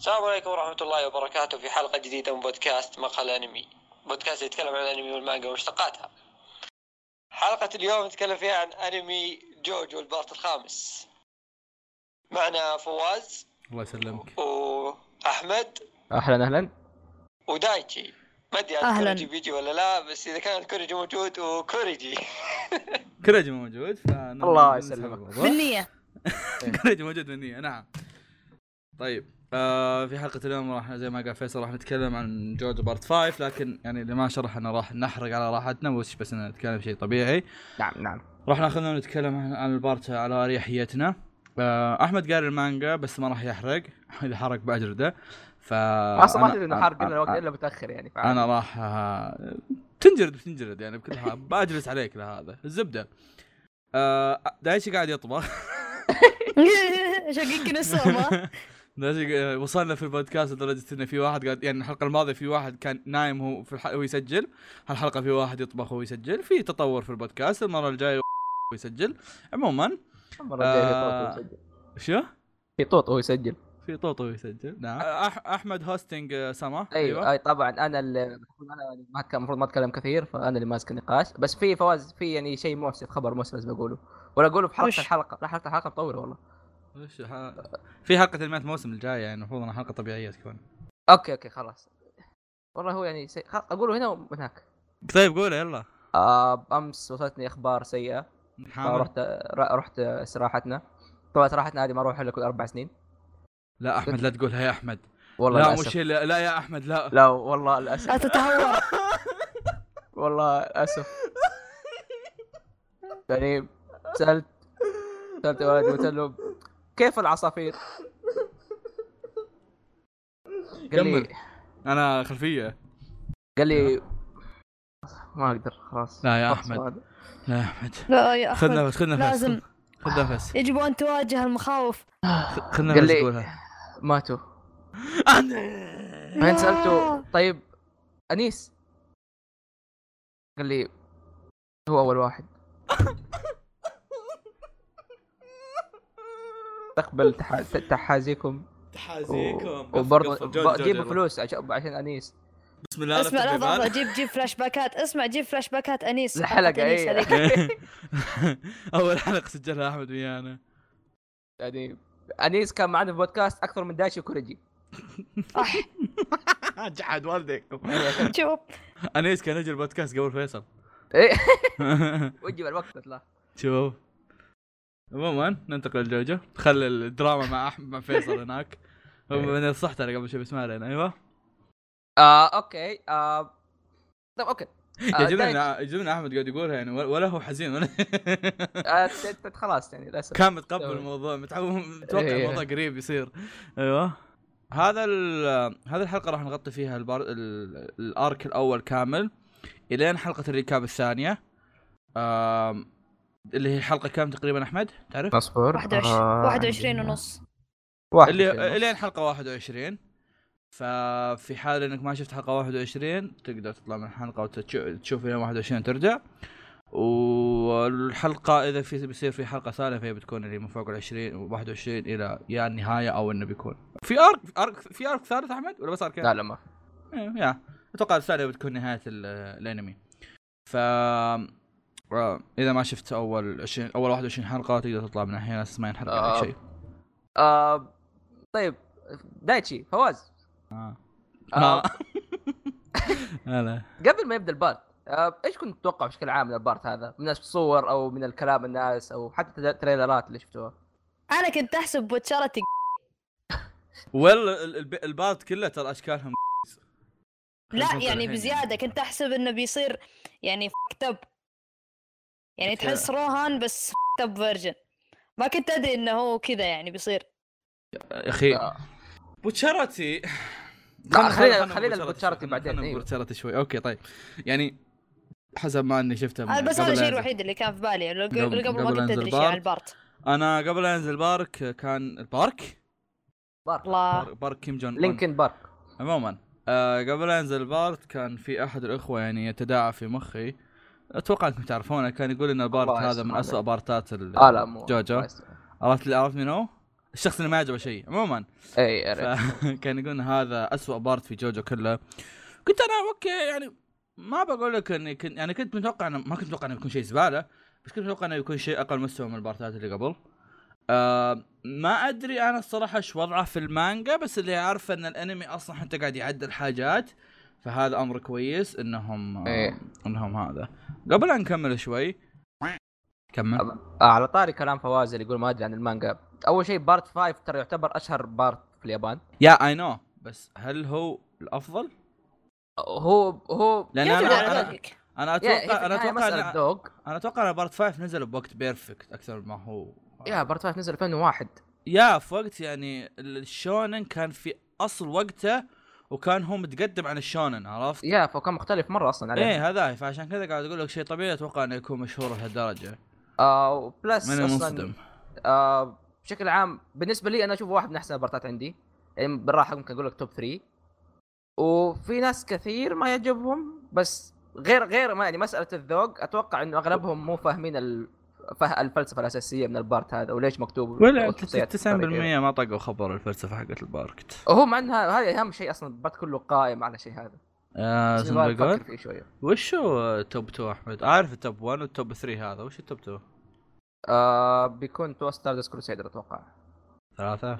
السلام عليكم ورحمة الله وبركاته في حلقة جديدة من بودكاست مقهى الأنمي بودكاست يتكلم عن الأنمي والمانجا ومشتقاتها حلقة اليوم نتكلم فيها عن أنمي جوجو ال part الخامس. معنا فواز الله يسلمك. وأحمد أهلا أهلا. ودايتشي. ما أدري عاد أهلاً. كوريجي بيجي ولا لا بس إذا كان كوريجي موجود وكوريجي. كريج موجود الله يسلمك. بالنية كوريجي موجود بالنية نعم. طيب. آه في حلقة اليوم راح زي ما قال فيصل راح نتكلم عن جوجو part 5 لكن يعني اللي ما شرح إنه راح نحرق على راحتنا وش بس إن نتكلم شيء طبيعي. نعم نعم. راح ناخذنا ونتكلم عن عن ال part على أريحيتنا. آه أحمد قال المانجا بس ما راح يحرق إذا حرق باجلده ف أصلا ما تدري إنه حرق أنا- لنا الوقت إلا متأخر يعني فعلا. أنا راح آه، تنجلد بتنجلد يعني بكل حال. بأجلس عليك لهذا. الزبدة. آه دايتشي قاعد يطبخ. شقيق آه، وصلنا في البودكاست لدرجة انه في واحد قاعد يعني الحلقة الماضية في واحد كان نايم هو في الحلقة ويسجل هالحلقة في واحد يطبخ ويسجل في تطور في البودكاست. المرة الجاية ويسجل عموما المرة الجاية في آه، طوط ويسجل شو؟ في طوط وهو يسجل. في طوطو يسجل. نعم. أح أحمد hosting آه، سما. أيوه. أي طبعا أنا اللي أنا ما المفروض ما أتكلم كثير فأنا اللي ماسك النقاش. بس في فواز في يعني شيء مؤسف خبر مؤسف لازم اقوله ولا أقوله في حلقة؟ الحلقة. لا حلقة الحلقة مطولة والله. وش ح- في حلقة المات الموسم الجاي يعني المفروض إنها حلقة طبيعية تكون. okay okay خلاص. والله هو يعني سي... أقوله هنا وهناك. طيب قول يلا. آه أمس وصلتني أخبار سيئة. حامل. رحت رحت استراحتنا. طبعا استراحتنا هذه ما أروح إلا كل أربع سنين. لا أحمد لا تقولها يا أحمد. والله لا. مش لا, لا يا أحمد لا. لا والله للأسف. لا تتهور. والله للأسف. يعني سألت سألت والدي قلت له كيف العصافير؟ قال لي كمل. أنا خلفية. قال لي ما أقدر خلاص. لا يا أقدر. لا يا أحمد. لا يا خذ أحمد نفس خذ نفس لازم. خذ نفس. يجب أن تواجه المخاوف. خذ قال نفس لي قولها. ماتوا. بعدين سألته طيب أنيس؟ قال لي هو أول واحد. تقبل تح... تحازيكم. تحازيكم. وبرضه ب- جيبوا فلوس عشان عشان أنيس. بسم الله اسمع لحظة. جيب جيب فلاش باكات اسمع جيب فلاش باكات أنيس. الحلقة، حلقة. هذيك. أول حلقة سجلها أحمد ويانا. يعني أنيس كان معنا في بودكاست أكثر من دايتشي وكوريجي. صح. جحد والديك. شوف. أنيس كان يجي البودكاست قبل فيصل. إيه. وجب الوقت لا شوف. عموما ننتقل لجوجو. خلي الدراما مع أحمد مع فيصل هناك. من صحت أنا قبل شوي بس ما علينا أيوه. آه okay. آه طيب okay. آه، يعجبني يعجبني أحمد قاعد يقولها يعني ولا هو حزين ولا آه، خلاص يعني للاسف كان متقبل. الموضوع. متوقع إيه. الموضوع قريب يصير. أيوه. هذا هذه الحلقة راح نغطي فيها البار... ال- ال arc الأول كامل إلين حلقة ال recap الثانية. اللي هي حلقة كام تقريبا أحمد؟ تعرف؟ أصبر. 21 آه، 21 ونص. واحد اللي وعشرين. الين حلقة 21 ففي حال إنك ما شفت حلقة 21 تقدر تطلع من الحلقة وتشوف الين 21 ترجع. والحلقة إذا في بيصير في حلقة ثانية فهي بتكون اللي من فوق ال 20 و 21 إلى يا النهاية أو إنه بيكون. في ارك ارك في ارك ثالث أحمد؟ ولا بس ارك لا لا ما. إيه، يا. أتوقع الثانية بتكون نهاية ال- الأنمي. ف إذا ما شفت أول 20 أول 21 حلقة تقدر تطلع من الحين أساس ما ينحرق عليك آه. شيء آه طيب دايتشي فواز آه. آه. آه. هلا قبل ما يبدأ ال part آه إيش كنت تتوقع بشكل عام من ال part هذا؟ من الصور أو من الكلام الناس أو حتى ال trailer ات اللي شفتوها أنا كنت أحسب بوتشاراتي ويل ال- ال- ال part كله ترى أشكالهم لا يعني. بزيادة كنت أحسب إنه بيصير يعني كتب يعني تحس روهان بس كتب فيرجن ما كنت أدري إنه هو كذا يعني بيصير. يا أخي. آه. بوتشارتي لا، خلينا- خلينا البوتشارتي بعدين، أيوه. بوتشارتي شوي. أوكي طيب. يعني حسب ما إني شفته هذا بس هذا الشيء. الوحيد اللي كان في بالي. اللي قبل- قبل, قبل ما كنت أدري شيء عن بارت. البارت أنا قبل لا ينزل بارك كان البارك؟ بارك. الله بارك, بارك كيم جون. لينكن بارك. عموما آه قبل لا ينزل بارت كان في أحد الأخوة يعني يتداعى في مخي. أتوقع أنكم تعرفونه كان يقول إن ال part هذا من اسوء. part ات آه لا مو جوجو الله يستر. عرفت عرفت منو؟ الشخص اللي ما عجبه شيء عموما اي عرفت. فكان يقول هذا أسوأ part في جوجو كله كنت أنا okay يعني ما بقول لك إني كنت يعني كنت متوقع انه ما كنت متوقع إنه يكون شيء زبالة بس كنت متوقع إنه يكون شيء أقل مستوى من ال part ات اللي قبل آه ما أدري أنا الصراحة إيش وضعه في المانجا بس اللي اعرف إن الأنمي أصلا حتى قاعد يعدل حاجات فهذا أمر كويس إنهم إيه. إنهم هذا. قبل أن نكمل شوي كمل. آه، على طاري كلام فواز اللي يقول ما أدري عن المانجا. أول شيء part 5 ترى يعتبر أشهر part في اليابان. yeah I know بس هل هو الأفضل؟ هو هو لأن أنا أنا. أنا أتوقع أنا أتوقع أنا- أنا أتوقع إن part 5 نزل بوقت perfect أكثر ما هو. yeah part 5 نزل 2001 yeah في وقت يعني ال shonen كان في أصل وقته وكان هو متقدم عن ال shonen عرفت؟ yeah فكان مختلف مرة أصلا عليه إيه هذا فعشان كذا قاعد أقول لك شيء طبيعي أتوقع إنه يكون مشهور لهالدرجة. آه plus ماني أصلا آه بشكل عام بالنسبة لي أنا اشوفه واحد من أحسن البارتات عندي. يعني بالراحة ممكن أقول لك top 3 وفي ناس كثير ما يعجبهم بس غير غير ما يعني مسألة الذوق أتوقع إنه أغلبهم مو فاهمين ال... فه... الفلسفة الأساسية من ال part هذا وليش مكتوب ولا والشخصيات 90% ما طقوا خبر الفلسفة حقت ال part. وهو مع انها هذا أهم شيء أصلا ال part كله قائم على شيء هذا. آه وش هو top 2 أحمد؟ عارف ال top 1 وال top 3 هذا. وش ال top 2؟ آه بيكون two Stardust Crusaders أتوقع. ثلاثة.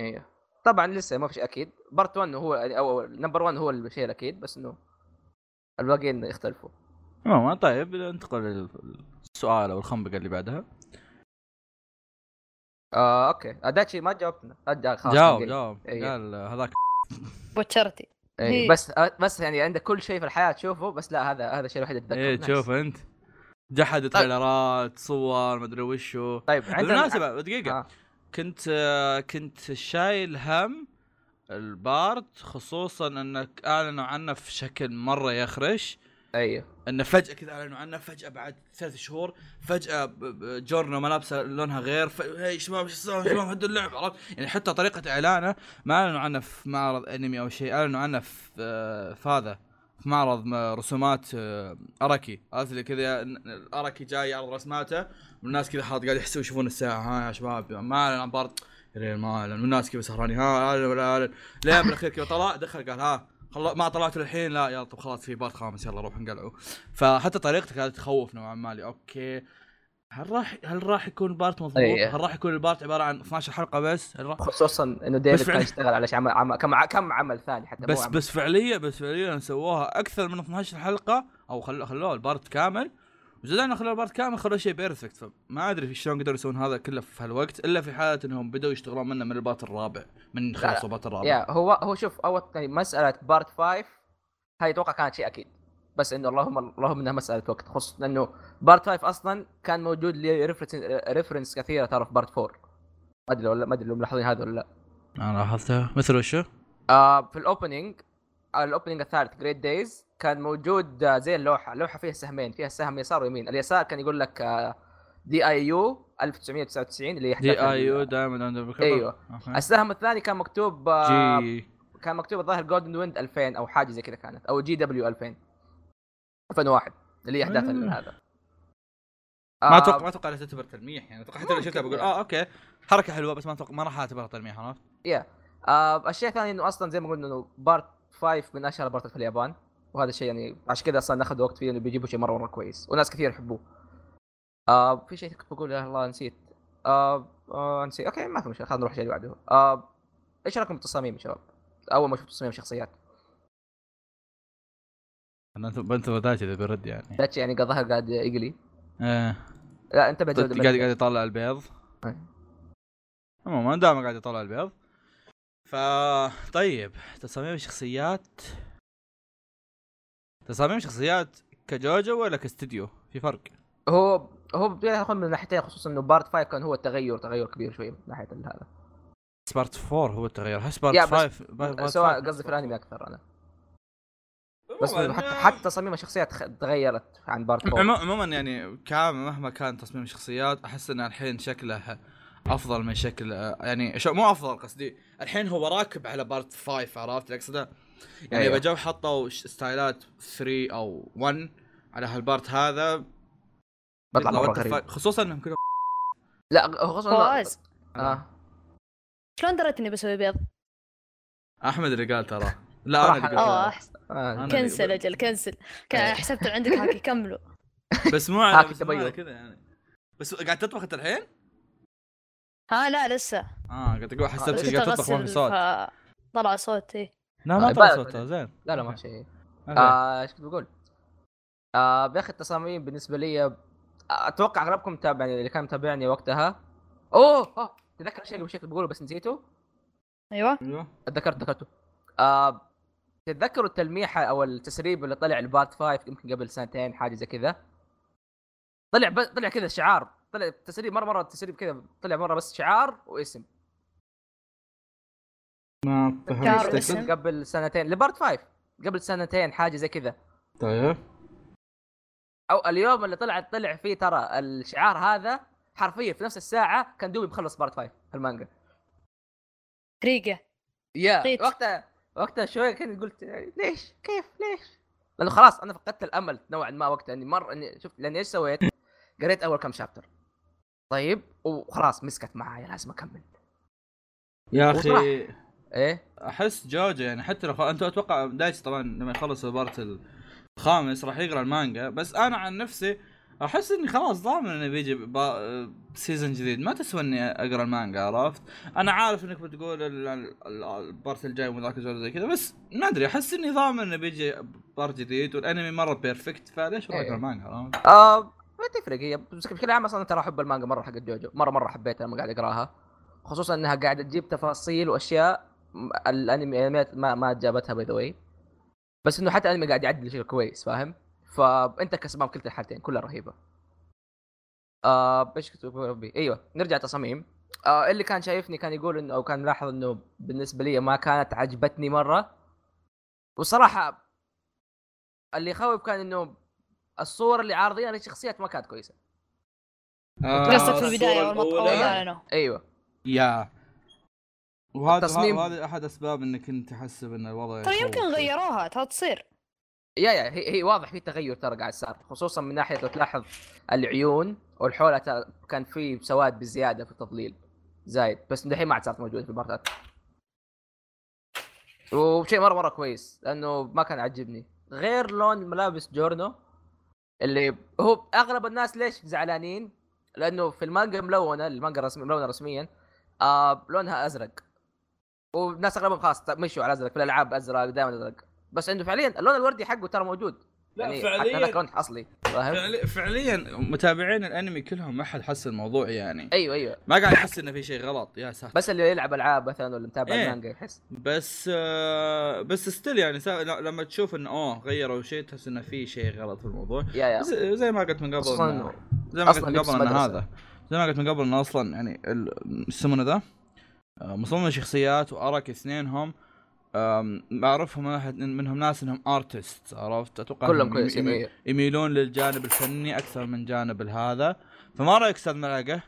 إيه. طبعا لسه ما في شيء أكيد. part 1 هو أو number 1 هو الشيء الأكيد بس إنه الباقيين يختلفوا. عموما طيب ننتقل للسؤال أو الخنبقة اللي بعدها. آه okay. اداتشي ما جاوبتنا. أدى خلاص جاوب جاوب. إيه. قال هذاك. بوتشرتي إيه. بس آه بس يعني عندك كل شيء في الحياة تشوفه بس لا هذا هذا الشيء الوحيد اللي أتذكره. إيه nice. تشوف أنت. جحد طيب. تريلرات صور مدري وشو. طيب عندنا بالمناسبة دقيقة. آه. كنت آه، كنت شايل هم ال part خصوصا إنك أعلنوا عنه في شكل مرة يخرش. أيوه. إنه فجأة كذا أعلنوا عنه فجأة بعد ثلاث شهور ب- جورنو ملابسه لونها غير. هي شباب إيش شباب هدوا اللعب. عرفت؟ يعني حتى طريقة إعلانه ما أعلنوا عنه في معرض أنمي أو شيء أعلنوا عنه في آه، في هذا في معرض رسومات آه، أراكي. عرفت اللي كذا؟ أراكي جاي يعرض رسماته والناس كذا حاط قاعد يحسوا يشوفون الساعة ها يا شباب ما أعلن عن ريال ما أعلن والناس كذا سهرانين ها أعلن ولا أعلن. لين بالأخير كذا طلع دخل قال ها خلا ما طلعتوا للحين لا يلا طب خلاص في part خامس يلا روح نقلعوا فحتى طريقته كانت تخوف نوعا ما لي okay هل راح هل راح يكون part مضبوط؟ أيه. هل راح يكون ال part عبارة عن 12 حلقة بس؟ هل راح خصوصا إنه ديفيد كان يشتغل على عمل, عمل كم ع- كم عمل ثاني حتى بس عمل. بس فعليا بس فعليا سووها أكثر من 12 حلقة أو خلو خلوها ال part كامل وزاد انه خلوه ال part كامل خلوه شيء perfect فما أدري شلون قدروا يسوون هذا كله في هالوقت إلا في حالة إنهم بدوا يشتغلون منه من ال part الرابع من خلصوا ال part الرابع yeah هو هو شوف أول يعني مسألة part 5 هاي أتوقع كانت شيء أكيد بس إنه اللهم اللهم إنها مسألة وقت خصوصا إنه part 5 أصلا كان موجود لي reference كثيرة ترى في part 4 ما أدري ولا ما أدري لو ملاحظين هذا ولا لا. أنا لاحظتها مثل وشو؟ آه في ال opening ال opening الثالث Great Days كان موجود آه، زي اللوحة اللوحة فيها سهمين فيها سهم يسار ويمين. اليسار كان يقول لك آه، D I U 1999 اللي هي D 11 I U Diamond اندر أيوه. السهم الثاني كان مكتوب آه، G. كان مكتوب الظاهر Golden Wind 2000 أو حاجة زي كذا كانت أو G W 2000 2001 اللي هي احداث آه. هذا. ما آه، أتوقع ما أتوقع إنها تعتبر تلميح يعني. أتوقع حتى لو شفتها بقول آه okay. حركة حلوة بس ما أتوقع ما راح أعتبرها تلميح عرفت؟ yeah آه الشيء الثاني إنه أصلا زي ما قلنا إنه part 5 من أشهر البارتات في اليابان. وهذا الشيء يعني عشان كذا أصلا ناخذ وقت فيه انه بيجيبوا شيء مرة مرة كويس. وناس كثير يحبوه. آه في شيء كنت بقول يا الله نسيت. آه, آه نسيت. أوكي ما في مشكلة. خلينا نروح شيء اللي بعده. آه إيش رايكم بالتصاميم يا شباب؟ أول ما شفت تصاميم شخصيات. أنا انت ذاتي إذا برد يعني. داتشي يعني الظاهر قاعد يقلي. إيه. لا انتبه قاعد قاعد. يطلع البيض. عموما دائما قاعد يطلع البيض. ف طيب تصاميم الشخصيات. تصاميم الشخصيات كجوجو ولا كاستديو في فرق. هو هو بياخذ من ناحيتين خصوصا إنه part 5 كان هو التغير تغير كبير شوي من ناحية هذا. بس part 4 هو التغير. احس بس- 5 سواء قصدي في الأنمي أكثر أنا. بس حتى حتى تصاميم الشخصيات تغيرت عن part 4 عمو- عموما يعني كان مهما كان تصميم الشخصيات أحس إن الحين شكله أفضل من شكل يعني شو مو أفضل قصدي الحين هو راكب على part 5 عرفت؟ اللي اقصده؟ يعني أيوة. إذا جو حطوا ستايلات 3 أو 1 على ها ل part هذا بطلع مرة غريب. خصوصا إنهم كلهم لا خصوصا فواز آه شلون دريت إني بسوي بيض؟ أحمد اللي قال ترى لا أنا اللي قلت آه آه. cancel أجل cancel إيه. حسبت عندك هاكي كملوا بس مو على. كذا يعني بس قاعد تطبخ أنت الحين؟ ها لا لسه آه قاعد أقول حسبت كنت قاعد تطبخ ما في صوت طلع صوت إيه لا ما آه، طلع بعدين. زين. لا لا ما في. شيء. آه، إيش كنت بقول؟ آه باخي التصاميم بالنسبة لي أتوقع أغلبكم متابعني اللي كان متابعني وقتها. أوه! تذكر شيء قبل شيء كنت بقوله بس نسيته؟ أيوه. أيوه تذكرت ذكرته آه تتذكروا التلميحه أو التسريب اللي طلع البارت 5 يمكن قبل سنتين حاجة زي كذا؟ طلع ب... طلع كذا شعار. طلع تسريب مرة مرة التسريب كذا طلع مرة بس شعار واسم. ما فهمت؟ قبل سنتين ل part 5 قبل سنتين حاجة زي كذا. طيب. أو اليوم اللي طلع طلع فيه ترى الشعار هذا حرفيا في نفس الساعة كان دوبي مخلص part 5 في المانجا. ريقة. يا قيت. وقتها وقتها شوية كنت قلت ليش؟ كيف؟ ليش؟ لأنه خلاص أنا فقدت الأمل نوعا ما وقتها إني مره إني شفت لأني إيش سويت؟ قريت أول كم chapter طيب وخلاص مسكت معايا لازم أكمل. يا أخي إيه أحس جوجو يعني حتى لو. انت أتوقع دايتش طبعا لما يخلص ال part الخامس راح يقرأ المانجا بس أنا عن نفسي أحس إني خلاص ضامن إنه بيجي با... season جديد ما تسوى إني أقرأ المانجا عرفت؟ أنا عارف إنك بتقول ال- ال- ال- ال part الجاي وذاك الجو زي كذا بس ما أدري أحس إني ضامن إنه بيجي part جديد والأنمي مرة perfect فليش أروح إيه. اقرا المانجا عرفت؟ آه ما تفرق هي بس بشكل عام أصلا ترى أحب المانجا مرة حق جوجو مرة مرة حبيتها لما قاعد أقرأها خصوصا إنها قاعدة تجيب تفاصيل وأشياء الانميات ما ما جابتها by the way بس إنه حتى الانمي قاعد يعدل بشكل كويس فاهم؟ فانت كسبان كلتا الحالتين كلها رهيبة. آه إيش كنت بقول ربي أيوه نرجع تصاميم. آه اللي كان شايفني كان يقول إنه أو كان ملاحظ إنه بالنسبة لي ما كانت عجبتني مرة. وصراحة اللي يخوف كان إنه الصور اللي عارضينها للشخصيات ما كانت كويسة. آه، قصدك في البداية اول ما الأولى- اول ما اعلنوا أيوه. يا. وهذا التصميم- وهذا أحد أسباب إنك أنت تحسب إن الوضع ترى يمكن. غيروها ترى تصير. يا يا هي, هي واضح في تغير ترى قاعد صار خصوصا من ناحية لو تلاحظ العيون والحوله كان في سواد بزيادة في التضليل. زايد. بس دحين ما عاد صارت موجودة في البارتات وشيء مره مرة كويس لأنه ما كان عاجبني. غير لون ملابس جورنو اللي هو أغلب الناس ليش زعلانين؟ لأنه في المانجا ملونة المانجا رسمي ملونة رسميا آه لونها أزرق. والناس اغلبهم خلاص مشوا على ازرق في الالعاب ازرق دائما ازرق. بس عنده فعليا اللون الوردي حقه ترى موجود. لا يعني فعلياً- حتى لون اصلي فاهم؟ فعلي- فعليا متابعين الانمي كلهم ما حد حس الموضوع يعني. أيوه أيوه. ما قاعد يحس إنه في شيء غلط يا ساتر. بس اللي يلعب ألعاب مثلا ولا متابع إيه. المانجا يحس. بس آه بس still يعني لما تشوف إنه أوه غيروا شيء تحس إنه في شيء غلط في الموضوع. yeah yeah. زي, ما قلت من قبل انه زي ما قلت أصلاً من قبل إنه. هذا. زي ما قلت من قبل إنه أصلا يعني يسمونه ذا مصمم الشخصيات وأراكي اثنينهم واحد منهم ناس إنهم artist عرفت أتوقع كلهم كويسين أيوه يميلون للجانب الفني أكثر من جانب هذا فما رأيك أستاذ ملعقة؟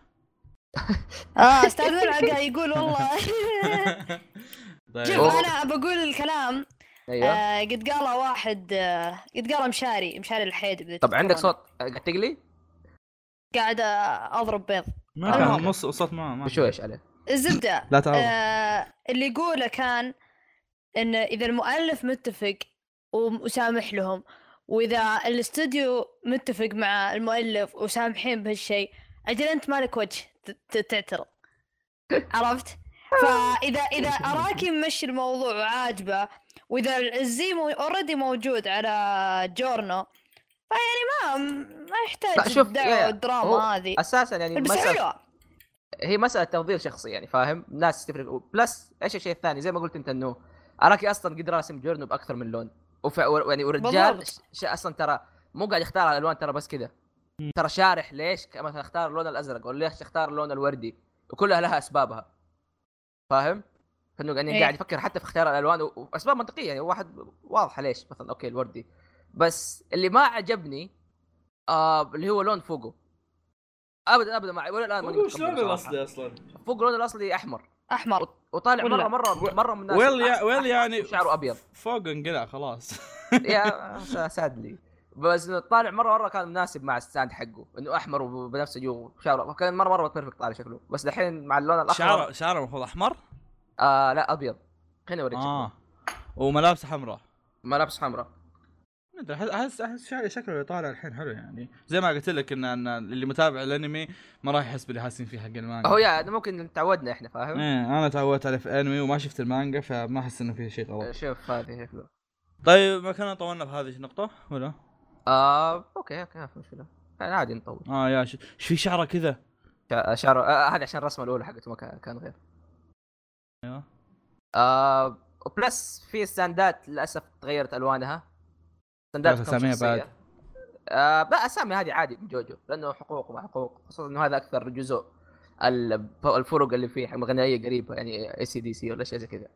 آه أستاذ ملعقة يقول والله طيب شوف. أنا بقول الكلام أيوه آه قد قاله واحد آه قد قاله مشاري مشاري الحيد طب عندك. صوت قاعد تقلي؟ قاعد آه، أضرب بيض ما كان. نص صوت ما ما بشويش عليه الزبده لا تعرف آه اللي يقوله كان إن إذا المؤلف متفق وسامح لهم وإذا الاستوديو متفق مع المؤلف وسامحين بهالشيء أجل أنت مالك وجه تعترض. عرفت؟ فإذا إذا اراكي ممشي الموضوع وعاجبه وإذا الزي already موجود على جورنو فيعني ما ما يحتاج شوف، الدعوة والدراما هذه. أساسا يعني بس حلوة. هي مسألة تفضيل شخصي يعني فاهم؟ ناس تفرق. plus إيش الشيء الثاني؟ زي ما قلت أنت إنه اراكي أصلا قد راسم جورنو بأكثر من لون. وف... يعني ورجال. ش... ش... أصلا ترى مو قاعد يختار الالوان ترى بس كذا ترى شارح ليش مثلا اختار اللون الأزرق ولا ليش اختار اللون الوردي؟ وكلها لها أسبابها. فاهم؟ فإنه يعني. قاعد يفكر حتى في اختيار الألوان. واسباب منطقية يعني واحد واضحة ليش مثلا okay الوردي. بس اللي ما عجبني آه اللي هو لون فوقه. ابدا ابدا ما ولا الآن ماني وش متقبله لون صراحة. الاصلي أصلا؟ فوق اللون الأصلي أحمر. أحمر. وط- وطالع؟ مرة مرة مرة مناسب well well يعني شعره أبيض. فوق انقلع خلاص. يا sadly بس طالع مرة مرة كان مناسب مع ال stand حقه. إنه أحمر وبنفسجي وشعره كان مرة مرة perfect طالع شكله. بس الحين مع اللون الاحمر شعره شعره المفروض أحمر؟ آه لا أبيض. خليني اوريك آه. وملابسه حمراء. ملابس حمراء. ما أدري احس احس شكله طالع الحين حلو يعني. زي ما قلت لك ان, إن اللي متابع الأنمي ما راح يحس باللي حاسين فيه حق المانجا. هو يا ممكن تعودنا إحنا فاهم؟ إيه أنا تعودت عليه في أنمي وما شفت المانجا فما أحس إنه في شيء غلط شوف هذه شكله. طيب ما كنا طولنا في هذه النقطة ولا؟ آه okay okay ما في مشكلة. يعني عادي نطول. آه يا ش... إيش في شعرة كذا؟ شا- شعره آه هذا عشان الرسمة الأولى حقته ما كان كان غير. أيوه. آه و plus في ستاندات للأسف تغيرت ألوانها. أساميها شخصية. بعد؟ آه لا اسامي هذه عادي من جوجو لأنه حقوق مع حقوق خصوصا إنه هذا أكثر جزء ال- الفروق اللي فيه غنائيه قريبة يعني اي سي دي سي ولا شيء زي كذا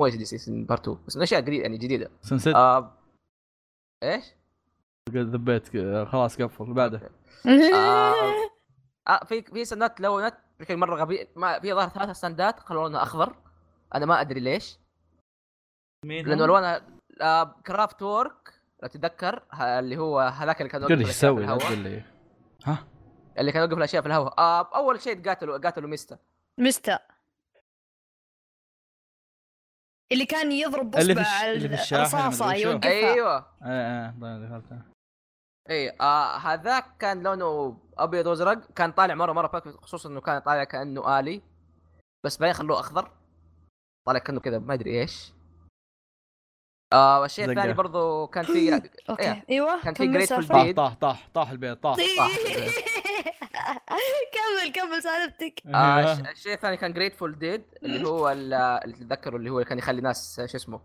مو اي سي دي سي بارت 2 بس أشياء قريبه يعني جديدة سنسد آه إيش؟ ذبيت خلاص قفل اللي بعده آه. آه في في سندات لونت بشكل مرة غبي ما في ظهر ثلاث سندات خلوا لونها أخضر أنا ما أدري ليش مين لأنه ألوانها Kraft Work لو تتذكر اللي هو هذاك اللي كان قول يوقف إيش لي. ها؟ اللي كان يوقف الأشياء في الهواء. آه أول شيء قاتلوا قاتلوا ميستا ميستا اللي كان يضرب الشاحن الرصاصة. يوقفها. أيوه. دخلتها اي آه هذاك كان لونه أبيض وأزرق كان طالع مرة مرة perfect خصوصا إنه كان طالع كأنه آلي بس بعدين خلوه أخضر. طالع كأنه كذا ما أدري إيش. آه والشيء. الثاني برضو كان في okay إيه. أيوه كان في Grateful سالفة. طاح. طاح طاح طاح البيض طاح صح. كمل كمل سالفتك آه. الش- الشيء الثاني كان Grateful Dead اللي هو ال- اللي تتذكروا اللي هو اللي كان يخلي ناس شو اسمه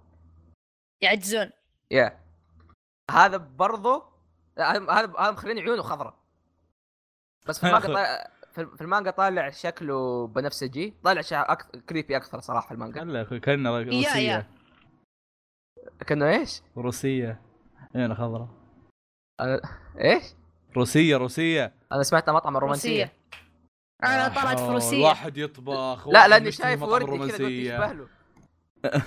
يعجزون يا هذا برضو هذا هذا مخليني عيونه خضراء بس في المانجا طالع في المانجا طالع شكله بنفسجي طالع شيء أكثر كريبي أكثر صراحة في المانجا هلا يا أخوي كانه. روسية كانه إيش؟ روسية. عينه خضراء. أنا... إيش؟ روسية روسية. أنا سمعت مطعم الرومانسيه روسية أنا طلعت حول، فروسية واحد يطبخ لا لأني شايف وردي كذا. يشبه له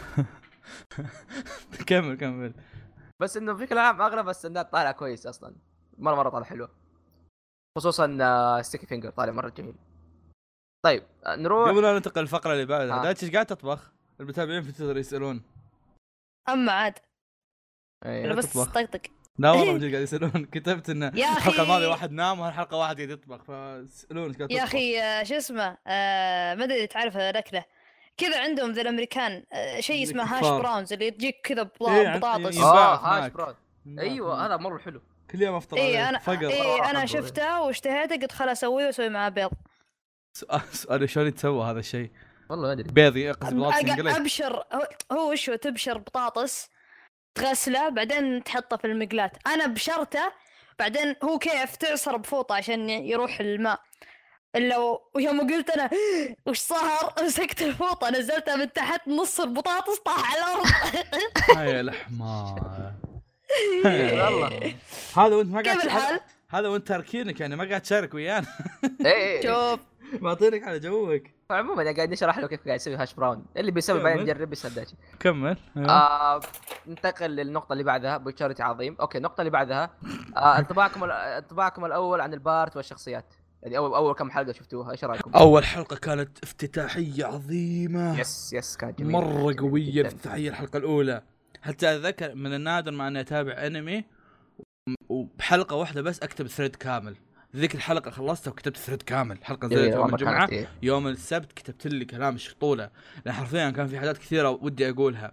كمل كمل. بس إنه بشكل عام أغلب السندات طالعة كويس أصلا. مرة مرة طالعة حلوة. خصوصا آه، Sticky Finger طالع مرة جميل. طيب آه، نروح. قبل لا ننتقل للفقره اللي بعدها آه. دايتشي إيش قاعد تطبخ؟ المتابعين في تويتر يسألون. اما عاد أيوه. أنا بس. طقطق لا والله من جد قاعد يسالون كتبت إن يا الحلقة أخي. الماضيه واحد نام وهالحلقة واحد قاعد يطبخ قاعد يا؟ أخي آه، شو اسمه آه، ما أدري تعرف الأكلة كذا عندهم ذا الأمريكان آه، شيء اسمه hash. browns اللي تجيك كذا إيه، بطاطس آه. hash براد نعم. أيوه هذا مرة حلو كل يوم أفطر اي عليه أنا فقر اي أنا. شفته واشتهيته قلت خلاص أسويه وأسوي معاه بيض سؤال سؤال شلون يتسوى هذا الشيء؟ والله ما أدري. بيض يقصد بطاطس انقلي أبشر. هو- هو وش هو تبشر بطاطس تغسله بعدين تحطه في المقلاة. أنا بشرته بعدين هو كيف تعصر بفوطة عشان يروح الماء. إلا و- ويوم قلت أنا وش صار؟ مسكت الفوطة نزلتها من تحت نص البطاطس طاح على الأرض. هاي الحمار والله. هذا وأنت ما قاعد كيف الحال؟ هذا وأنت تركينك يعني ما قاعد تشارك ويانا. اي شوف. معطينك على جوك. عموما أنا قاعد نشرح له كيف قاعد يسوي hash brown اللي بيسوي بعدين. يجرب يسوي دايتشي كمل. أيوه. آه ننتقل للنقطة اللي بعدها بوتشاراتي عظيم، okay النقطة اللي بعدها آه انطباعكم ال- انطباعكم الأول عن ال part والشخصيات، يعني أول أول كم حلقة شفتوها؟ إيش رأيكم؟ أول حلقة كانت افتتاحية عظيمة. yes yes كانت جميلة مرة قوية جداً. الافتتاحيه الحلقة الأولى. حتى أتذكر من النادر مع إني أتابع أنمي وبحلقة واحدة بس أكتب thread كامل. ذيك الحلقة خلصتها وكتبت thread كامل. حلقة نزلت جميلة يوم مرة الجمعة كانت إيه. يوم السبت كتبت لي كلام شطوله لأن حرفيا كان في حاجات كثيرة ودي أقولها.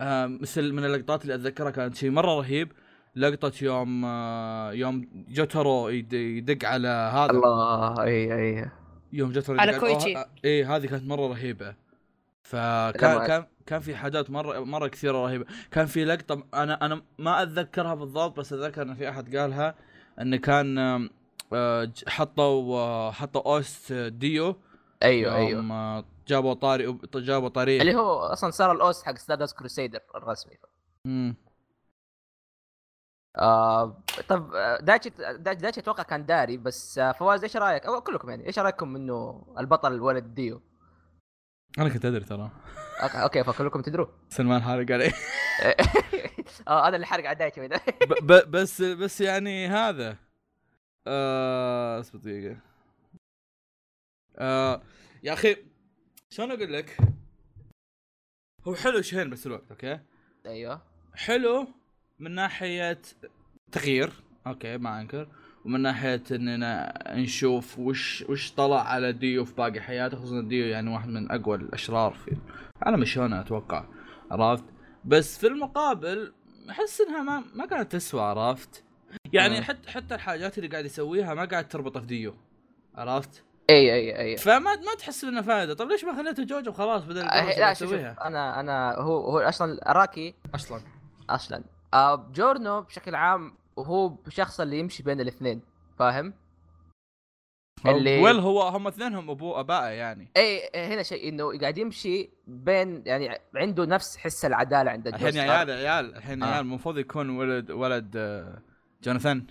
آه مثل من اللقطات اللي أتذكرها كانت شيء مرة رهيب. لقطة يوم آه يوم جوتارو يد- يدق على هذا. الله اي اي يوم جوتارو على كويتشي. إيه هذه كانت مرة رهيبة. فكان كان كان في حاجات مرة مرة كثيرة رهيبة. كان في لقطة أنا أنا ما أتذكرها بالضبط بس أتذكر إن في أحد قالها انه كان حطوا آه، حطوا OST ديو. أيوه أيوه. آه، جابوا طاري جابوا طاري. اللي هو أصلا صار ال OST حق Stardust Crusaders الرسمي. مم. آه طب آه، دايتشي دايتشي أتوقع كان داري بس آه فواز إيش رأيك؟ أو كلكم يعني إيش رأيكم إنه البطل الولد ديو؟ أنا كنت أدري ترى. okay okay فكلكم تدروا سلمان حارق عليه آه هذا اللي حرق على دايتشي. بس بس يعني هذا. آه اصبر دقيقة آه يا أخي شلون أقول لك؟ هو حلو شهين بس الوقت okay؟ أيوه. حلو من ناحية تغيير okay ما أنكر. ومن ناحية إننا نشوف وش وش طلع على ديو في باقي حياته خصوصا ديو يعني واحد من أقوى الأشرار في عالم الشونن أتوقع عرفت؟ بس في المقابل أحس إنها ما ما كانت تسوى عرفت؟ يعني مم. حتى حتى الحاجات اللي قاعد يسويها ما قاعد تربط في ديو. عرفت؟ إي إي إي. فما ما تحس إنه فائده طيب ليش ما خليته جوجو خلاص بدل آه، لا شوف أنا أنا هو هو أصلا اراكي أصلا. أصلا. آه جورنو بشكل عام وهو الشخص اللي يمشي بين الاثنين فاهم؟ اللي- ويل هو هم اثنينهم أبو ابائه يعني. إي هنا شيء إنه قاعد يمشي بين يعني عنده نفس حس العدالة عند الحين. عيال يا عيال الحين يا آه. عيال المفروض يكون ولد ولد آه، جوناثان.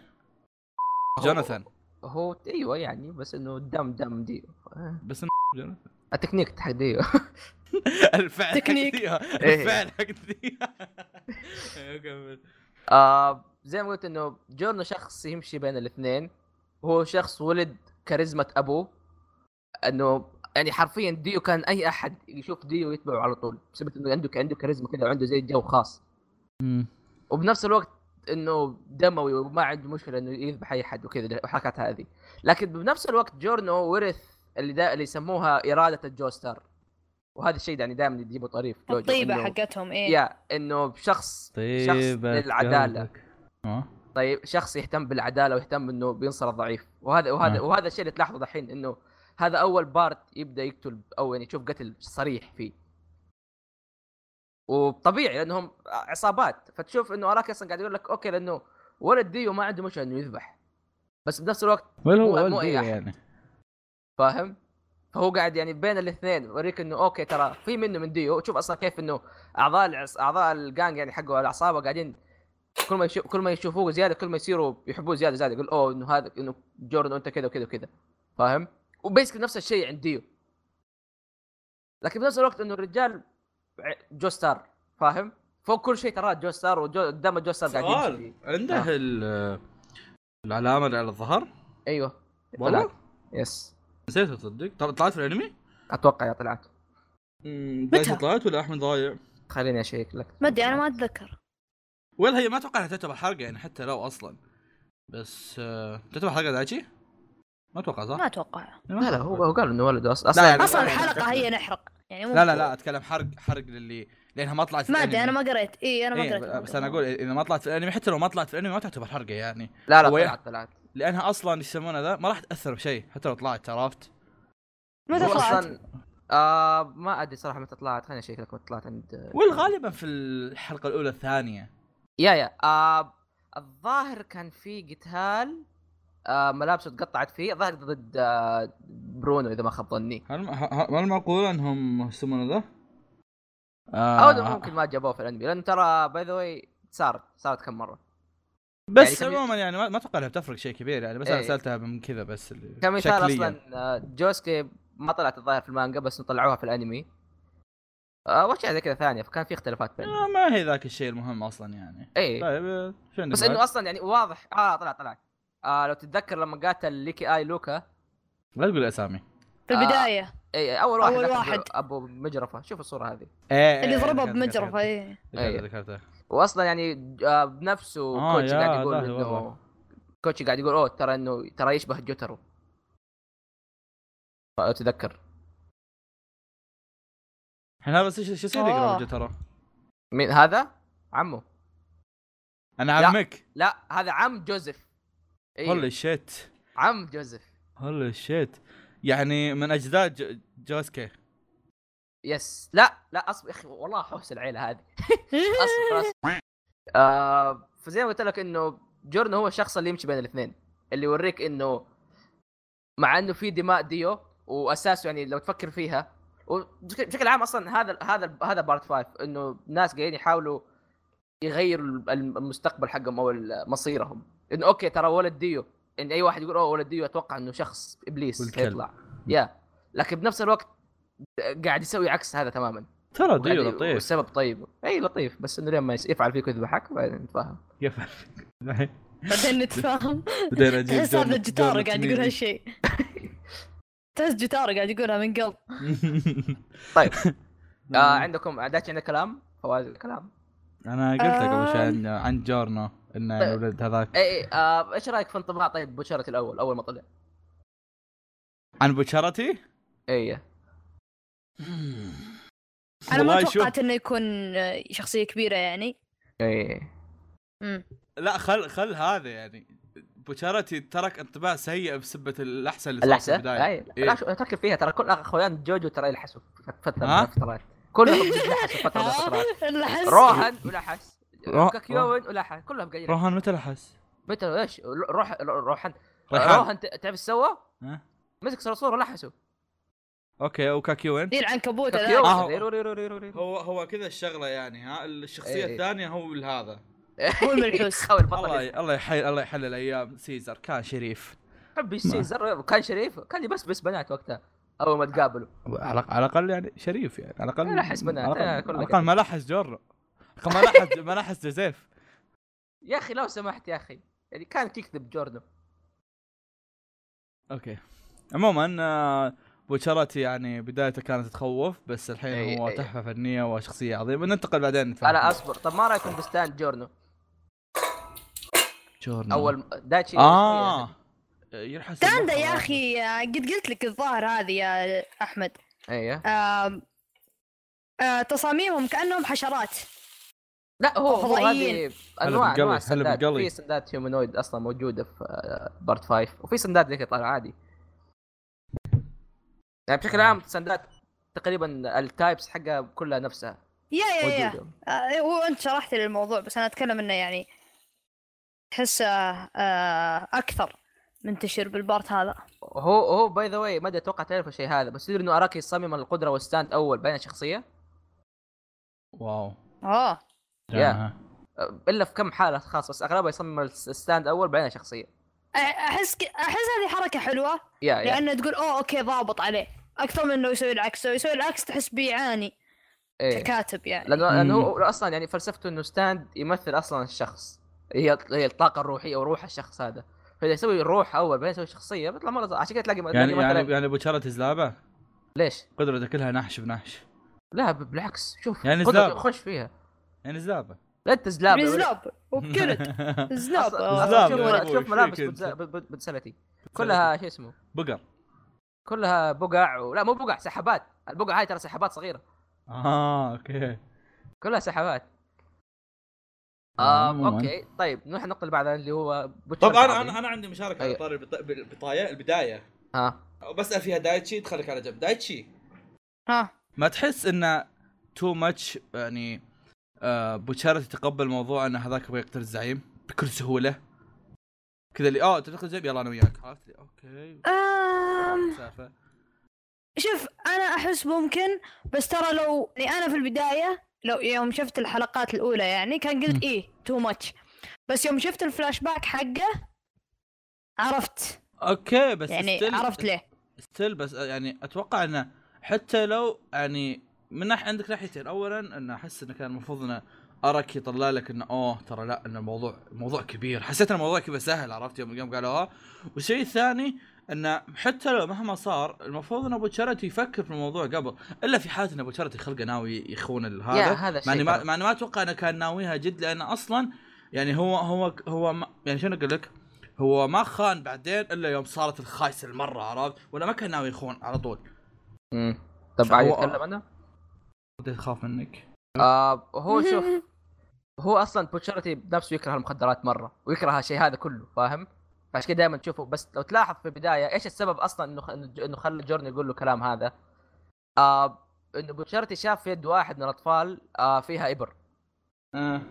جوناثان. هو أيوه يعني بس إنه دم دم دي. آه، بس إنه جوناثان. التكنيك حق ديو الفعل حق تكنيك. إيه. الفعل حق ديها أيوة، كمل. آه زي ما قلت إنه جورنو شخص يمشي بين الاثنين. هو شخص ولد كاريزما أبوه. إنه يعني حرفيا ديو كان أي أحد يشوف ديو يتبعه على طول. بسبب إنه عنده عنده كاريزما كذا وعنده زي جو خاص. وبنفس الوقت إنه دموي وما عنده مشكلة إنه يذبح أي حد وكذا الحركات هذه. لكن بنفس الوقت جورنو ورث اللي دا اللي يسموها إرادة الجوستار. وهذا الشيء يعني دائما يجيبوا طريف جوجو الطيبة إنه- حقتهم إيه. يا إنه شخص شخص للعدالة. طيب شخص يهتم بالعدالة ويهتم إنه بينصر الضعيف. وهذا وهذا آه. وهذا الشيء اللي تلاحظه دحين إنه هذا أول part يبدأ يقتل أو يعني يشوف قتل صريح فيه. وطبيعي لانهم عصابات. فتشوف انه أراكي أصلا قاعد يقول لك okay لأنه ولد ديو ما عنده مشكله إنه يذبح. بس بنفس الوقت ولا هو مو أحد. يعني. فاهم؟ فهو قاعد يعني بين الاثنين يوريك إنه okay ترى في منه من ديو. تشوف أصلا كيف إنه أعضاء العص... أعضاء الجانج يعني حقه العصابة قاعدين كل ما يشوف كل ما يشوفوه زيادة كل ما يصيروا يحبوه زيادة زيادة. يقول أوه إنه هذا إنه جورنو أنت كذا وكذا وكذا. فاهم؟ و basically نفس الشيء عند ديو. لكن بنفس الوقت إنه الرجال جوستار فاهم فوق كل شيء ترى جوستار وقدام الجوستار قاعد. عنده آه. ال- العلامة اللي على الظهر أيوه والله. yes نسيت تصدق طل- طلعت في الأنمي؟ أتوقع يا طلعت متى؟ طلعت ولا أحمد ضايع؟ خليني أشيك لك ما أدري أنا ما أتذكر ولا هي ما أتوقع إنها تعتبر حرقه يعني حتى لو أصلا بس آه، تعتبر حرقه دايتشي؟ ما أتوقع صح؟ ما أتوقع. لا لا هو هو قال إنه ولده أصلا لا، يعني- أصلا يعني الحلقة. هي نحرق يعني مو لا لا لا أتكلم حرق حرق للي لأنها ما طلعت في ما أدري أنا. ما قريت اي أنا ما إيه، قريت بس أنا أقول إذا ما طلعت في الأنمي حتى لو ما طلعت في الأنمي ما تعتبر حرقة يعني. لا لا طلعت طلعت. لأنها أصلا إيش يسمونها ذا؟ ما راح تأثر بشيء حتى لو طلعت عرفت؟ متى طلعت؟ أصلا آه ما أدري صراحة متى طلعت. خليني أشيك لك متى طلعت عند والغالبا في الحلقة الأولى الثانية. يا يا. آه الظاهر كان في قتال ملابسه تقطعت فيه الظاهر ضد آه برونو إذا ما خاب ظني. هل هل معقول أنهم يسمونه ذا؟ أو آه ممكن ما جابوه في الأنمي لأن ترى by the way صارت صارت كم مرة. بس يعني عموما يعني ما ما أتوقع إنها بتفرق شيء كبير يعني بس إيه. أنا سألتها من كذا بس كمثال. أصلا آه جوسكي ما طلعت الظاهر في المانجا بس طلعوها في الأنمي. آه واشياء زي كذا ثانية؟ فكان في اختلافات بينهم. آه ما هي ذاك الشيء المهم أصلا يعني. اي طيب آه، بس؟ إنه أصلا يعني واضح. آه طلع طلع. آه لو تتذكر لما قاتل ليكي آي لوكا لا تقول أسامي في آه. البداية اي أول واحد أول أخذ واحد. أبو مجرفة شوف الصورة هذه إيه اللي إيه، ضربها ذكرت- بمجرفة اي إيه. ذكرته واصلا يعني آه بنفسه آه، كوتشي قاعد يقول إنه. كوتشي قاعد يقول أوه ترى إنه ترى يشبه جوتارو لو تذكر الحين هذا بس إيش إيش يصير آه. يقرب ترى مين هذا؟ عمه أنا لا. عمك لا هذا عم جوزيف holy أيوه shit عم جوزيف. holy shit يعني من اجداد ج- جوسكي yes لا لا أصبر يا أخي والله حوس العيلة هذه. أصبر اصبر آه فزي ما قلت لك إنه جورن هو الشخص اللي يمشي بين الاثنين. اللي يوريك إنه مع إنه في دماء ديو وأساسه يعني لو تفكر فيها وبشكل بشكل عام أصلا هذا هذا هذا part 5 إنه ناس قاعدين يحاولوا يغيروا المستقبل حقهم أو مصيرهم. انه okay ترى ولد ديو إن أي واحد يقول أوه ولد ديو أتوقع إنه شخص إبليس والكلب. يطلع يا. لكن بنفس الوقت قاعد يسوي عكس هذا تماما. ترى وقاعد- لطيف. والسبب طيب. إي لطيف بس إنه لما يس- يفعل فيك ويذبحك بعدين نتفاهم. يفعل بعدين نتفاهم. بعدين أجيب تحس هذا جون قاعد يقول. هالشيء. تحس جيتار قاعد يقولها من قلب طيب. آه عندكم دايتشي عندك كلام؟ فواز الكلام أنا قلت لك قبل شوي. عن, عن إنه طيب. الولد هذاك. اي اي آه إيش رأيك في انطباع طيب بوشرتي الأول؟ أول ما طلع؟ عن بوتشارتي اي أنا ما توقعت إنه يكون شخصية كبيرة يعني. اي لا خل خل هذا يعني. بوتشارتي ترك انطباع سيء بسبة الأحسن اللي صار في الأحسن؟ البداية. أي إيه. لا شو تركب فيها. ترى كل اخوان جوجو ترى يلحسوا. فترة؟ من الفترات كلهم لحسوا فترة من الفترات روحن ولحس كاكيوين ولحس كلهم قايلين. روهان متى لحس؟ متى؟ إيش؟ روح. روحن ت- تعرف إيش سوى؟ ها؟ مسك صرصور ولحسه أوكي وكاكيو وين؟ ذي العنكبوت كاكيوين آه، هو- ريرو ريرو ريرو ريرو. هو هو كذا الشغلة يعني ها؟ الشخصية إيه. الثانية هو هذا هو الملحوس الله الله يحل الله يحلل أيام سيزر. كان شريف. حبي سيزر كان شريف. كان يبسبس بنات وقتها أول ما تقابلوا على على الأقل يعني شريف يعني على الأقل لا لحس بنات، على آه،. الأقل ما لحس جورو ما لحس ما لحس جوزيف. يا أخي لو سمحت يا أخي يعني كان يكذب جوردو okay. عموما آه، بوتشاراتي يعني بدايته كانت تخوف بس الحين هو. تحفة فنية وشخصية عظيمة. ننتقل بعدين نتفاهم. لا أصبر. طب ما رأيكم ب stand جورنو؟ جورنو. أول دايتشي آه. يلحس تاندا المخ يا. أخي آه، قد قلت لك الظاهر هذه يا أحمد. آم، آه، تصاميمهم كأنهم حشرات. لا هو هو. هذه أنواع أنواع بالقلي. في stand ات humanoid أصلا موجودة في آه، part 5 وفي stand ات ذيك طالعة عادي. يعني بشكل عام stand ات تقريبا ال types حقها كلها نفسها yeah yeah yeah. آه، وانت شرحت لي الموضوع بس أنا أتكلم إنه يعني تحسه آه، أكثر منتشر بال part هذا. هو هو by the way ما أدري أتوقع تعرف الشيء هذا بس تدري إنه أراكي صمم القدرة وال stand أول بين شخصية؟ wow. آه. yeah. أه، إلا في كم حالة خاص بس أغلبها يصمم ال stand أول بعدين شخصية. أحس ك... أحس هذه حركة حلوة. yeah yeah لأنه تقول oh okay ضابط عليه. أكثر من إنه يسوي العكس. لو يسوي العكس تحس بيعاني إيه. ككاتب يعني. لأنه لأنه. هو أصلا يعني فلسفته إنه stand يمثل أصلا الشخص. هي هي الطاقة الروحية وروح الشخص هذا. فإذا يسوي الروح أول بعدين يسوي شخصية بيطلع مرة عشان كذا تلاقي يعني يعني يعني بوتشاراتي زلابة؟ ليش؟ قدرته كلها نحش بنحش. لا بالعكس. شوف يعني. خش فيها. يعني زلابة. لا انت زلاب بزلاب وبكلت زلاب أصلاً- آه. أصلاً زلاب يا شوف شوف ملابس بتسلتي. كلها شو اسمه؟ بقر كلها بقع و... لا مو بقع سحابات. البقع هاي ترى سحابات صغيرة. آه أوكي. كلها سحابات. آه، آه. أوكي. طيب نروح النقطه اللي بعدها اللي هو طب أنا. أنا أنا عندي مشاركة على أيوة. طاري البط- البطايه البداية. ها. بسأل فيها دايتشي تخليك على جنب. دايتشي. ها. ما تحس إنه تو ماتش يعني آه بوتشارتي تقبل موضوع إن هذاك يبغى يقتل الزعيم بكل سهولة. كذا اللي آه تقتل الزعيم؟ يلا أنا وياك. عرفت لي أوكي. آم، مسافه شوف أنا أحس ممكن بس ترى لو يعني أنا في البداية لو يوم شفت الحلقات الأولى يعني كان م. قلت إيه تو ماتش بس يوم شفت الفلاش باك حقه عرفت. okay بس يعني still- عرفت ليه. still بس يعني أتوقع إنه حتى لو يعني من ناحية عندك ناحيتين اولا انه أحس إنه كان المفروض إنه أراكي يطلع لك إنه oh ترى لا ان الموضوع موضوع كبير حسيت إن الموضوع كذا سهل عرفت يوم يوم قالوها والشيء الثاني انه حتى لو مهما صار المفروض إن بوتشارتي يفكر في الموضوع قبل إلا في حالة إن بوتشارتي خلقه ناوي يخون هذا هذا مع إني ما أتوقع إنه كان ناويها جد لأنه أصلا يعني هو هو هو ما يعني شنو أقول لك؟ هو ما خان بعدين إلا يوم صارت الخايسة المرة عرفت؟ ولا ما كان ناوي يخون على طول. مم. طب عادي هو- اتكلم أنا بديت أخاف منك. آه هو شوف هو أصلا بوتشارتي بنفسه يكره المخدرات مرة ويكره الشيء هذا كله فاهم؟ فعشان كذا دائما تشوفه بس لو تلاحظ في البداية إيش السبب أصلا إنه خ... إنه خلى جورنو يقول له كلام هذا؟ آه إنه بوتشارتي شاف في يد واحد من الأطفال آه فيها إبر آه.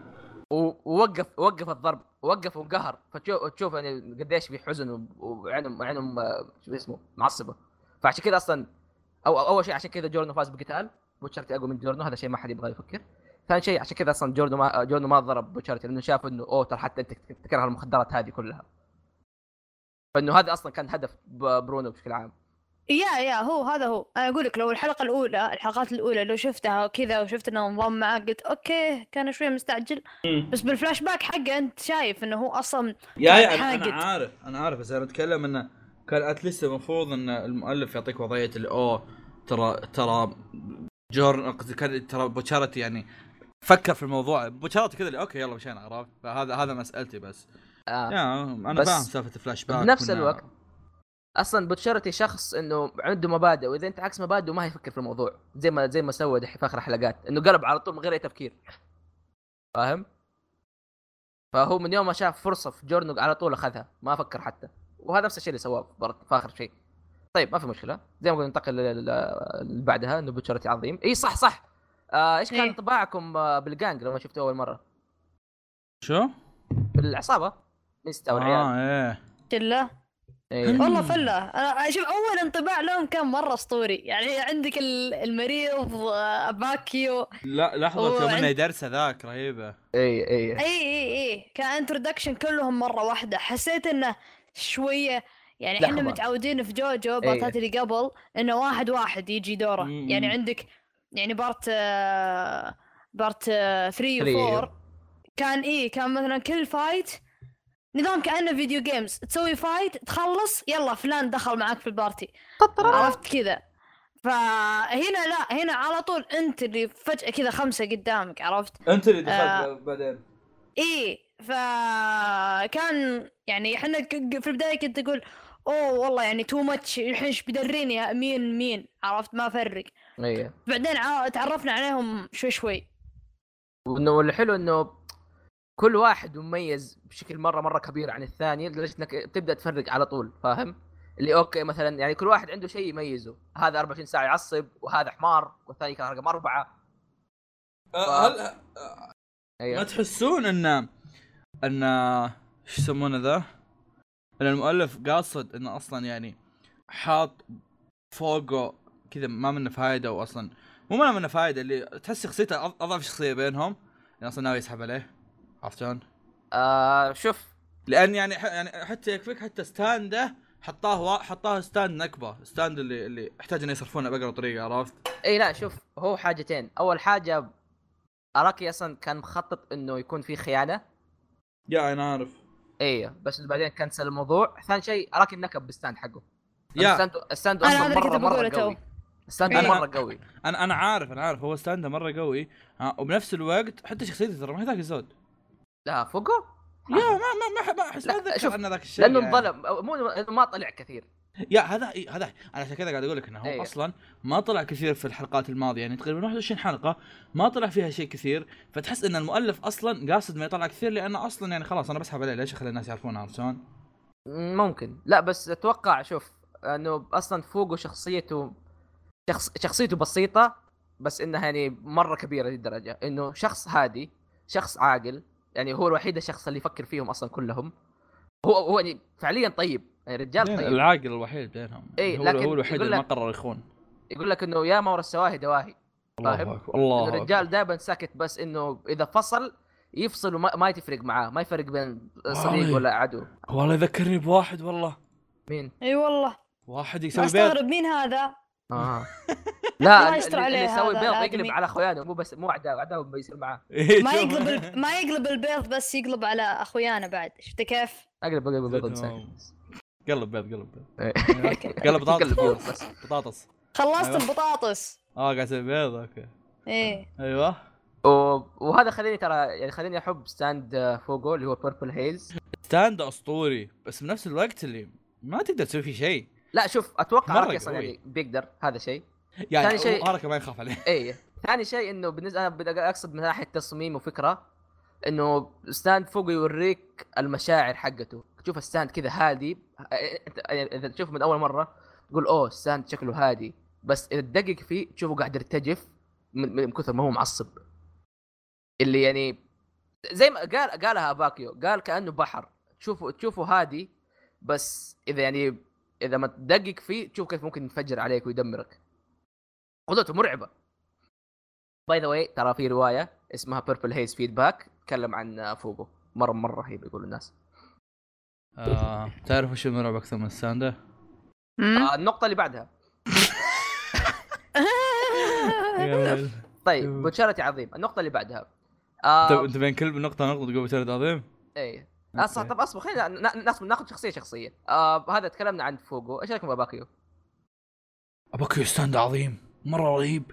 ووقف وقف الضرب وقف وانقهر فتشوف تشوف يعني قديش في حزن وعينهم عينهم آه، شو اسمه معصبة فعشان كذا أصلا أو أو أول شيء عشان كذا جورنو فاز بقتال بوتشارتي أقوى من جورنو هذا شيء ما حد يبغى يفكر. ثاني شيء عشان كذا أصلا جورنو ما جورنو ما ضرب بوتشارتي لأنه شاف إنه oh ترى حتى أنت تكره المخدرات هذه كلها. فإنه هذا أصلا كان هدف برونو بشكل عام. yeah yeah هو هذا هو. أنا أقول لك لو الحلقة الأولى الحلقات الأولى لو شفتها كذا وشفت إنه انضم معاه قلت okay كان شوية مستعجل. بس بالفلاش باك حقه أنت شايف إنه هو أصلا yeah yeah أنا. عارف أنا عارف بس أنا أتكلم إنه كان at least المفروض إن المؤلف يعطيك وضعية اللي oh ترى ترى جورنو ترى بوتشارتي يعني فكر في الموضوع. بوتشارتي كذا اللي okay يلا مشينا عرفت؟ فهذا هذا مسألتي بس. آه. أنا فاهم سالفة الفلاش باك بنفس الوقت أصلا بوتشارتي شخص إنه عنده مبادئ وإذا أنت عكس مبادئه ما هيفكر في الموضوع. زي ما زي ما سوى دحين في آخر حلقات إنه قلب على طول من غير أي تفكير. فاهم؟ فهو من يوم ما شاف فرصة في جورنو على طول أخذها. ما فكر حتى. وهذا نفس الشيء اللي سواه برضه في آخر شيء. طيب ما في مشكلة. زي ما قلنا ننتقل لل- لل- اللي بعدها إنه بوتشارتي عظيم. إي صح صح. آه إيش كان إيه. انطباعكم آه بالجانج لما شفته أول مرة؟ شو؟ بالعصابة. ميستا والعيال. آه إيه. شله إيه. والله فلة. أنا شوف أول انطباع لهم كان مرة أسطوري. يعني عندك ال- المريض آه، باكيو. لا لحظة يوم إنه يدرسه ذاك رهيبة. إي إي. إي إي إي. كان introduction كلهم مرة واحدة. حسيت إنه شوية يعني. إحنا متعودين في جوجو part ات اللي قبل إنه واحد واحد يجي دوره مم. يعني عندك يعني part part 3 three. و 4 كان إيه كان مثلا كل fight نظام كأنه video games تسوي fight تخلص يلا فلان دخل معاك في ال party عرفت كذا فهنا لا هنا على طول أنت اللي فجأة كذا خمسة قدامك عرفت أنت اللي دخلت آه. بعدين إيه فكان يعني إحنا ك- في البداية كنت أقول أوه والله يعني تو ماتش الحين إيش بيدريني مين مين؟ عرفت؟ ما أفرق. اي بعدين عا- تعرفنا عليهم شوي شوي. وإنه الحلو إنه كل واحد مميز بشكل مرة مرة كبير عن الثاني لدرجة إنك تبدأ تفرق على طول فاهم؟ اللي okay مثلا يعني كل واحد عنده شيء يميزه. هذا 24 ساعة يعصب وهذا حمار والثاني كان رقم أربعة. آه، هل ما أيوه تحسون ان إن إيش يسمونه ذا؟ ان المؤلف قاصد إنه أصلا يعني حاط فوقه كذا ما منه فايدة واصلا مو ما منه فايدة اللي تحس شخصيته أضعف شخصية بينهم. يعني أصلا ناوي يسحب عليه عرفت شلون؟ آه شوف. لأن يعني يعني حتى يكفيك حتى stand ه حطاه حطاه stand نكبة. stand اللي اللي يحتاج إنه يصرفونه باقرب طريقة عرفت؟ إي لا شوف هو حاجتين. أول حاجة أراكي أصلا كان مخطط إنه يكون في خيانة. yeah أنا عارف. اي بس بعدين كنسل الموضوع. ثاني شيء اراكي النكب بال stand حقه. yeah. ال stand ال stand أنا أصلا مره مرة too. قوي. ال stand أنا- مرة قوي. أنا أنا عارف أنا عارف. هو stand ه مرة قوي. ها وبنفس الوقت حتى شخصيته ترى ما هي ذاك الزود. لا فوقه؟ يا ما ما ما احس ما لا، أتذكر شوف، إن ذاك الشيء لأنه يعني. انظلم أو مو ما طلع كثير. يا هذا هذا أنا عشان كذا قاعد أقول لك إنه هو أيوه. أصلا ما طلع كثير في الحلقات الماضية يعني تقريبا 21 حلقة ما طلع فيها شيء كثير فتحس إن المؤلف أصلا قاصد ما يطلع كثير لأنه أصلا يعني خلاص أنا بسحب عليه ليش أخلي الناس يعرفون عرفت شلون؟ ممكن لا بس أتوقع شوف إنه أصلا فوقه شخصيته شخص شخصيته بسيطة بس إنها يعني مرة كبيرة للدرجة إنه شخص هادي شخص عاقل يعني هو الوحيد الشخص اللي يفكر فيهم أصلا كلهم هو هو يعني فعليا طيب يعني رجال طيب العاقل الوحيد بينهم إيه، هو, لكن هو الوحيد اللي ما قرر يخون يقول لك إنه يا ما ورا السواهي دواهي الله فاهم؟ الله. الرجال دائما ساكت بس إنه إذا فصل يفصل وما ما تفرق معاه ما يفرق بين صديق. ولا عدو والله يذكرني بواحد والله مين؟ إي والله واحد يسوي بيض أستغرب مين هذا آه لا اللي- يسوي بيض. يقلب على اخوانه مو بس مو اعداء اعداء بيصير معاه ما. يقلب ما يقلب البيض بس يقلب على اخويانا بعد شفت كيف؟ أقلب أقلب بيض تمام. مساكن. قلب بيض قلب بيض. إيه. قلب بطاطس. بطاطس. خلصت أيوة. البطاطس. آه قاعد أسوي بيض أوكي. إيه. أيوه. و- وهذا خليني ترى يعني خليني أحب stand فوقو اللي هو Purple Haze stand أسطوري. بس بنفس الوقت اللي ما تقدر تسوي فيه شيء. لا شوف أتوقع مرة أصلا. يعني بيقدر هذا شيء. يعني ثاني شيء- حركه ما يخاف عليه. اي ثاني شيء إنه بالنسبة أنا بدي أقصد من ناحية تصميم وفكرة إنه stand فوقو يوريك المشاعر حقته. تشوف ال stand كذا هادي يعني إذا تشوف من أول مرة تقول أوه stand شكله هادي. بس إذا تدقق فيه تشوفه قاعد يرتجف من, كثر ما هو معصب. اللي يعني زي ما قال قالها أباكيو قال كأنه بحر. تشوفه تشوفه هادي بس إذا يعني إذا ما تدقق فيه تشوف كيف ممكن ينفجر عليك ويدمرك. قدرته مرعبة. by the way ترى في رواية اسمها Purple Haze Feedback تتكلم عن فوقو. مره مرة رهيب يقول الناس. آه، تعرف وش المرعب أكثر من؟ مم. آه النقطة اللي بعدها طيب. بوتشاراتي عظيم النقطة اللي بعدها أنت آه أنت بين كل نقطة نقطة تقول بوتشاراتي عظيم؟ إيه صح طب أصبر خلينا نا- ناخذ شخصية آه هذا تكلمنا عن فوقو إيش رأيكم بأباكيو؟ أباكيو stand عظيم مرة رهيب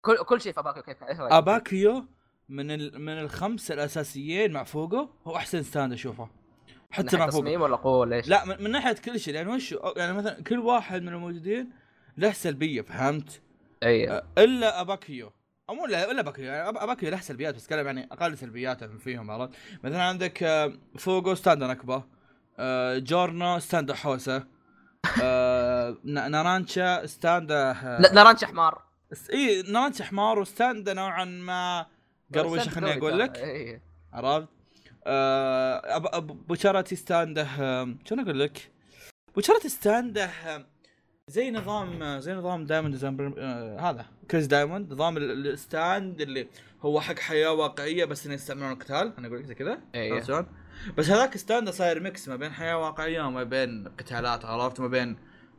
كل كل شيء في أباكيو كيف؟ أباكيو من ال... من الخمسة الأساسيين مع فوقو هو أحسن stand أشوفه حتى مع تصميم ولا قوة ولا إيش؟ لا من, من ناحية كل شيء يعني وش يعني مثلا كل واحد من الموجودين له سلبية فهمت؟ أي إلا أباكيو أو مو الا إلا أباكيو يعني أباكيو له سلبيات بس اتكلم يعني أقل سلبيات فيهم عرفت؟ مثلا عندك فوقو stand نكبه جورنو stand حوسة نا- نارانشا stand لا نارانش حمار إي نارانشا حمار و stand نوعا ما قروشه خليني أقول لك عرفت؟ آه أب- أب- بوتشاراتي stand ه آم، شلون أقول لك؟ بوتشاراتي stand ه آم، زي نظام آه، زي نظام Diamond آه هذا Crazy Diamond نظام ال- ال stand اللي هو حق حياة واقعية بس إنه يستعملون القتال أنا أقول لك زي كذا إيه. عرفت شلون؟ بس هذاك stand صاير mix ما بين حياة واقعية وما بين قتالات عرفت؟ ما بين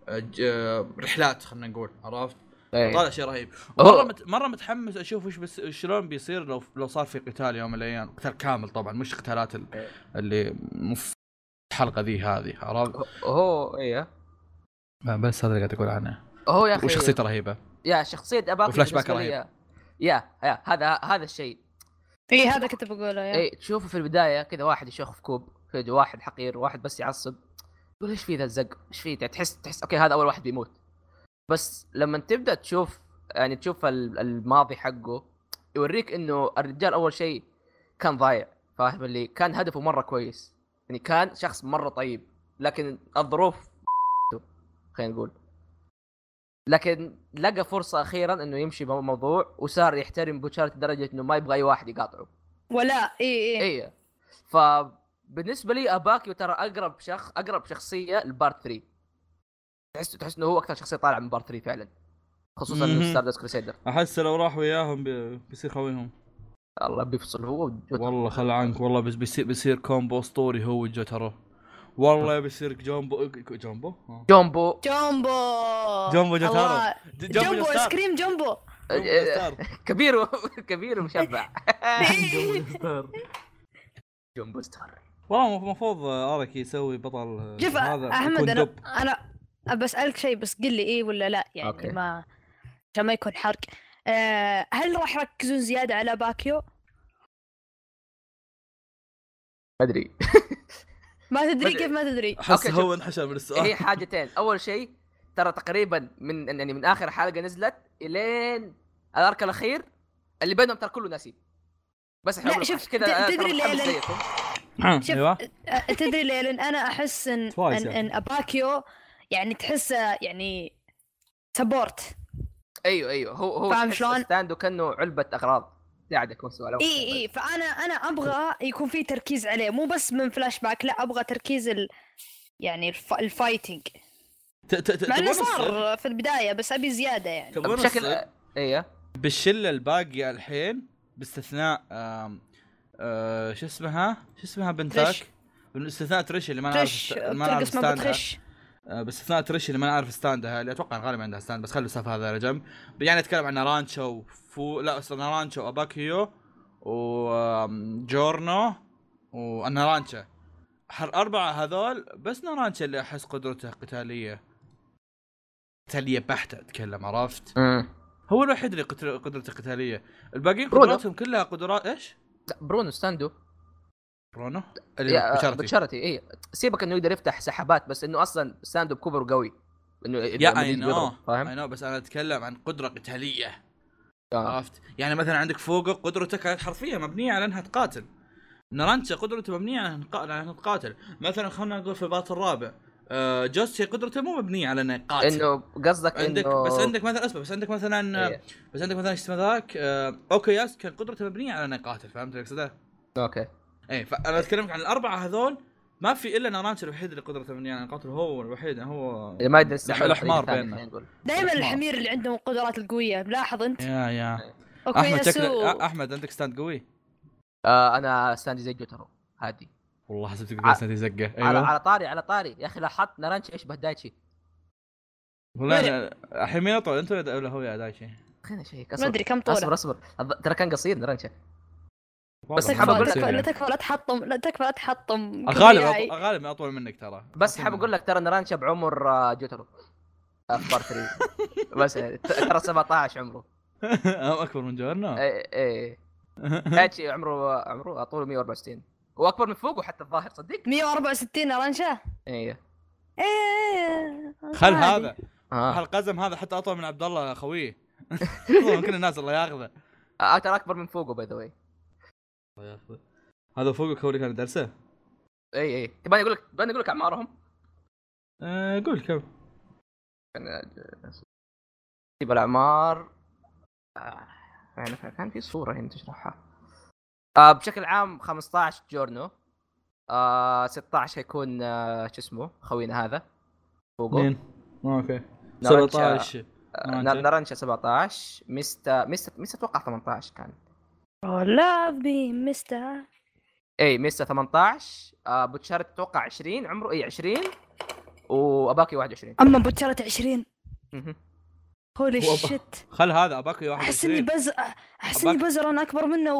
آه، آه، رحلات خلينا نقول عرفت؟ إيه. طالع شيء رهيب. مرة مت... مرة متحمس أشوف وش بس شلون بيصير لو لو صار في قتال يوم من الأيام. قتال كامل طبعا مش قتالات ال... إيه. اللي مف... الحلقة ذي هذه عرفت؟ هو اي بس هذا اللي قاعد أقول عنه. هو يا أخي. وشخصيته رهيبة. يا شخصية اباكيو وفلاش باك لي- يا يا هذا هذا الشيء. إي هذا كنت بقوله يا. إي تشوفه في البداية كذا واحد يشخ في كوب كذا واحد حقير واحد بس يعصب. تقول إيش في ذا الزق؟ إيش في؟ تحس تحس أوكي هذا أول واحد بيموت. بس لما تبدأ تشوف يعني تشوف ال- الماضي حقه يوريك إنه الرجال أول شيء كان ضايع فاهم؟ اللي كان هدفه مرة كويس. يعني كان شخص مرة طيب لكن الظروف خلينا نقول. لكن لقى فرصة أخيرا إنه يمشي بالموضوع وصار يحترم بوتشاراتي لدرجة إنه ما يبغى أي واحد يقاطعه. ولا إي إي. إي. فبالنسبة لي اباكيو ترى أقرب شخص أقرب شخصية ل part 3 تحس تحس إنه هو أكثر شخصية طالعة من part 3 فعلا خصوصا مهم. ستار داس كروسيدر أحس لو راح وياهم بي... بيصير خويهم الله بيفصل هو. والله خل عنك والله بس بيصير بيصير كومبو أسطوري هو وجوتارو والله بيصير جومبو جومبو آه. جومبو جومبو جومبو جومبو جوستار. آيس كريم جومبو جومبو جوستار. كبير كبير ومشبع جومبو ستار والله المفروض اركي يسوي بطل شوف هذا أحمد أنا. أنا بسالك شيء بس قل لي إيه ولا لا يعني أوكي. ما عشان ما يكون حرق أه هل راح يركزون زيادة على باكيو؟ أدري ما تدري كيف ما تدري أحس أوكي، هو. انحشر من هي السؤال حاجتين أول شيء ترى تقريبا من يعني من آخر حلقة نزلت إلين الأرك الأخير اللي بينهم ترى كله ناسي بس إحنا شوف، كذا تدري ليه؟ أيوه أه، تدري ليه؟ لأن أنا أحس إن إن, يعني. إن أباكيو يعني تحسه يعني support أيوه أيوه هو هو فاهم شلون؟ stand ه كانه علبة أغراض قاعد يكون سؤال إي إي فأنا أنا أبغى يكون في تركيز عليه مو بس من فلاش باك لا أبغى تركيز ال يعني ال ف... ال fighting ت- ت- ت- مع إنه؟ صار في البداية بس أبي زيادة يعني بشكل؟ أيوه بالشله الباقيه الحين باستثناء آم آه شو اسمها؟ شو اسمها بنتك؟ تريش. باستثناء تريش اللي ما نعرف تريش. ما نعرف بتريش آه، باستثناء تريش اللي ما نعرف stand ها اللي أتوقع غالبا عندها stand بس خلوا السالفه هذا على جنب يعني اتكلم عن نارانشا وفو- لا نارانشا وأباكيو وجورنو والنارانشا الاربعه هذول بس نارانشا اللي أحس قدرته قتالية قتالية بحتة أتكلم عرفت؟ هو الوحيد اللي قدرته قتالية الباقيين. قدراتهم كلها قدرات إيش؟ برونو stand و برونو؟ اللي يا- بشرتي بشرتي اي سيبك إنه يقدر يفتح سحابات بس إنه أصلا stand و بكبر قوي. إنه يا I know يضرب، اي فاهم؟ no بس أنا أتكلم عن قدرة قتالية. آه. عرفت؟ يعني مثلا عندك فوقه قدرته كانت حرفيا مبنية على أنها تقاتل. نارانشا قدرته مبنية على أنها تقاتل. مثلا خلينا نقول في ال part الرابع آه جوسكي قدرته مو مبنية على أنه يقاتل. إنه قصدك عندك بس عندك مثلا اسمع بس عندك مثلا إيه. بس عندك مثلا إيش اسمه ذاك؟ آه أوكياسو كان قدرته مبنية على أنه يقاتل فهمت اللي أقصده؟ okay. إيه فأنا أتكلم عن الأربعة هذول ما في إلا نارانشا الوحيد اللي قدرته مبنيه على القاتل هو الوحيد هو اللي ما يقدر يستعمل الحمار بيننا. دائما ما- الحمير اللي عندهم القدرات القوية ملاحظ أنت؟ yeah yeah. Okay أحمد شكلك أحمد عندك stand قوي؟ آه أنا stand ي زي جوترو هادي والله حسبتك ع- تقول stand زقه على أيوه. على طاري على طاري. يا أخي لاحظت نارانشي أشبه دايتشي. والله الحين مين اطول انت ولا هو يا دايشي؟ خلينا نشيك ما أصبر. ادري كم اصبر طوله. أصبر الظ- ترى كان قصير نارانشا والله حاب أقول لك- لا. تكفى لا تحطم لا تكفى لا تحطم. أط- الغالب أطول منك ترى. بس حاب أقول لك ترى نارانشا بعمر آه، جوترو. آه، في part 3 بس ت- ترى 17 عمره. أكبر من جورنو إيه إيه. هاتشي عمره عمره طوله 164 هو أكبر من فوق وحتى الظاهر صدق؟ 164 رنشه إيه. إيه. خل. هذا ها القزم هذا حتى أطول من عبد الله خويه كل الناس الله ياخذه. آه ترى أكبر من فوقه by the way هذا فوقك هو اللي كان درسه إي إي. تبغاني أقول لك تبغاني أقول لك اعمارهم آه قول كم. تجيب الأعمار. آه، يعني كان في صورة هنا تشرحها. آه بشكل عام 15 جورنو. آه 16 حيكون آه شو اسمه خوينا هذا. فوقه. مين؟ آه، okay. نارنشا- 17 آه، نارنشا. نارنشا 17 ميستا ميستا ميستا أتوقع 18 كان. لاف بي مستر اي ميستا 18 آه بوتشارت أتوقع 20 عمره اي 20 وأباكي 21 أما بوتشرت 20 مهم. holy shit خل هذا أباكي أحس إني 21 بز أحس إني بزر أنا أكبر منه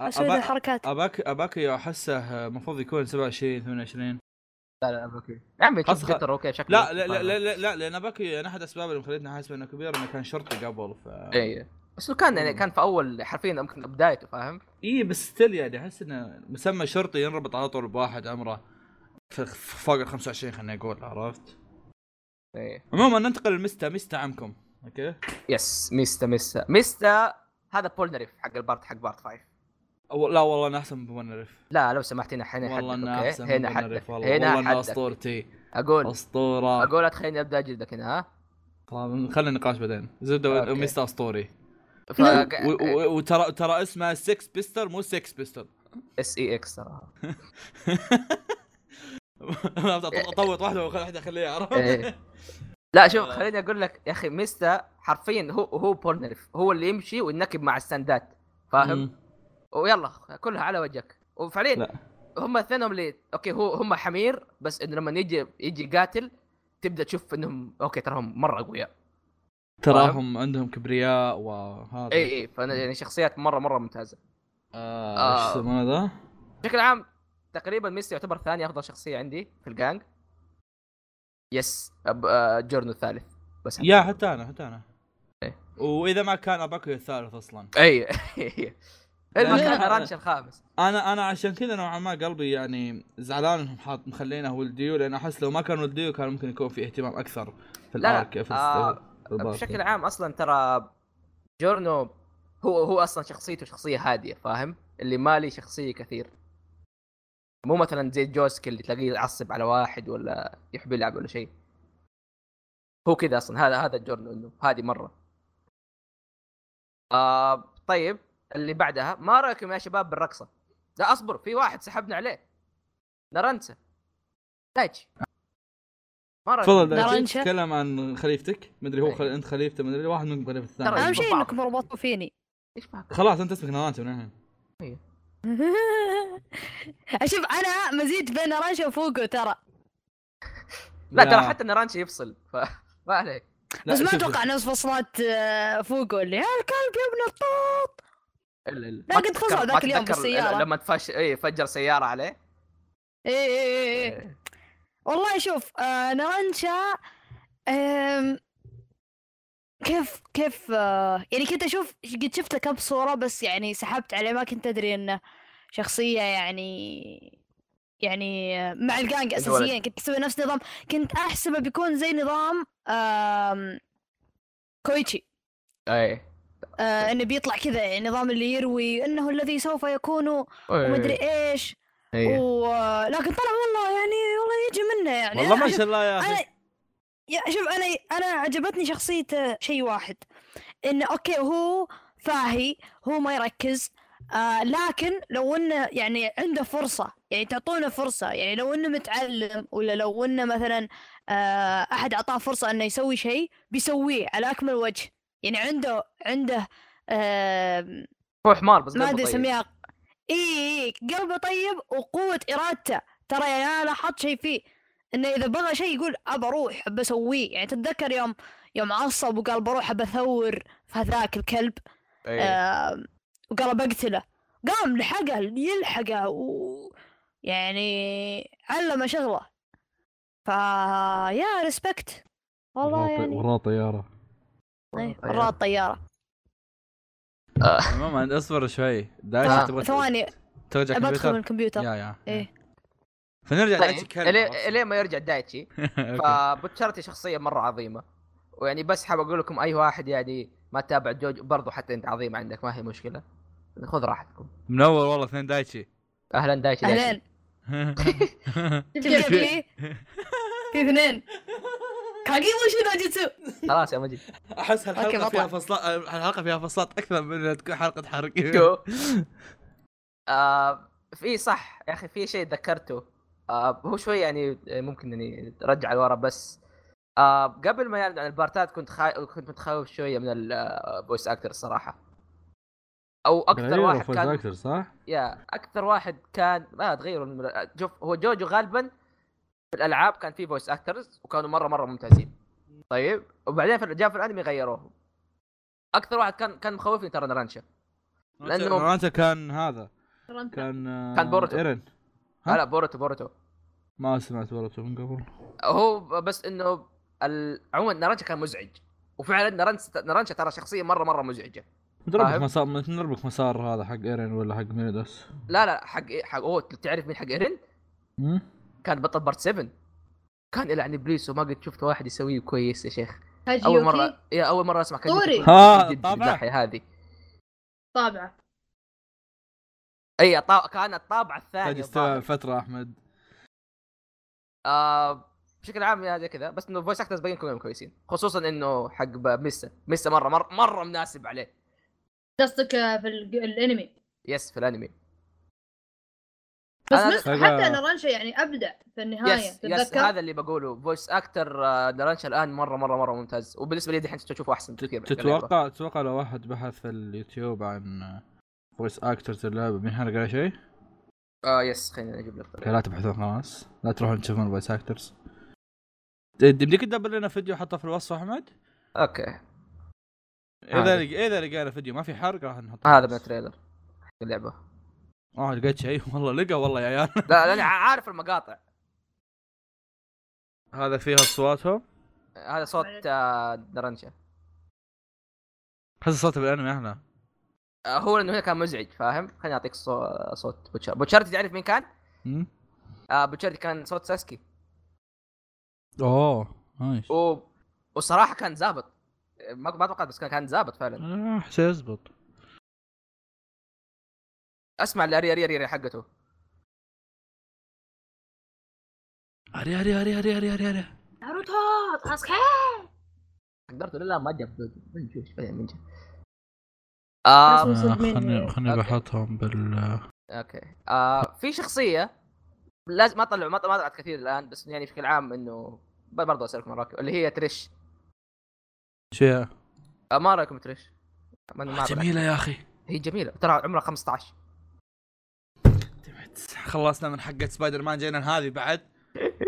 واسوي ذي أبا- الحركات. اباك أباكي أحسه المفروض يكون 27 28 لا لا أباكي. يا عمي خلاص خ- okay شكله لا لا لا لا, لا, لا لأن أباكي أنا أحد الاسباب اللي مخلتني احسب انه كبير أنه كان شرطي قبل ف اي بس لو كان يعني كان في أول حرفيا يمكن بدايته فاهم؟ اي بس still يعني أحس إنه مسمى شرطي ينربط على طول بواحد عمره فوق ال 25 خليني أقول عرفت؟ اي عموما ننتقل لمستا مستا عمكم okay؟ yes ميستا ميستا ميستا هذا بولنريف حق ال part حق part 5 أو لا والله أنا أحسن من بونرف لا لو سمحت هنا هنا والله okay؟ أحسن من بونرف حدك والله. هنا والله حدك. أسطورتي. أقول. أسطورة. أقول تخليني أبدأ اجلدك هنا ها؟ خلينا النقاش بعدين. زبدة. ومستا أسطوري. ف... و- و- وترى ترى اسمه 6 بيستل مو 6 بيستل اس اي إكس ترى طوط واحدة واحدة خليها عرفت؟ إيه. لا شوف خليني أقول لك يا أخي ميستا حرفيا هو هو بولنريف هو اللي يمشي وينكب مع ال stand ات فاهم؟ ويلا كلها على وجهك وفعليا. هم اثنينهم اللي okay هو هم حمير بس انه لما يجي يجي قاتل تبدأ تشوف إنهم okay ترى هم مرة اقوياء تراهم عندهم كبرياء وهذا إي إي فأنا يعني شخصيات مرة مرة ممتازة آه آه. إيش يسمونه ذا؟ بشكل عام تقريبا ميستا يعتبر ثاني أفضل شخصية عندي في ال gang yes أب... آه، جورنو الثالث بس yeah حتى أنا حتى أنا إيه. وإذا ما كان أباكو الثالث أصلا إي ما لا، كان. رانش الخامس أنا أنا عشان كذا نوعا ما قلبي يعني زعلان إنهم حاط مخلينه ولد ديو لأن أحس لو ما كان ولد ديو كان ممكن يكون في اهتمام أكثر في لا، ال arc في آه،. بشكل عام أصلا ترى جورنو هو هو أصلا شخصيته شخصية هادية فاهم؟ اللي مالي شخصية كثير. مو مثلا زي جوسك اللي تلاقيه يعصب على واحد ولا يحب يلعب ولا شيء. هو كذا أصلا هذا هذا جورنو إنه هادي مرة. آه طيب اللي بعدها ما رأيكم يا شباب بالرقصة؟ لا اصبر في واحد سحبنا عليه. نارنسا دايتشي. تفضل. تتكلم عن خليفتك؟ مدري هو إيه. خل... انت خليفته مدري واحد منكم خليفة ترى الثاني أهم شيء. إنكم ربطوا فيني خلاص انت اسمك نارانشا من الحين أشوف أنا مزيج بين رانشا وفوقو ترى. لا ترى حتى نارانشا يفصل ف ما عليك. بس ما أتوقع نفس فصلات آه، فوقو اللي يا الكلب يا ابن الطوط؟ إلا إلا. لا، قد فصل ذاك اليوم بالسيارة. لما تفش اي فجر سيارة عليه. إيه إيه إيه. إيه. والله شوف آه نارنشا آم، كيف كيف آه يعني كنت أشوف قد شفت له كم صورة بس يعني سحبت عليه ما كنت أدري إنه شخصية يعني يعني آه، مع الجانج. اساسيا. كنت أسوي نفس نظام. كنت أحسبه بيكون زي نظام كويتشي. أي. آه إنه بيطلع كذا يعني نظام اللي يروي إنه الذي سوف يكون ومدري إيش. اي و... لكن طلع والله يعني والله يجي منه يعني. والله أنا ما شاء الله يا أخي. يا شوف أنا أنا عجبتني شخصيته شيء واحد انه أوكي هو فاهي هو ما يركز آه لكن لو إنه يعني عنده فرصة يعني تعطونه فرصة يعني لو إنه متعلم ولا لو إنه مثلا آه أحد أعطاه فرصة إنه يسوي شيء بيسويه على أكمل وجه. يعني عنده عنده آه هو حمار بس ما أدري طيب. اسميها اي إي، قلبه طيب وقوة إرادته. ترى يعني أنا لاحظت شيء فيه إنه إذا بغى شيء يقول أبى أروح ابى اسويه يعني تتذكر يوم يوم عصب وقال بروح ابى اثور في هذاك الكلب؟ إي. آه وقال بقتله. قام لحقه يلحقه و يعني علم شغله. فا yeah respect والله يعني. وراه طيارة. إيه، مرات طيارة. عموما أصبر شوي. دايتشي آه. تبغى ثواني. ترجع ابى أدخل من كمبيوتر؟ الكمبيوتر. yeah yeah. إيه فنرجع طيب دايتشي كلب الين ما يرجع دايتشي. فبوتشارتي شخصية مرة عظيمة. ويعني بس حاب أقول لكم أي واحد يعني ما تابع جوجو برضو حتى أنت عظيم عندك ما هي مشكلة. خذ راحتكم. منور والله اثنين دايتشي. أهلا دايتشي في في اثنين؟ كاجي وشو ناجيتسو خلاص يا مجيد. أحس هالحلقة. فيها فصلات الحلقة فيها فصلات أكثر من إنها تكون حلقة حرق. آه في صح يا أخي في شيء ذكرته. آه هو شوي يعني ممكن إني ارجع لورا بس آه قبل ما يعلن عن البارتات كنت خا... كنت متخوف شوية من ال voice actor الصراحة. أو أكثر واحد كان أكثر صح؟ يا أكثر واحد كان ما تغيروا المر... شوف هو جوجو غالبا في الألعاب كان في voice actors وكانوا مرة مرة ممتازين. طيب وبعدين في جاء في الأنمي غيروهم. أكثر واحد كان كان مخوفني ترى نرانشا لأنه كان هذا. كان آه، كان بوروتو. ايرن ها؟ لا لا بوروتو بوروتو. ما سمعت بوروتو من قبل. هو بس إنه ال... عموما نرانشا كان مزعج. وفعلا نرانشا نرانشا ترى شخصية مرة مرة مزعجة. فاهم؟ مسار متربك مسار هذا حق ايرن ولا حق ميردوس لا لا حق حق هو تعرف مين حق إيرين؟ كان بطل بارت 7 كان يلعن إبليس وما قد شفت واحد يسويه كويس يا شيخ. أول مره يا أول مرة أسمع. كويس. ها، طبعا. الناحيه هذه. طابعه إي طا... كان الطابعه الثانية الظاهر. فترة أحمد. آه بشكل عام يا زي كذا. بس إنه فويس اكترز باين كلهم كويسين. خصوصا إنه حق ميسا. ميسا مرة مره مرة مناسب عليه. قصدك في ال- الأنمي؟ yes في الأنمي. بس أنا- فقا- حتى نرانشا يعني ابدع في النهاية yes yes تتذكر؟ هذا اللي بقوله. voice actor نرانشا الآن مرة مرة مرة ممتاز. وبالنسبة لي دحين تشوفه أحسن بكثير كلعبة. تتوقع تتوقع لو واحد بحث في اليوتيوب عن voice actors اللعبة بينحرق على شيء؟ آه yes خليني أجيب لك. لا تبحثون خلاص. لا تروحون تشوفون ال voice actors يمديك تدبر لنا فيديو حطه في الوصف أحمد؟ okay. إذا. لق- إذا لقينا فيديو ما في حرق راح نحطه. هذا من ال trailer. حق اللعبة. آه لقيت شيء والله لقى والله يا عيال. لا لاني عارف المقاطع. هذا فيها اصواتهم هذا صوت آه نرانشا حس صوت بالانمي أحلى آه هو انه هنا كان مزعج فاهم؟ خليني أعطيك صو- صوت بوتشار. بوتشارتي تعرف مين كان؟ آه بوتشارتي كان صوت ساسكي. أوه nice. و... وصراحة كان زابط ما ما توقعت بس كان كان زابط فعلا. آه، سيزبط أسمع الاري اري اري حقته. اري اري اري اري اري اري أري. ناروتو ساسكي قدرته لا ما جاب من جوش؟ فعلا من جد آه. بس- آه، مين- خلني خلني okay. بحطهم بال okay. آه في شخصية لازم ما طلعوا ما ما طلعت كثير الآن بس يعني بشكل عام إنه برضه أسألكم رايكم اللي هي تريش. آه ما رأيكم تريش؟ جميلة يا أخي. هي جميلة ترى عمرها 15 خلصنا من حقة سبايدر مان جينا هذه بعد.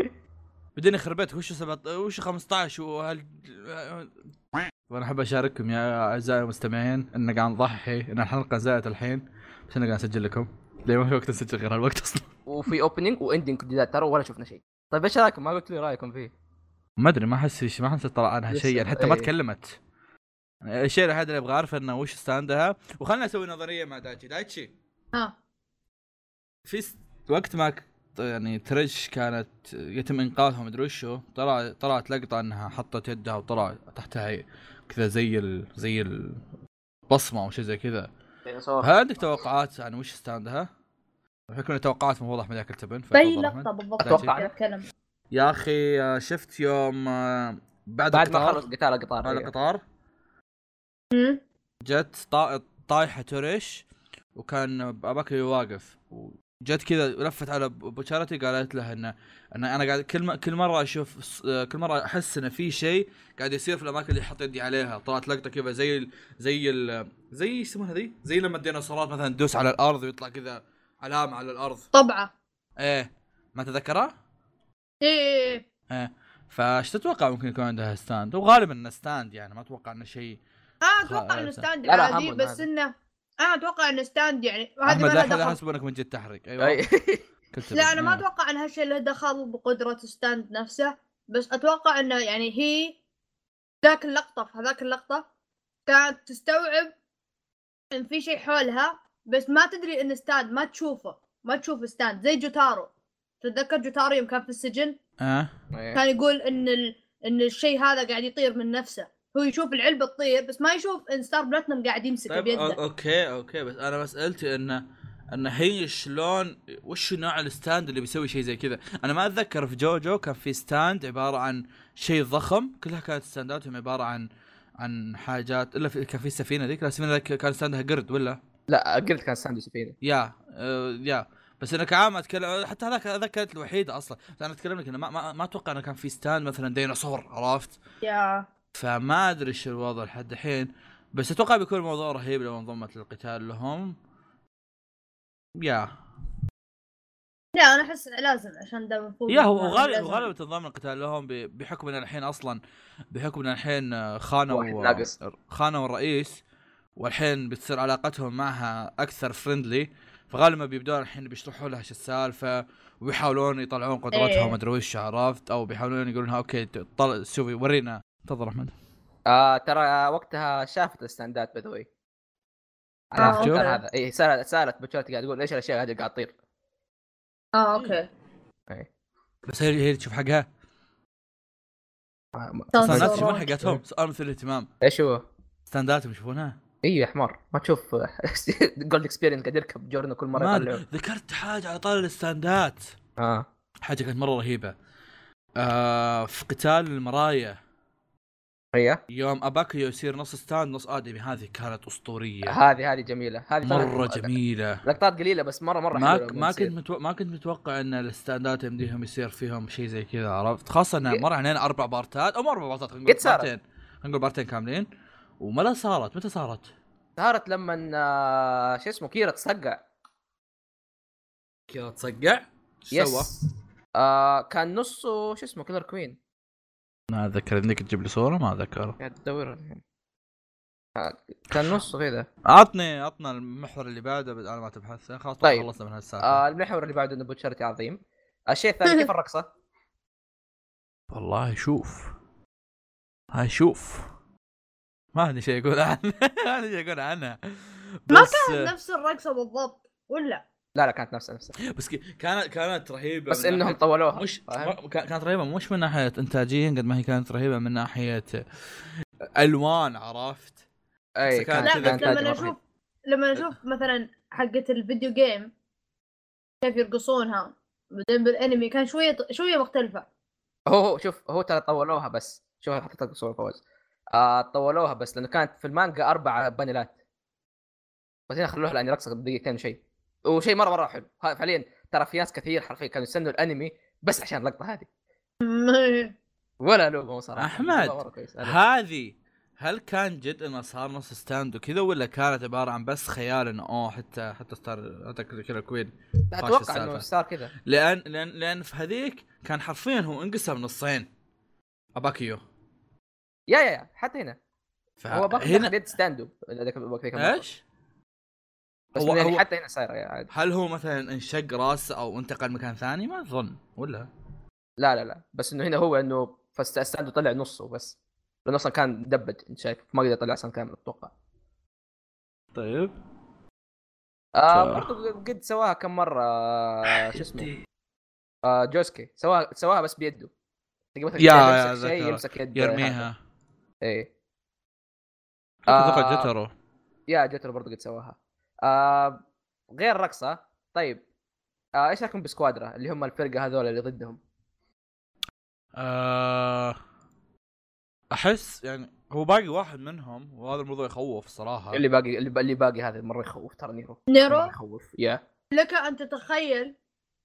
بدين خربت. وش سبت وش 15 وهال وأنا أحب أشارككم يا أعزائي المستمعين إن قاعد نضحي. إن الحلقة زادت الحين. بس أنا قاعد أسجل لكم. ليه ما في وقت اسجل غير هالوقت أصلا؟ وفي opening و ending جديد ترى ولا شفنا شيء. طيب إيش رأيكم؟ ما قلت لي رأيكم فيه. ما أدري ما أحس ما أحس طلع عنها شيء يعني حتى ما إيه. تكلمت. الشيء الوحيد اللي أبغى أعرفه إنه وش stand ها. وخلنا أسوي نظرية مع دايتشي. دايتشي؟ ها في. وقت ما يعني تريش كانت يتم إنقاذها مدري وشو طلع طلعت لقطة إنها حطت يدها وطلع تحتها كذا زي ال... زي البصمه أو شيء زي كذا هل عندك توقعات عن وش stand ها؟ بحكم إن التوقعات المفروض احمد ياكل تبن bye أحمد. لقطة بالضبط. اتكلم يا أخي آه، شفت يوم آه، بعد بعد ما خلص قتال القطار بعد أيوه. القطار؟ جت طا... طايحة تريش وكان اباكي واقف جت كذا لفت على بوتشارتي قالت له ان ان أنا قاعد كل ما كل مرة أشوف س- كل مرة أحس ان في شيء قاعد يصير في الأماكن اللي حط يدي عليها طلعت لقطة كذا زي ال... زي ال... زي يسمونها ذي؟ زي لما الديناصورات مثلا تدوس على الأرض ويطلع كذا علامة على الأرض طبعه إيه ما تذكرها؟ إيه إيه فايش تتوقع ممكن يكون عندها stand؟ وغالبا إنه stand يعني ما أتوقع إنه شيء أنا أتوقع إنه stand لا، عادي بس. إنه أنا أتوقع انه stand يعني هذه أحمد ما لها دخل. يحسب انك من جد تحرق. أيوه لا أنا ما. أتوقع إن هالشيء له دخل بقدرة stand نفسه بس أتوقع إنه يعني هي ذاك اللقطة في هذاك اللقطة كانت تستوعب إن في شيء حولها بس ما تدري إن stand ما تشوفه ما تشوف stand. زي جوتارو. تتذكر جوتارو يوم كان في السجن؟ آه. كان يقول إن ال... إن الشيء هذا قاعد يطير من نفسه. هو يشوف العلبه تطير بس ما يشوف إن Star Platinum قاعد يمسكه طيب أو- بيده okay okay بس أنا مسالتي انه ان هي شلون وش نوع ال stand اللي بيسوي شيء زي كذا؟ أنا ما أتذكر في جوجو كان في stand عبارة عن شيء ضخم كلها كانت ستانداتهم عبارة عن عن حاجات إلا في كان في السفينه ذيك السفينة ذيك كان stand ها قرد ولا؟ لا قلت كان stand ه سفينة. yeah آه yeah. بس أنا كعام اتكلم حتى هذاك هذاك كانت الوحيدة أصلا. بس أنا أتكلم لك إنه ما, ما, ما أتوقع إنه كان في stand مثلا ديناصور عرفت؟ yeah. فما أدري إيش الوضع لحد الحين بس أتوقع بيكون الموضوع رهيب لو انضمت للقتال لهم يا لا أنا أحس لازم عشان المفروض يا هو. غالبا غالبا تنضم القتال لهم بحكم إن الحين أصلا بحكم إن الحين خانوا. خانوا الرئيس والحين بتصير علاقتهم معها أكثر friendly فغالبا بيبدون الحين بيشرحوا لها شو السالفة وبيحاولون يطلعون قدرتها إيه. وما ادري وش عرفت أو بيحاولون يقولون لها okay طل... شوفي ورينا تفضل أحمد. آه ترى وقتها شافت الستاندات by the way آه، هذا؟ اي سالت سألت بوتشارتي قاعد تقول إيش الأشياء هذه قاعد تطير. آه أوكي. بس هي هي تشوف حقها. آه، صورة. يشوفون حقتهم سؤال مثير الاهتمام إيش هو؟ ستانداتهم يشوفونها؟ أيوه يا حمار ما تشوف. Gold Experience قاعد يركب جورنو كل مرة ما يطلعه. ذكرت حاجة على طار الستاندات. آه. حاجة كانت مرة رهيبة. آه في قتال المرايا. هي؟ يوم اباكيو يصير نص stand نص آدمي. هذه كانت أسطورية. هذه هذه جميلة. هذه مرة جميلة. لقطات قليلة بس مرة مرة ما لما ما. كنت متو... ما كنت متوقع إن الستاندات يمديهم يصير فيهم شيء زي كذا عرفت؟ خاصة انه مر علينا أربع بارتات أو مو أربع بارتات خلينا قد صارت. بارتين. خلينا نقول بارتين كاملين. وما لا صارت. متى صارت؟ صارت لما آه، شو اسمه كيرا تصقع. كذا تصقع؟ إيش سوى؟ yes آه كان نصه شو اسمه Killer Queen. ما أتذكر إنك تجيب لي صورة ما أتذكر. قاعد تدور الحين. آه كان نصه كذا. عطني عطنا المحور اللي بعده أنا ما تبحث. خلاص طيب. خلصنا من هالسالفة. آه المحور اللي بعده إنه بوتشارتي عظيم. الشيء الثاني كيف الرقصة؟ والله شوف. هاي شوف. ما عندي شيء أقول عنها. ما عندي شيء أقول عنها. ما بس كانت نفس الرقصة بالضبط ولا؟ لا لا كانت نفسها نفسها. بس كانت كانت رهيبة بس إنهم ناحية- طولوها مش كا- كانت رهيبة مش من ناحية انتاجيا قد ما هي كانت رهيبة من ناحية ألوان عرفت؟ أي كانت لا بس كانت لما. أشوف لما أشوف مثلا حقة الفيديو جيم كيف يرقصونها بعدين بالأنمي كان شوية شوية مختلفة. هو هو شوف هو ترى طولوها بس شوف حطيت لك صوره فوز. آه طولوها بس لأنه كانت في المانجا أربع بانيلات. بس هنا خلوها لأني رقصه دقيقتين شيء. وشيء مرة مرة حلو ها- فعليا ترى في ناس كثير حرفيا كانوا يستنوا الأنمي بس عشان اللقطة هذه ولا لومه صراحة. هذا- هذه هل كان جد إنه صار نص stand وكذا ولا كانت عبارة عن بس خيال إنه أوه حتى حتى ستار حتى Killer Queen أتوقع. إنه صار كذا لأن لأن لأن في هذيك كان حرفيا هو انقسم نصين أباكيو يا يا يا حتى هنا هو باقي هنا ستاندو. إيش؟ بس هو- يعني هو- حتى هنا صايره يعني عادي. هل هو مثلا انشق راسه أو انتقل مكان ثاني؟ ما أظن ولا؟ لا لا لا. بس إنه هنا هو إنه فستاندو طلع نصه بس. لأنه أصلا كان دبج أنت شايف؟ ما قدر يطلع أصلا كامل أتوقع. طيب. آه ف- برضه قد سواها كم مرة آه شو اسمه؟ آه جوسكي. سواها سواها بس بيده. مثلا يا- يمسك شيء ذكر. يمسك يد يرميها. إيه. أتوقع آه. جترو يا جوتر برضه قد سواها. آه غير رقصة. طيب آه إيش رأيكم بسكوادرا اللي هم الفرقة هذول اللي ضدهم؟ آه أحس يعني هو باقي واحد منهم وهذا الموضوع يخوف صراحة. اللي باقي اللي, اللي باقي هذا مرة يخوف ترى نيرو. نيرو؟ يخوف يا. لك أن تتخيل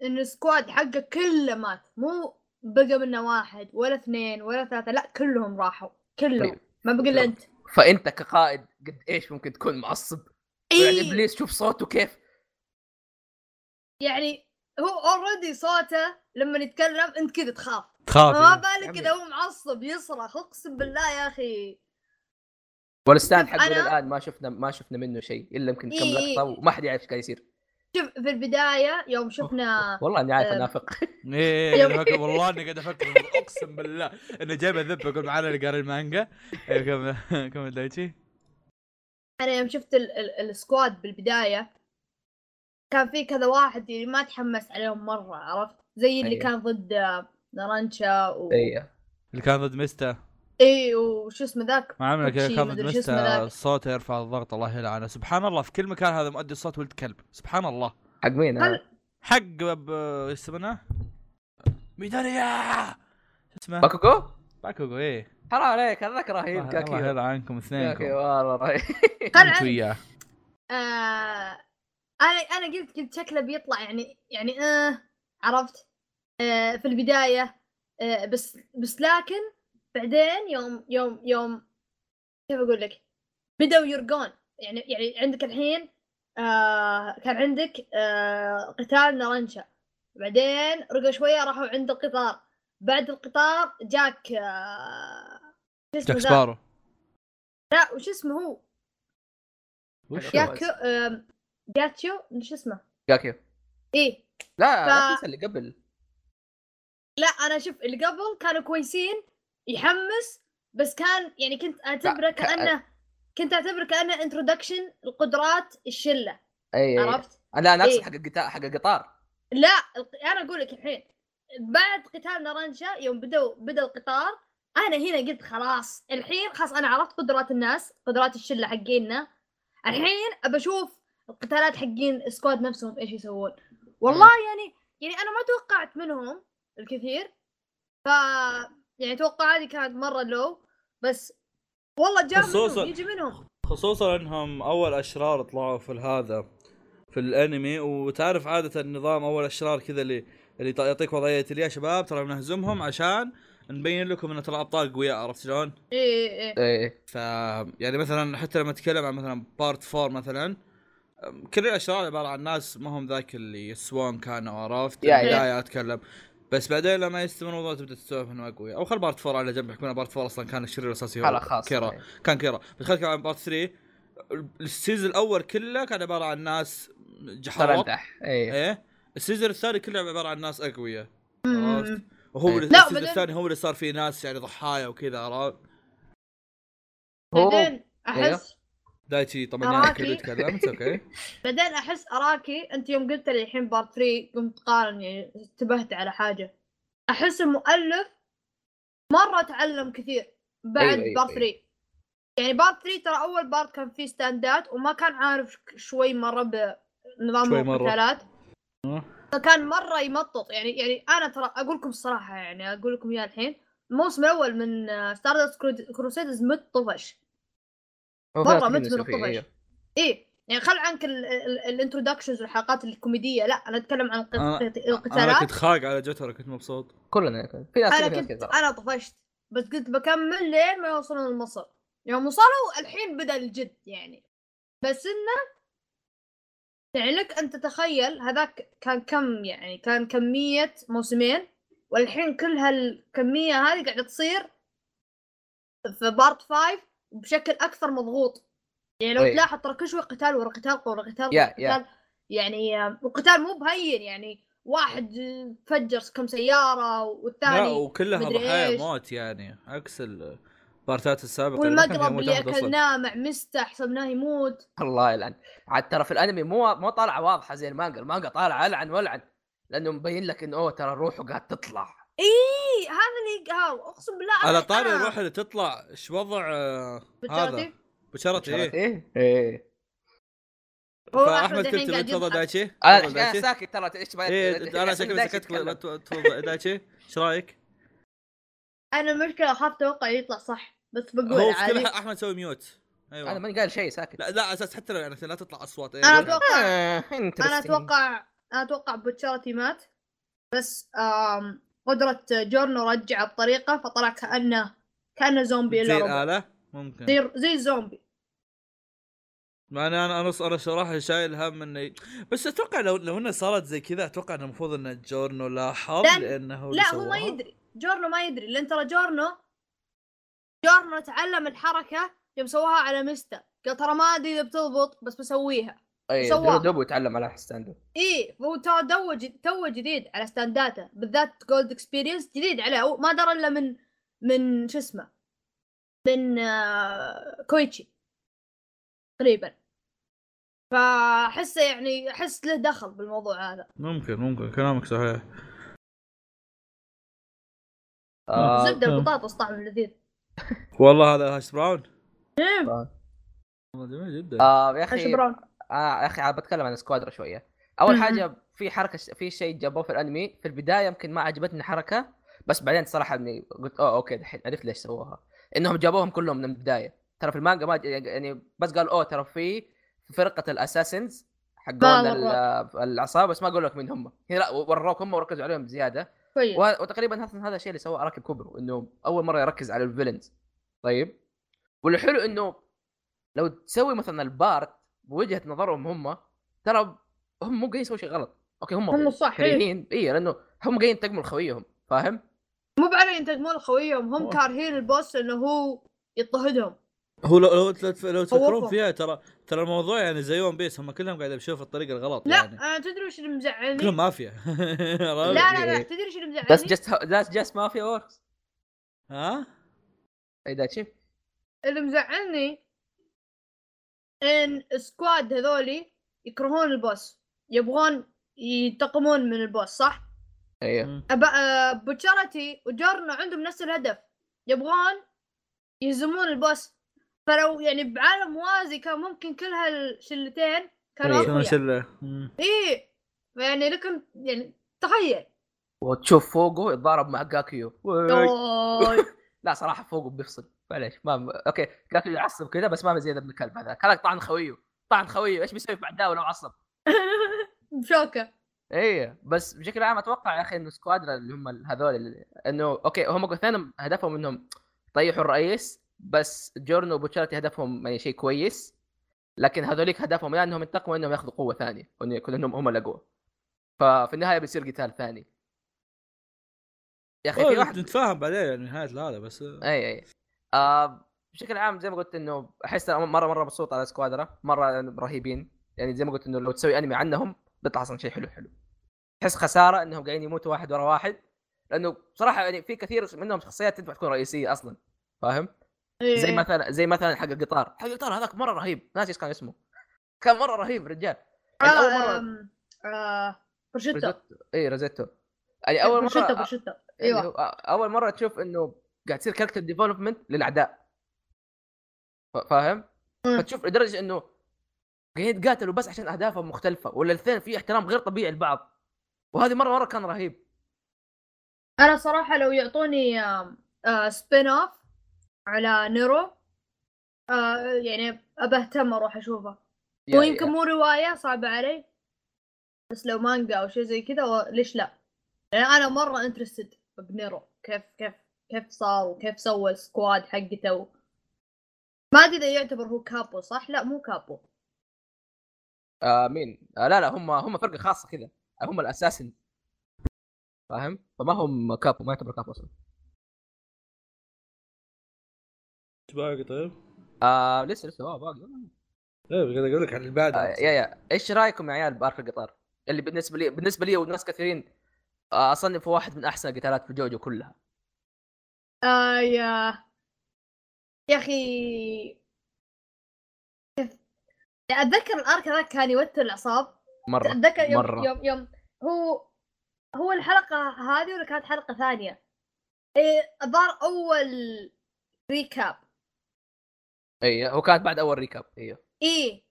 إن ال squad حقه كله مات. مو بقى منه واحد ولا اثنين ولا ثلاثة لا كلهم راحوا. كلهم. طيب. ما بقى إلا أنت. فأنت كقائد قد إيش ممكن تكون معصب؟ يعني إيه ابليس شوف صوته كيف يعني هو already صوته لما يتكلم انت كذا تخاف تخاف ما إيه. بالك. إذا هو معصب يصرخ اقسم بالله يا أخي وال stand حقه أنا- الآن ما شفنا ما شفنا منه شيء إلا يمكن كم إيه إيه. لقطة وما حد يعرف إيش قاعد يصير شوف في البداية يوم شفنا والله إني عارف آه. انافق إيه أفكر والله إني قاعد أفكر أقسم بالله إنه جايب الذب يقول معانا اللي قاري المانجا إيه، كمل كمل دايتشي أنا يوم شفت ال- ال- ال squad بالبداية كان في كذا واحد اللي ما تحمس عليهم مرة عرفت زي اللي أيوه. كان ضد نارانشا و... إيه اللي كان ضد ميستا إي وشو اسمه ذاك مع إنه كوتشي كان ضد اسمه ميستا ذاك. صوته يرفع الضغط الله يلعنه سبحان الله في كل مكان هذا مؤدي الصوت ولد كلب سبحان الله حق مين هل-؟ حق ب إيش يسمونه؟ ميدانيا شو اسمه؟ باكوكو؟ باكوغو إيه حرام عليك هذاك رهيب كاكيو. الله يلعنكم كاكيو اثنينكم والله رهيب. انت وياه آه... أنا أنا قلت قلت شكله بيطلع يعني يعني آه عرفت؟ آه في البداية آه بس بس لكن بعدين يوم يوم يوم كيف أقول لك؟ بدأوا يرقون. يعني يعني عندك الحين آه كان عندك آه قتال نارنشا بعدين رقوا شوية راحوا عند القطار. بعد القطار جاك آه جاك؟ سبارو لا وش اسمه هو؟ جاكو آه جاتشو شو اسمه؟ كاكيو إيه. لا لا ف- تنسى اللي قبل. لا أنا شوف اللي قبل كانوا كويسين يحمس بس كان يعني كنت أعتبره كأنه كنت أعتبره كأنه introduction لقدرات الشلة. اي عرفت؟ لا أنا اقصد إيه. حق القطار حق القطار. لا أنا أقول لك الحين. بعد قتال نارنشا يوم بدوا بدأ القطار أنا هنا قلت خلاص الحين خلاص أنا عرفت قدرات الناس قدرات الشلة حقينا الحين أشوف القتالات حقين squad نفسهم إيش يسوون. والله يعني يعني أنا ما توقعت منهم الكثير. ف يعني توقعاتي كانت مرة لو بس والله جاء خصوصاً- منهم يجي منهم. خصوصا إنهم أول أشرار طلعوا في هذا في الأنمي. وتعرف عادة النظام أول أشرار كذا اللي اللي يعطيك وضعية يا شباب ترى بنهزمهم عشان نبين لكم ان ترى الابطال قوياء عرفت شلون؟ إيه إيه إيه. ف يعني مثلا حتى لما أتكلم عن مثلا بارت 4 مثلا كل الأشرار عبارة عن ناس ما هم ذاك اللي سوان كانوا عرفت؟ يا- يا. أتكلم. بس بعدين لما يستمر الموضوع تبدأ تستوعب انه اقوياء أو خل part 4 على جنب يحكون part 4 أصلا كان الشرير الأساسي هو خاصة كيرا. إيه. كان كيرا. بس خليك عن part 3 ال season الأول كله كان عبارة عن ناس جحرات. إيه. إيه. ال season الثاني كله عبارة عن ناس اقوياء عرفت. وهو إيه. ال season الثاني هو اللي صار فيه ناس يعني ضحايا وكذا عرفت هو بعدين احس دايتشي طبعا أراكي. ياكل يتكلم it's okay بعدين أحس أراكي أنت يوم قلت لي الحين part 3 قمت تقارن يعني انتبهت على حاجة أحس المؤلف مرة تعلم كثير بعد أيوة، أيوة، part أيوة. 3 يعني part 3 ترى أول part كان فيه ستاندات وما كان عارف شوي مرة بنظام. القتالات أه. فكان مرة يمطط. يعني يعني أنا ترى أقول لكم الصراحة يعني أقول لكم إياها الحين. الموسم الأول من Stardust Crusaders مت طفش ناس مت من الطفش. إيه. يعني خل عنك ال introductions والحلقات الكوميدية. لا أنا أتكلم عن القت- أنا- أنا القتالات. كنت خاق على جوتارو كنت مبسوط. كلنا. في ناس أنا كنت. أنا طفشت. بس قلت بكمل لين ما يوصلون المصر يوم وصلوا الحين بدأ الجد يعني. بس إنه يعني لك ان تتخيل هذاك كان كم يعني كان كمية موسمين والحين كل هالكمية هذه قاعدة تصير في part 5 بشكل أكثر مضغوط يعني لو أي. تلاحظ ترى كل شوي قتال ورا قتال ورا قتال. قتال يعني آه، وقتال مو بهين يعني واحد فجر كم سيارة والثاني لا وكلها ضحايا. موت يعني عكس البارتات السابقة والمقرب اللي. أكلناه مع مستا حسبناه يموت. الله يلعن. عاد ترى في الأنمي مو مو طالعه واضحة زي المانجا. المانجا طالعه ألعن وألعن لأنه مبين لك إنه أوه ترى روحه قاعد تطلع. اي هذا اللي أقسم بالله على طاري الروح اللي تطلع إيش وضع آه، هذا. بوتشارتي؟ إيه. إيه. هو فأحمد كنت قاعد تفضل يضحك. دايتشي. أنا ساكت ترى إيش إيه أنا شكلي سكتك. تفضل دايتشي. إيش رأيك؟ أنا المشكلة اخاف توقع يطلع صح. بس بقول هو عادي أحمد سوي mute. أيوه. أنا ماني قايل شيء ساكت. لا لا أساس حتى لو يعني لا تطلع أصوات. إيه، أنا. أتوقع آه، أنا. أتوقع أنا أتوقع بوتشارتي مات بس آم قدرة جورنو رجع بطريقة فطلع كأنه كأنه زومبي زي إلا ربع. الآلة؟ ممكن. زي زي الزومبي. ما أنا أنا أنا أنا صراحة شايل هم انه بس أتوقع لو لو انها صارت زي كذا أتوقع إنه المفروض إن جورنو لاحظ لأن- لأنه لا هو ما يدري. جورنو ما يدري لأن ترى جورنو جورنو تعلم الحركة يوم سواها على مستا قال ترى ما أدري إذا بتضبط بس بسويها. اي سواها. دوب دوب يتعلم على ستاندو إيه هو ترى تو تو جديد على ستانداته بالذات Gold Experience جديد عليه. هو ما درى إلا من من شو اسمه؟ من آه كويتشي. تقريبا. فأحسه يعني أحس له دخل بالموضوع هذا. ممكن ممكن. كلامك صحيح. آه زبدة. البطاطس طعم لذيذ. والله هذا hash brown. آه. والله جميل جدا. آه يا أخي brown. آه يا أخي بتكلم عن سكوادرا شوية. أول. حاجة في حركة في شيء جابوه في الأنمي. في البداية يمكن ما عجبتني حركه بس بعدين صراحة إني قلت أوه okay دحين عرفت ليش سووها. إنهم جابوهم كلهم من البداية. ترى في المانجا ما يعني بس قال أوه ترى في فرقة ال assassins حقون العصابه بس ما أقول لك مين هم. هنا لا وروكهم وركزوا عليهم بزيادة. كويس. وتقريبا هذا هذا الشيء اللي سواه اراكي كوبرو إنه أول مرة يركز على ال villains. طيب. والحلو إنه لو تسوي مثلا ال part بوجهة نظرهم هم ترى هم مو قاعدين يسووا شيء غلط. okay هم هم صح إيه. اي لأنه هم قاعدين ينتقموا لخويهم. فاهم؟ مو بعدين ينتقمون خويهم هم. كارهين ال boss إنه هو يضطهدهم. هو لو لو لو, تفكرون. فيها ترى ترى الموضوع يعني زي One Piece هم كلهم قاعد يمشون في الطريق الغلط لا يعني أنا تدري وش اللي مزعلني؟ كلهم مافيا لا لا لا. تدري وش اللي مزعلني؟ جاست ذاتس جاست مافيا وركس ها اي داتشي اللي مزعلني إن ال squad هذولي يكرهون ال boss يبغون ينتقمون من ال boss صح؟ أيوه أب... بوتشارتي وجورنو عندهم نفس الهدف يبغون يهزمون ال boss فلو يعني بعالم موازي كان ممكن كل هالشلتين كانوا إيه. أقوياء. شلة. مم. إيه. فيعني لكم يعني تخيل. وتشوف فوقه يتضارب مع جاكيو. لا صراحة فوقه بيفصل. معليش ما أوكي. جاكيو يعصب كذا بس ما زي ابن الكلب هذا. كان طعن خويه. طعن خويه. إيش بيسوي مع داو لو عصب بشوكة. إيه. بس بشكل عام أتوقع يا أخي إنه سكوادرا اللي هم هذول اللي- إنه أوكي هم اثنينهم هدفهم إنهم يطيحوا الرئيس. بس جورنو وبوتشارتي هدفهم يعني شيء كويس لكن هذوليك هدفهم يا إنهم ينتقموا إنهم ياخذوا قوة ثانية وانه يكون إنهم هم الأقوى. ففي النهاية بيصير قتال ثاني. يا أخي في واحد نتفاهم بعدين يعني نهاية هذا بس أي أي. آه بشكل عام زي ما قلت إنه أحس مرة مرة مبسوط على سكوادرا مرة رهيبين. يعني زي ما قلت إنه لو تسوي أنمي عنهم بيطلع أصلا شيء حلو حلو. تحس خسارة إنهم قاعدين يموتوا واحد ورا واحد لأنه بصراحة يعني في كثير منهم شخصيات تنفع تكون رئيسية أصلا فاهم؟ إيه. زي مثلا زي مثلا حق القطار. حق القطار هذاك مرة رهيب. ناسي إيش كان اسمه. كان مرة رهيب رجال. يعني أول مره آه بروشيتو. اي بروشيتو. يعني أول بروشيتو مره بروشيتو اللي أيوه. هو أول مرة تشوف إنه قاعد تصير character development للأعداء. فاهم؟ فتشوف لدرجة إنه قاعدين يتقاتلوا بس عشان أهدافهم مختلفة ولا الاثنين في احترام غير طبيعي لبعض. وهذه مره مرة كان رهيب. أنا صراحة لو يعطوني آه spin-off على نيرو. آه يعني أروح أشوفه. يا- هو يمكن مو رواية صعبة علي. بس لو مانجا أو شيء زي كذا ليش لا؟ لأن أنا مرة interested بنيرو. كيف كيف كيف صار وكيف سوى ال squad حقته و... ما أدري إذا يعتبر هو capo صح؟ لا مو capo. آه مين؟ آه لا لا هم هم فرقة خاصة كذا هم الأساسن. فاهم؟ فما هم كابو ما يعتبر كابو أصلا. باقي طيب؟ آه لسه لسه آه باقي. إيه قاعد أقول لك عن البعد آه يا يا. إيش رأيكم يا عيال بارك القطار؟ اللي بالنسبة لي بالنسبة لي وناس كثيرين آه اصنفه واحد من أحسن القتالات في جوجو كلها. آه يا. يا أخي. أتذكر ال arc هذاك كان يوتر الأعصاب. مرة أتذكر يوم مرة. يوم يوم. هو هو الحلقة هذه ولا كانت حلقة ثانية؟ إيه الظاهر أول recap اي هو كانت بعد أول recap أيوه إيه.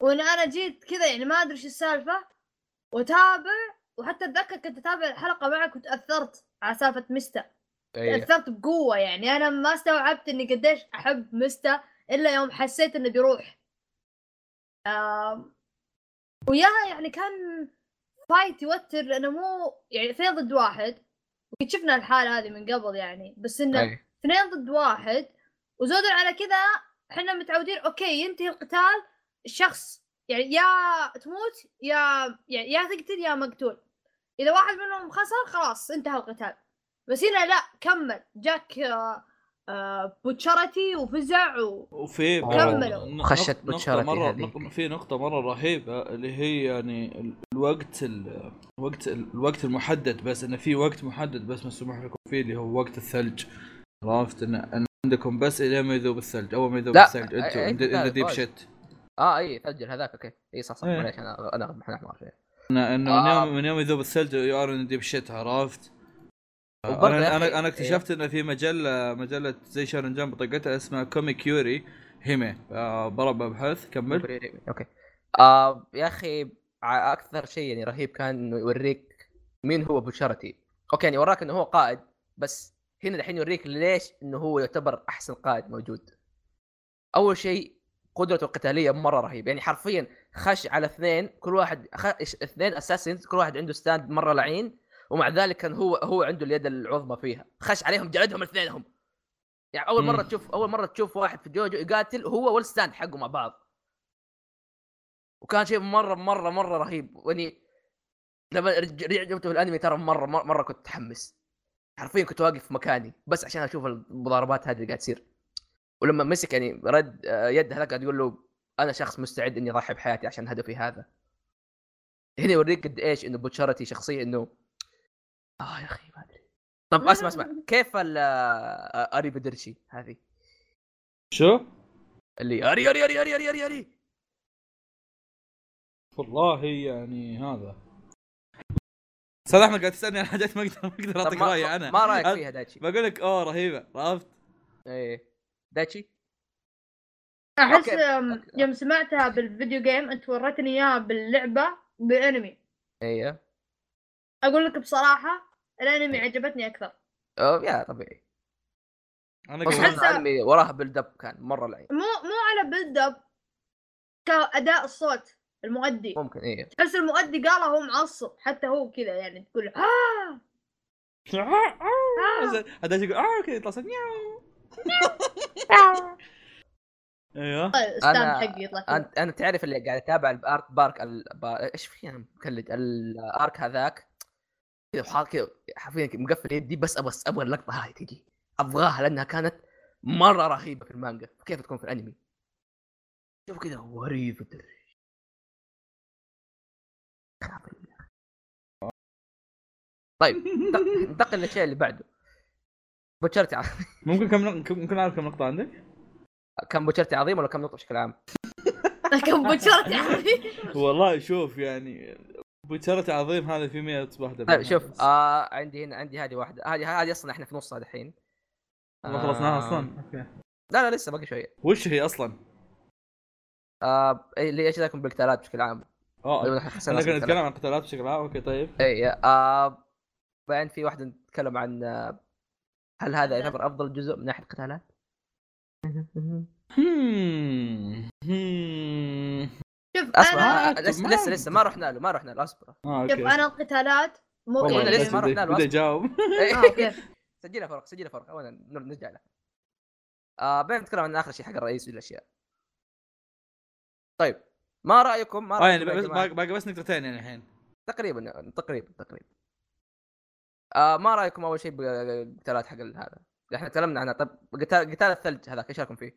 وان أنا جيت كذا يعني ما أدري إيش السالفة. وتابع وحتى أتذكر كنت أتابع الحلقة معك وتاثرت على سالفة مستا أيوه تاثرت بقوة يعني. أنا ما استوعبت إني قديش أحب مستا إلا يوم حسيت إنه بيروح. آم، وياها يعني كان fight يوتر لأنه مو يعني اثنين ضد واحد. وقد شفنا الحالة هذه من قبل يعني. بس إنه أي. اثنين ضد واحد. وزودا على كذا إحنا متعودين أوكي ينتهي القتال الشخص يعني يا تموت يا يعني يا تقتل يا مقتول. إذا واحد منهم خسر خلاص انتهى القتال. بس هنا لا كمل. جاك آه آه بوتشارتي وفزع و... وفي كملوا. خشت نقطة بوتشارتي مرة هذيك. في نقطة مرة رهيبة اللي هي يعني ال- الوقت ال- الوقت الوقت المحدد بس انه في وقت محدد بس مسموح لكم فيه اللي هو وقت الثلج. عرفت؟ ان إن عندكم بس الين ما يذوب الثلج. أول ما يذوب الثلج أي- أنتم أي ان قتال ذا ديب. شت آه اي ثلج هذاك أوكي. اي صح صح إيه. معليش أنا انا إحنا احمر شوي انه آه. يوم من يوم يذوب الثلج يو ار ان ديب شيت عرفت؟ أنا أنا أنا اكتشفت إنه في مجله مجلة زي شونن جامب حقتها اسمها Comic Yuri Hime آه برا ببحث كمل. أوكي. آه يا أخي أكثر شيء يعني رهيب كان انه يوريك مين هو بوشارتي. أوكي يعني وراك إنه هو قائد بس هنا الحين يوريك ليش إنه هو يعتبر أحسن قائد موجود. أول شيء قدرته القتالية مرة رهيب يعني حرفيا خش على اثنين كل واحد خ... اثنين assassins كل واحد عنده stand مرة لعين ومع ذلك كان هو هو عنده اليد العظمى فيها. خش عليهم جلدهم الاثنينهم يعني أول مرة. تشوف أول مرة تشوف واحد في جوجو يقاتل هو وال stand حقه مع بعض. وكان شيء مرة مرة مرة رهيب. يعني لما رج- رجعته الأنمي ترى مرة مرة, مرة كنت متحمس. حرفيا كنت واقف في مكاني بس عشان أشوف المضاربات هذه اللي قاعد تصير. ولما مسك يعني رد آه، يد هذاك قاعد يقول له أنا شخص مستعد إني أضحي بحياتي عشان هدفي هذا. هنا يوريك قد إيش إنه بوتشارتي شخصيه إنه آه يا أخي ما أدري. طب اسمع اسمع كيف ال آه، اري بدرشي هذه؟ شو؟ اللي أري أري أري أري أري أري, أري. والله يعني هذا. أستاذ احمد قاعد تسألني عن حاجات ما أقدر ما أقدر أعطيك رأيي أنا. ما رأيك فيها دايتشي؟ بقول لك اوه رهيبة عرفت؟ إيه. دايتشي؟ أحس. يوم سمعتها بال video game أنت وريتني إياها باللعبة بالانمي أيوه أقول لك بصراحة الأنمي عجبتني أكثر. أوه يا طبيعي. أنا قبل الانمي وراها build up كان مرة لعين مو مو على build up كأداء الصوت. المؤدي. ممكن إيه. تحس المؤدي قالها هو معصب حتى هو كذا يعني تقول له، آه. هذا يقول آه أوكي يطلع صوت نياو أيوه. ستاند أنا- حقي يطلع كذا. أنت أنا تعرف اللي قاعد أتابع الأرك بارك. إيش في أنا مكلج الأرك هذاك. كذا وحاط كذا حرفيا كذا مقفل يدي بس أبغى أبغى اللقطة هاي تجي. أبغاها لأنها كانت مرة رهيبة في المانجا كيف تكون في الأنمي. شوف كذا وريب خرافي. طيب انتق- ننتقل للشيء اللي بعده بوتشرتي ع- ممكن كم نق- ممكن أعرف كم نقطة عندك؟ كم بوتشرتي عظيم ولا كم نقطة بشكل عام؟ كم بوتشرت يعني والله شوف يعني بوتشرة عظيم هذا في 100 واحدة طيب شوف آه عندي هنا عندي هذه واحدة هذه هذه أصلا إحنا في نصها دحين ما خلصناها آه، أصلا أوكي لا لا لسه باقي شوية وش هي أصلا؟ آه اللي إيش رايكم بالقتالات بشكل عام؟ آه ناس كنا. نتكلم عن قتالات بشكل عام أوكي طيب. اي آه بعدين في واحدة نتكلم عن آه، هل هذا يعتبر أفضل جزء من ناحية القتالات؟ شوف اسمع أنا آه، لسه لسه لسه ما رحنا له ما رحنا له أصبر. شوف أنا القتالات مو لسه ما رحنا له، بدأ أصبر. يجاوب. إيه. سجلها فرق سجلها فرق وأنا نرجع له. آه بعدين نتكلم عن آخر شيء حق الرئيس والأشياء. طيب. ما رأيكم ما يعني رأيكم يا بس جماعة؟ باقي بس نقطتين يعني الحين تقريبا تقريبا تقريبا آه ما رأيكم أول شيء بالقتالات حق هذا إحنا تكلمنا عنها طب قتال قتال الثلج هذاك إيش رأيكم فيه؟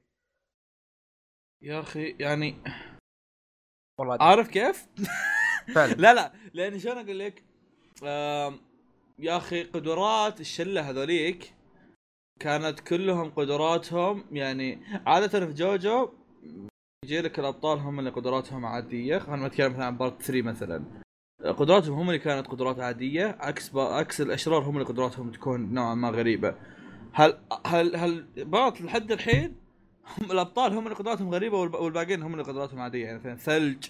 يا أخي يعني والله عارف كيف؟ فعلا لا لا لأن شلون أقول لك؟ آم، يا أخي قدرات الشلة هذوليك كانت كلهم قدراتهم يعني عادة في جوجو يجي لك الأبطال هم اللي قدراتهم عادية. خلينا نتكلم مثلا عن part 3 مثلا. قدراتهم هم اللي كانت قدرات عادية عكس با... عكس الأشرار هم اللي قدراتهم تكون نوعا ما غريبة. هل هل هل part لحد الحين هم الأبطال هم اللي قدراتهم غريبة والب... والباقيين هم اللي قدراتهم عادية؟ يعني مثلا ثلج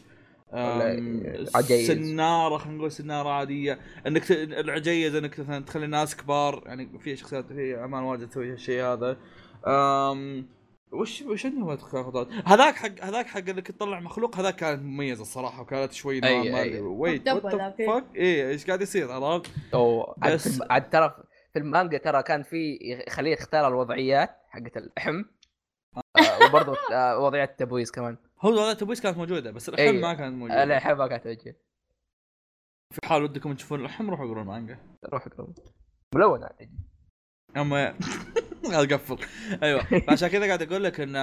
عجيز. سنارة خلينا نقول سنارة عادية. إنك ت... العجيز إنك مثلا تخلي ناس كبار يعني في شخصيات في اعمال واجد تسوي الشيء هذا. أم... وش وش عندهم؟ هذاك حق هذاك حق انك تطلع مخلوق هذاك كانت مميزه الصراحة وكانت شوي أي- ما أي. ويت إيه. إيه إيش قاعد يصير عرفت؟ أو عاد, بس- في- عاد ترى في المانجا ترى كان في يخليه يختار الوضعيات حقت اللحم آه وبرضه آه وضعيه التبويز كمان هو وضعية تبويس كانت موجودة بس الحين أي. ما كانت موجودة اللحم ما كانت توجه في حال ودكم تشوفون اللحم روحوا اقروا المانجا روح اقرا ملونه تجي اما أقفل. أيوه. عشان كذا قاعد أقول لك إن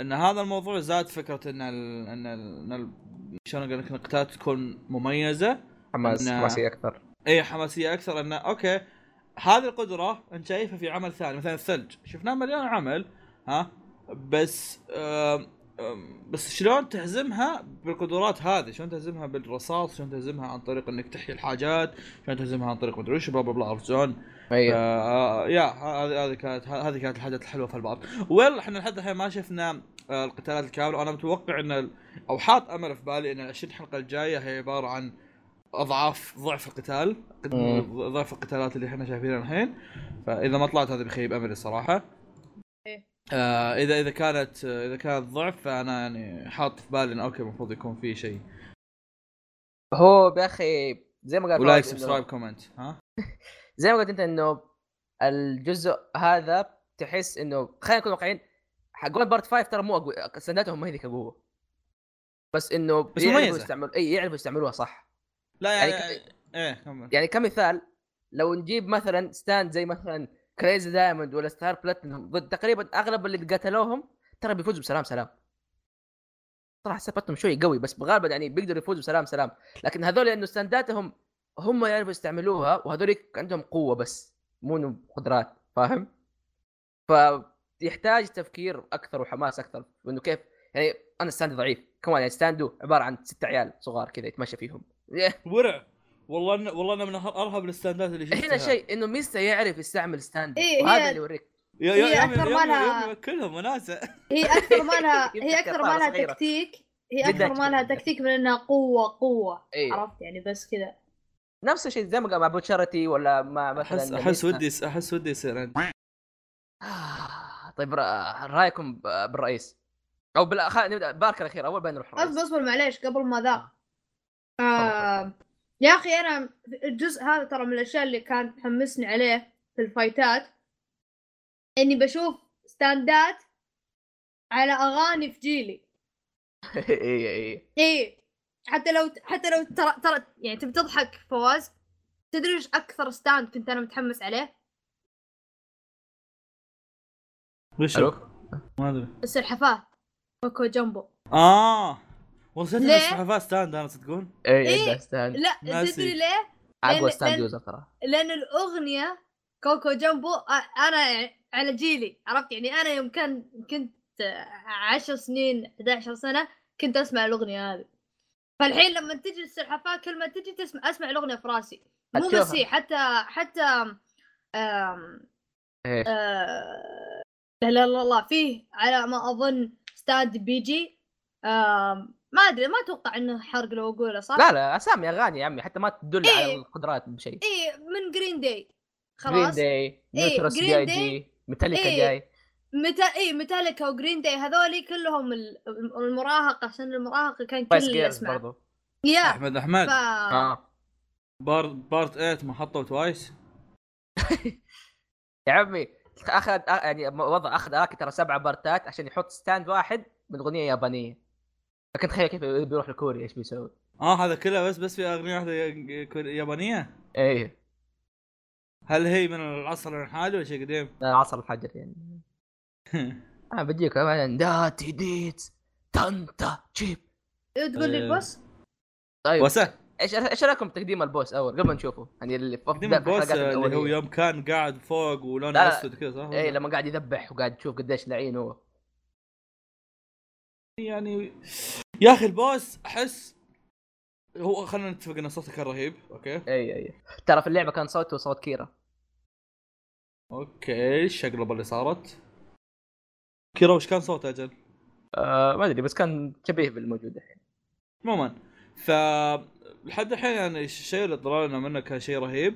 إن هذا الموضوع زاد فكرة إن ال... إن ال... إن ال... شلون أقول لك القتالات تكون مميزة. حماس إن- حماسية أكثر. اي حماسية أكثر. انه أوكي هذه القدرة أنت شايفها في عمل ثاني مثلا الثلج. شفناه مليون عمل ها؟ بس آم، أم، بس شلون تهزمها بالقدرات هذه؟ شلون تهزمها بالرصاص؟ شلون تهزمها عن طريق إنك تحيي الحاجات؟ شلون تهزمها عن طريق مدري وش بلا بلا بلا عرفت شلون؟ أيوه آه، يا هذه هذه كانت هذه كانت الحاجات الحلوة في البعض. ويل إحنا لحد الحين ما شفنا آه، القتالات الكاملة. وأنا متوقع إن أو حاط أمل في بالي إن ال 20 حلقة الجاية هي عبارة عن أضعاف ضعف القتال. ضعف القتالات اللي إحنا شايفينها الحين. فإذا ما طلعت هذا بخيب أملي صراحة إيه. آه إذا إذا كانت آه، إذا كانت ضعف فأنا يعني حاط في بالي انه أوكي المفروض يكون في شيء. هو يا أخي زي ما قال و like subscribe comment ها؟ زي ما قلت انت انه الجزء هذا تحس انه خلينا نكون واقعيين حقون part 5 ترى مو اقوى stand اتهم ما هي ذيك القوه بس إنه بس يعرفوا. يستعملوا إي يعرفوا يستعملوها صح. لا يعني يعني, إيه كمل. يعني كمثال لو نجيب مثلا stand زي مثلا Crazy Diamond ولا Star Platinum ضد تقريبا أغلب اللي قتلوهم ترى بيفوزوا بسلام سلام. صراحة سبتهم شوي قوي بس غالبا يعني بيقدروا يفوزوا سلام سلام. لكن هذول لأنه stand اتهم هم يعرفوا يستعملوها وهذول عندهم قوة بس مو إنه قدرات فاهم؟ فيحتاج تفكير أكثر وحماس أكثر وإنه كيف يعني أنا stand ضعيف كمان يعني stand و عبارة عن ست عيال صغار كذا يتمشى فيهم. ورع. والله إن والله أنا من أرهب ال stand ات اللي شفتها. هنا شيء إنه ميستا يعرف يستعمل stand إيه، وهذا اللي يوريك. يا هي يا يا أكثر يا مالها- يا كلهم وناسة. هي أكثر ما لها يمكن هي أكثر كثارة ما لها صغيرة. تكتيك هي أكثر ما لها جدا. تكتيك من إنها قوه قوة أيوه عرفت؟ يعني بس كذا. نفس الشيء زي ما قال مع بوتشارتي ولا مع مثلا احس أحس. ودي أحس ودي يصير آه، طيب رأيكم ب- بالرئيس؟ أو خلينا نبدأ. بارك الاخير أول بعدين نروح اصبر الرئيس اصبر معليش قبل ما ذا. آه. يا أخي أنا الجزء هذا ترى من الأشياء اللي كانت تحمسني عليه في الفايتات إني بشوف stand ات على أغاني في جيلي. اي اي إيه. حتى لو حتى لو ترى ترى يعني تبي تضحك فواز تدري إيش أكثر stand كنت أنا متحمس عليه؟ وش؟ ما أدري السلحفاه كوكو جامبو آه وصلت؟ السلحفاه stand أنا تصدقون؟ اي إيه. اي stand لا ناسي. تدري ليه؟ اقوى لأن- stand user ترى لأن الأغنية كوكو جامبو أنا يعني على جيلي عرفت يعني أنا يوم كان كنت عشر سنين 11 سنة كنت أسمع الأغنية هذه فالحين لما تجي السلحفاة كل ما تجي تسمع أسمع الأغنية في راسي مو. بس هي حتى حتى آم إيش آه لا لا لا لا فيه على ما أظن stand بيجي آم ما أدري ما أتوقع إنه حرق لو أقوله صح؟ لا لا أسامي أغاني يا عمي حتى ما تدل على إيه. القدرات بشيء إيه من جرين داي جرين خلاص داي نيوتروس Green جاي ميتاليكا إيه. جاي متى اي ميتاليكا وجرين داي هذولي كلهم ال- المراهقه سن المراهقه كان كل جيرلز يسمع. برضو. يا احمد أحمد. ف آه. بارت بارت 8 ما حطوا توايس يا عمي اخذ آه، يعني وضع أخذ اراكي ترى سبعة بارتات عشان يحط ستاند واحد من أغنية يابانية. لكن تخيل كيف بيروح لكوريا إيش بيسوي. آه هذا كله بس بس في أغنية واحدة يابانية؟ إيه. هل هي من العصر الحالي ولا شيء قديم؟ عصر الحجر يعني. أنا بجيك بعدين داتي ديتس تانتا جيب. تقول لي آه. البوس؟ طيب وسه إيش إيش رايكم بتقديم البوس أول؟ قبل ما نشوفه. يعني اللي في قديم بداية في البوس اللي هو. يوم كان قاعد فوق ولونه. أسود كذا صح؟ إيه لما قاعد يذبح وقاعد تشوف قديش لعين هو. يعني يا أخي ال boss أحس هو خلينا نتفق إن صوته كان رهيب okay؟ اي اي ترى في اللعبة كان صوته صوت كيرا. okay الشقلبة اللي صارت. كيرا وش كان صوته أجل؟ آه ما أدري بس كان شبيه بالموجود الحين. عموما ف لحد الحين يعني الشيء اللي طلعنا منه كان شيء رهيب.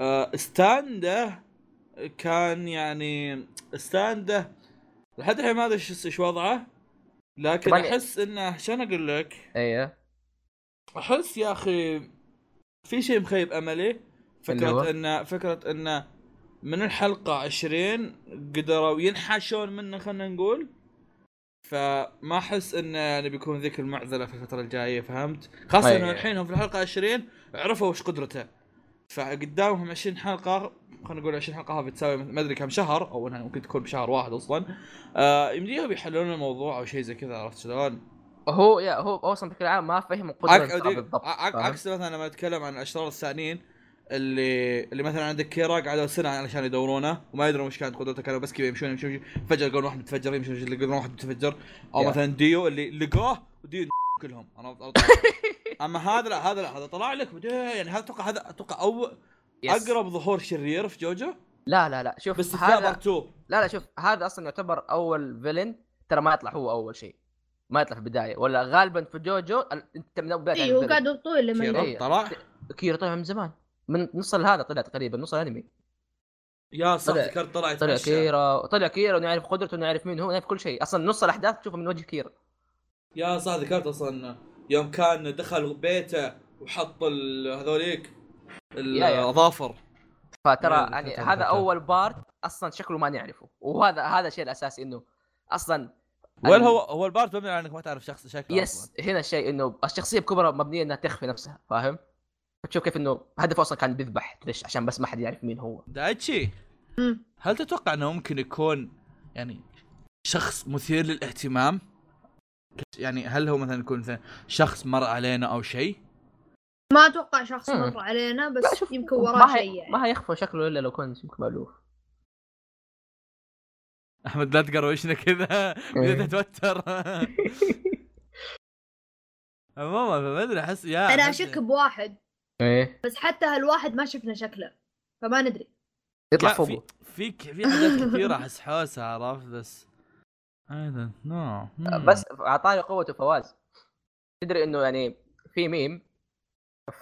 آه، stand ه كان يعني ستانده لحد الحين ما أدري إيش وضعه لكن أحس إنه شلون أقول لك؟ إيه أحس يا أخي في شيء مخيب أملي؟ فكرة إنه فكرة إنه من الحلقة 20 قدروا ينحاشون منه خلينا نقول فما أحس انه يعني بيكون ذيك المعضله في الفترة الجاية فهمت؟ خاصة أي. إنه الحين هم في الحلقة 20 عرفوا وش قدرته فقدامهم 20 حلقة خلينا نقول 20 حلقة هذه بتساوي ما أدري كم شهر أو إنها ممكن تكون بشهر واحد أصلا آه يمديهم يحلون الموضوع أو شيء زي كذا عرفت شلون؟ هو يا هو أصلا بشكل عام ما فهم. قدرته بالضبط؟ عكس مثلا لما نتكلم عن الأشرار الثانيين اللي اللي مثلا عندك كيرا قعدوا سنه علشان يدورونه وما يدرون وش كانت قدرته كانوا بس كذا يمشون يمشون فجأة يلقون واحد متفجر يمشون يلقون واحد متفجر. أو Yeah. مثلا ديو اللي لقوه وديو كلهم. أنا أما هذا لا هذا لا هذا طلع لك يعني هذا أتوقع هذا أتوقع أو yes. أقرب ظهور شرير في جوجو. لا لا لا. شوف باستثناء هذا بارت 2 لا لا شوف هذا أصلا يعتبر أول villain ترى ما يطلع هو أول شيء. ما يطلع في البداية. ولا غالبا في جوجو أنت من بدايه اي هو قاعد طول لما كيرا إيه. طلع. كيرا طلع من زمان. من نص هذا طلع تقريبا نص الأنمي يا صح طلع- ذكرت طلع طلع. كيرا طلع كيرا ونعرف قدرته ونعرف مين هو نعرف كل شيء أصلا نص الأحداث تشوفها من وجه كيرا يا صح ذكرت أصلا يوم كان دخل بيته وحط ال- هذوليك. الاظافر فترى يعني هذا. أول بارت أصلا شكله ما نعرفه وهذا هذا الشيء الأساسي إنه أصلا وين هو هو البارت مبني على إنك ما تعرف شخص شكله yes أصلاً. هنا الشيء إنه الشخصية بكبرها مبنية إنها تخفي نفسها فاهم؟ تشوف كيف إنه هدفه أصلا كان بيذبح ليش؟ عشان بس ما حد يعرف مين هو. دايتشي. هل تتوقع إنه ممكن يكون يعني شخص مثير للاهتمام؟ يعني هل هو مثلا يكون مثلا شخص مر علينا أو شيء؟ ما أتوقع شخص مم. مر علينا لا، بس يمكن وراه شيء يعني. ما هيخفى شكله إلا لو كان يمكن مألوف. أحمد لا تقروشنا كذا. بديت أتوتر. عموما ما أدري احس يا أنا أشك بواحد. إيه. بس حتى هالواحد ما شفنا شكله فما ندري. يطلع لا، في فوقه في في حاجات كثيرة أحس حوسه عرفت؟ بس don't know. Hmm. بس أعطاني قوته فواز تدري إنه يعني في ميم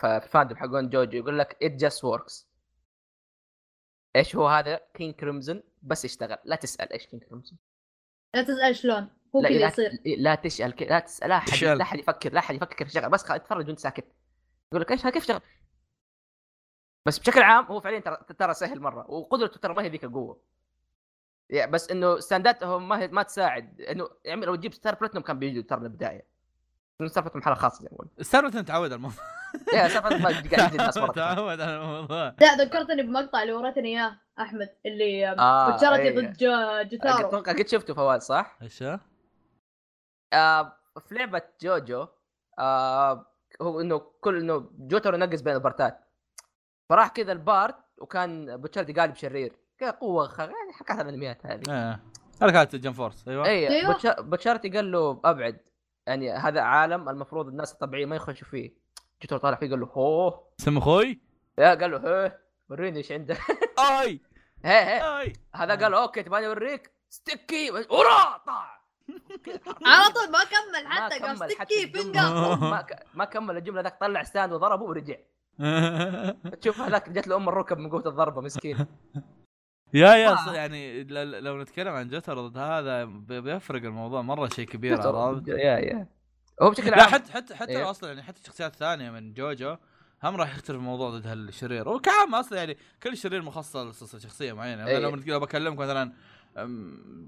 في fandom حقون جوجو يقول لك it just works. إيش هو هذا؟ King Crimson بس يشتغل. لا تسأل إيش كينج كريمزن لا تسأل شلون. هو لا كذا لا, يصير. لا تسال ك- لا تسأل لا احد. لا احد يفكر لا احد يفكر كيف يشتغل بس خ- اتفرج وأنت ساكت. يقول لك إيش كيف يشتغل بس بشكل عام هو فعليا ترى ترى سهل مرة وقدرته ترى ما هي ذيك القوة. يعني بس إنه stand اتهم ما هي ما تساعد. إنه يعني لو تجيب Star Platinum كان بيجوا ترى من البدايه Star Platinum حالة خاصة زي ما قلنا استنى انت تعود على الموضوع. يا Star Platinum ما قاعد يجي الناس مرة. تعود على الموضوع. لا ذكرتني بمقطع اللي وريتني إياه أحمد اللي آه، إيه. ضد جو- جوتارو. أتوقع قد شفته فواز صح؟ إيش؟ آه في لعبة جوجو آه هو إنه كل إنه جوترو نقز بين البارتات فراح كذا البارت وكان بوتشاردي قالب شرير كذا قوة خ... يعني حكايه الانميات هذه. إيه حركات جن فورس أيوه. اي. بوتشا- بوتشاردي قال له أبعد. يعني هذا عالم المفروض الناس الطبيعيين ما يخشوا فيه. جوترو طالع فيه قال له هوه سم أخوي يا قال له هيه وريني إيش عندك اي هي هي. اي هذا قال له أوكي تبغاني أوريك. ستيكي! ورا! طاع على طول ما كمل حتى قام ستيكي. فينجر ما ك... ما كمل الجملة ذاك طلع ستاند وضربه ورجع تشوف هذاك جت له ام الركب من قوة الضربة مسكين يا يا يعني ل- لو نتكلم عن جوتر ضد هذا بي- بيفرق الموضوع مرة شيء كبير. عرفت؟ يا يا هو بشكل لا عام حتى حتى حتى إيه. أصلا يعني حتى الشخصيات الثانية من جوجو هم راح يختلف الموضوع ضد هالشرير وكعام أصلا يعني كل شرير مخصص لشخصيه معينة يعني إيه. لو بكلمك مثلا